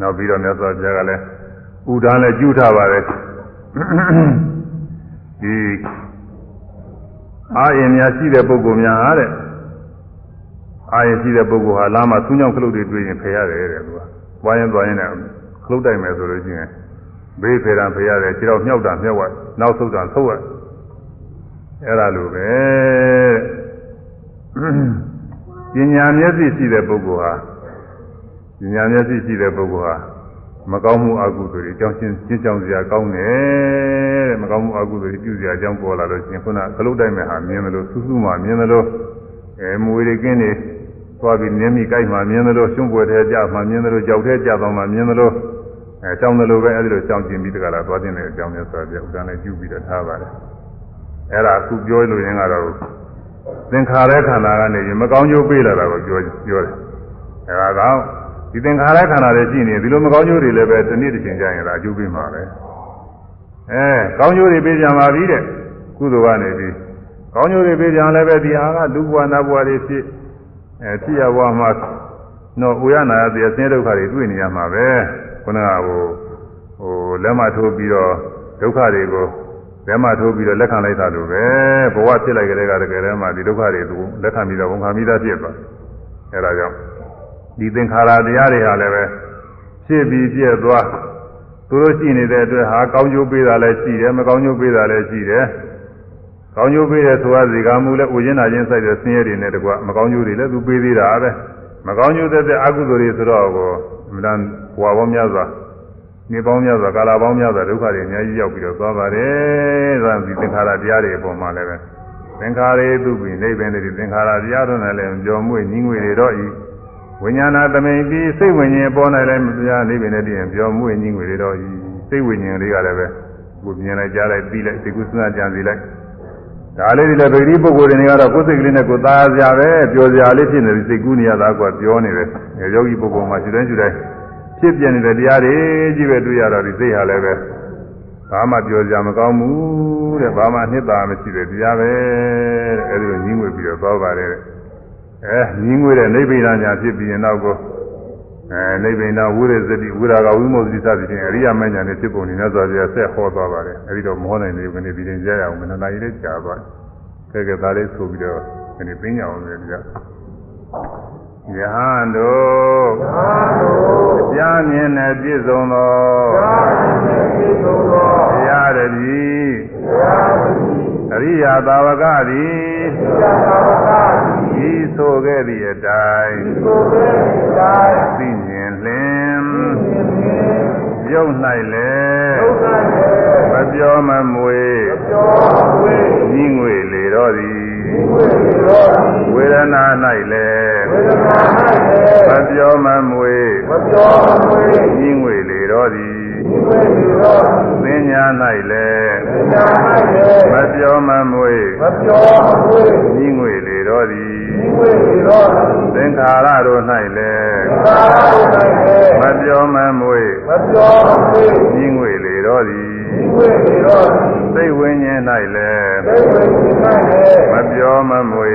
နောက်ပြီးတော့မြတ်စွာဘုရားကလည်းဥဒါလည်းကျူးထားပါတယ်ဒီ အာရင်များရှိတဲ့ပုဂ္ဂိုလ်များဟာတဲ့အာရင်ရှိတဲ့ပုဂ္ဂိုလ်ဟာလာမှသူးညောင်းခလုတ်တွေတွေ့ရင်ဖယ်ရတယ်တဲ့သူကသွားရင်သွားရင်လည်းခလုတ်တိုက်မယ်ဆိုလို့ရှိရင်ဘေးဖေရန်ဖေရတယ်ခြေတော့မြောက်တာမြောက်ဝနောက်ဆုတ်တာဆုတ်ဝအဲ့ဒါလိုပဲပညာမျက်စိရှိတဲ့ပုဂ္ဂိုလ်ဟာပညာမျက်စိရှိတဲ့ပုဂ္ဂိုလ်ဟာ မကောင်းမှုအကုသိုလ်တွေအကြောင်းချင်းချင်းကြောင်စရာကောင်းတယ်တဲ့မကောင်းမှုအကုသိုလ်တွေပြုစရာအကြောင်းပေါ်လာလို့ရှင်ခုနကလုတ်တိုက်မဲ့ဟာမြင်တယ်လို့စူးစူးမှမြင်တယ်လို့အဲမွေတွေကင်းနေသွားပြီးနင်းမိကြိုက်မှမြင်တယ်လို့ရှုံးပွေထဲကြမှမြင်တယ်လို့ကြောက်ထဲကြတော့မှမြင်တယ်လို့အဲကြောင်းတယ်လို့ပဲအဲဒီလိုကြောင်းကျင်ပြီးတကလားသွားတင်တဲ့အကြောင်းမျိုးဆိုတော့ဥဒ္ဒန်လည်းပြုပြီးတော့ထားပါတယ်အဲ့ဒါအခုပြောလို့ရင်ကတော့သင်္ခါရခန္ဓာကနေမကောင်းကျိုးပေးလာတာကိုပြောပြောတယ်အဲဒါကော ဒီသင်္ခါရခန္ဓာတွေရှိနေဒီလိုမကောင်းကျိုးတွေလည်းပဲတစ်နေ့တစ်ချိန်ကြာရင်ဒါအကျိုးပေးမှာပဲအဲကောင်းကျိုးတွေပေးကြပါပြီတဲ့ကုသိုလ်ကနေပြီးကောင်းကျိုးတွေပေးကြလည်းပဲဒီဟာကလူဘဝနာဘဝတွေဖြစ်အဲဖြစ်ရဘဝမှာတော့ဥရနာရတဲ့အစင်းဒုက္ခတွေတွေ့နေရမှာပဲခုနကဟိုဟိုလက်မထိုးပြီးတော့ဒုက္ခတွေကိုလက်မထိုးပြီးတော့လက်ခံလိုက်တာလိုပဲဘဝဖြစ်လိုက်ကြတဲ့ကတကယ်တည်းမှဒီဒုက္ခတွေသူလက်ခံပြီးတော့ဝန်ခံပြီးသားဖြစ်သွားအဲဒါကြောင့် ဒီသင်္ခါရတရားတွေဟာလည်းပဲဖြစ်ပြီးပြည့်သွားသူတို့ရှိနေတဲ့အတွက်ဟာကောင်းကျိုးပေးတာလည်းရှိတယ်မကောင်းကျိုးပေးတာလည်းရှိတယ်ကောင်းကျိုးပေးတဲ့ဆိုရစီကမှုလည်းဥရင်နာချင်းစိုက်တဲ့ဆင်းရဲတွေနဲ့တကွမကောင်းကျိုးတွေလည်းသူပေးသေးတာပဲမကောင်းကျိုးတဲ့အကုသိုလ်တွေဆိုတော့ကိုအမှန်ဘဝပေါင်းများစွာနေပေါင်းများစွာကာလပေါင်းများစွာဒုက္ခတွေအများကြီးရောက်ပြီးတော့သွားပါတယ်။ဒါဒီသင်္ခါရတရားတွေအပေါ်မှာလည်းပဲသင်္ခါရေသူပြီးနိဗ္ဗာန်တွေသင်္ခါရတရားတို့နဲ့လည်းကြော်မွေ့ညီငွေတွေတော့ဤ ဝိညာဏသမိန်ပြီးစိတ်ဝိညာဉ်ပေါ်၌လည်းတရားနိဗ္ဗာန်နဲ့တည်းကြော်မွေ့ညီငွေတွေတော့ဤစိတ်ဝိညာဉ်လေးကလည်းပဲကိုမြင်လိုက်ကြားလိုက်ပြီးလိုက်သိကုသနာကြံစီလိုက်ဒါလေးတွေလည်းဗေဒီပုဂ္ဂိုလ်တွေကတော့ကိုယ်စိတ်ကလေးနဲ့ကိုယ်သားကြပဲပျော်စရာလေးဖြစ်နေပြီးစိတ်ကူးနေရတာကပြောနေတယ်ယောဂီပုဂ္ဂိုလ်မှာရှိတိုင်းရှိတိုင်းဖြစ်ပြနေတဲ့တရားတွေကြီးပဲတွေ့ရတော့ဒီစိတ်ဟာလည်းပဲဘာမှပြောကြမကောင်းဘူးတဲ့ဘာမှနှစ်သာမရှိတဲ့တရားပဲတဲ့အဲဒီလိုညင်းငွေပြီးတော့သွားပါတယ်တဲ့ အဲညင်းငွေတဲ့နိဗ္ဗိဒညာဖြစ်ပြီးရင်တော့ကိုအဲနိဗ္ဗိဒဝိရဇတိဝိရာဂဝိမု ക്തി စသည်ဖြင့်အရိယာမဉ္ဇဉ်နဲ့ဖြစ်ပုံနေဆိုကြဆက်ဟောသွားပါတယ်အဲဒီတော့မဟောနိုင်သေးဘူးကနေပြီးရင်ကြားရအောင်မနနာကြီးလေးကြာသွားတယ်ကဲကဲဒါလေးဆိုပြီးတော့ဒီပညာအောင်လေဒီကယဟန်တို့ကြားမြင်တဲ့ပြည့်စုံသောတရားတည်း အရိယာသာဝကသည်ဤဆိုခဲ့သည့်အတိုင်းသိမြင်လင်ရုပ်၌လည်းမပြောမမွေဤငွေလေတော့သည်ဝေဒနာ၌လည်းမပြောမမွေဤငွေလေတော့သည် သင်ညာ၌လည်းမပြောမမွေဤငွေလေတော့သည်သင်္ခါရတို့၌လည်းမပြောမမွေဤငွေလေတော့သည်သိဝိညာဉ်၌လည်းမပြောမမွေ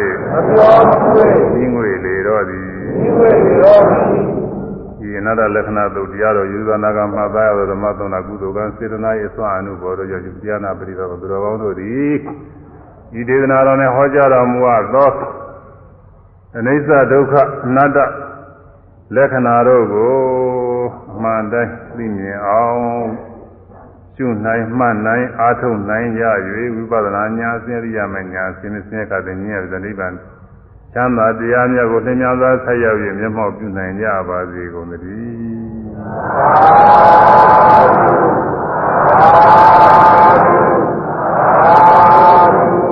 ဤငွေလေတော့သည် ဒီအနာတလက္ခဏာသုတ်တရားတော်ယူဇာနာကမှတ်သားရသောဓမ္မသုံးနာကုသိုလ်ကံစေတနာ၏အစွမ်းအမှုဘောတို့ကြောင့်ယူတရားနာပရိသောသူတော်ကောင်းတို့သည်ဒီဒေသနာတော်နဲ့ဟောကြားတော်မူသောအနိစ္စဒုက္ခအနတ္တလက္ခဏာတို့ကိုအမှန်တိုင်းသိမြင်အောင်ရှုနိုင်မှတ်နိုင်အားထုတ်နိုင်ရ၍ဝိပဿနာဉာဏ်အစဉ်ရိယာမဉာဏ်အစဉ်အစဉ်ကတည်းကဉာဏ်ဇနိဗ္ဗာန် ချမ်းသာတရားများကိုသင်များစွာဆက်ရောက်၍မျက်မှောက်ပြုနိုင်ကြပါစေကုန်သတည်း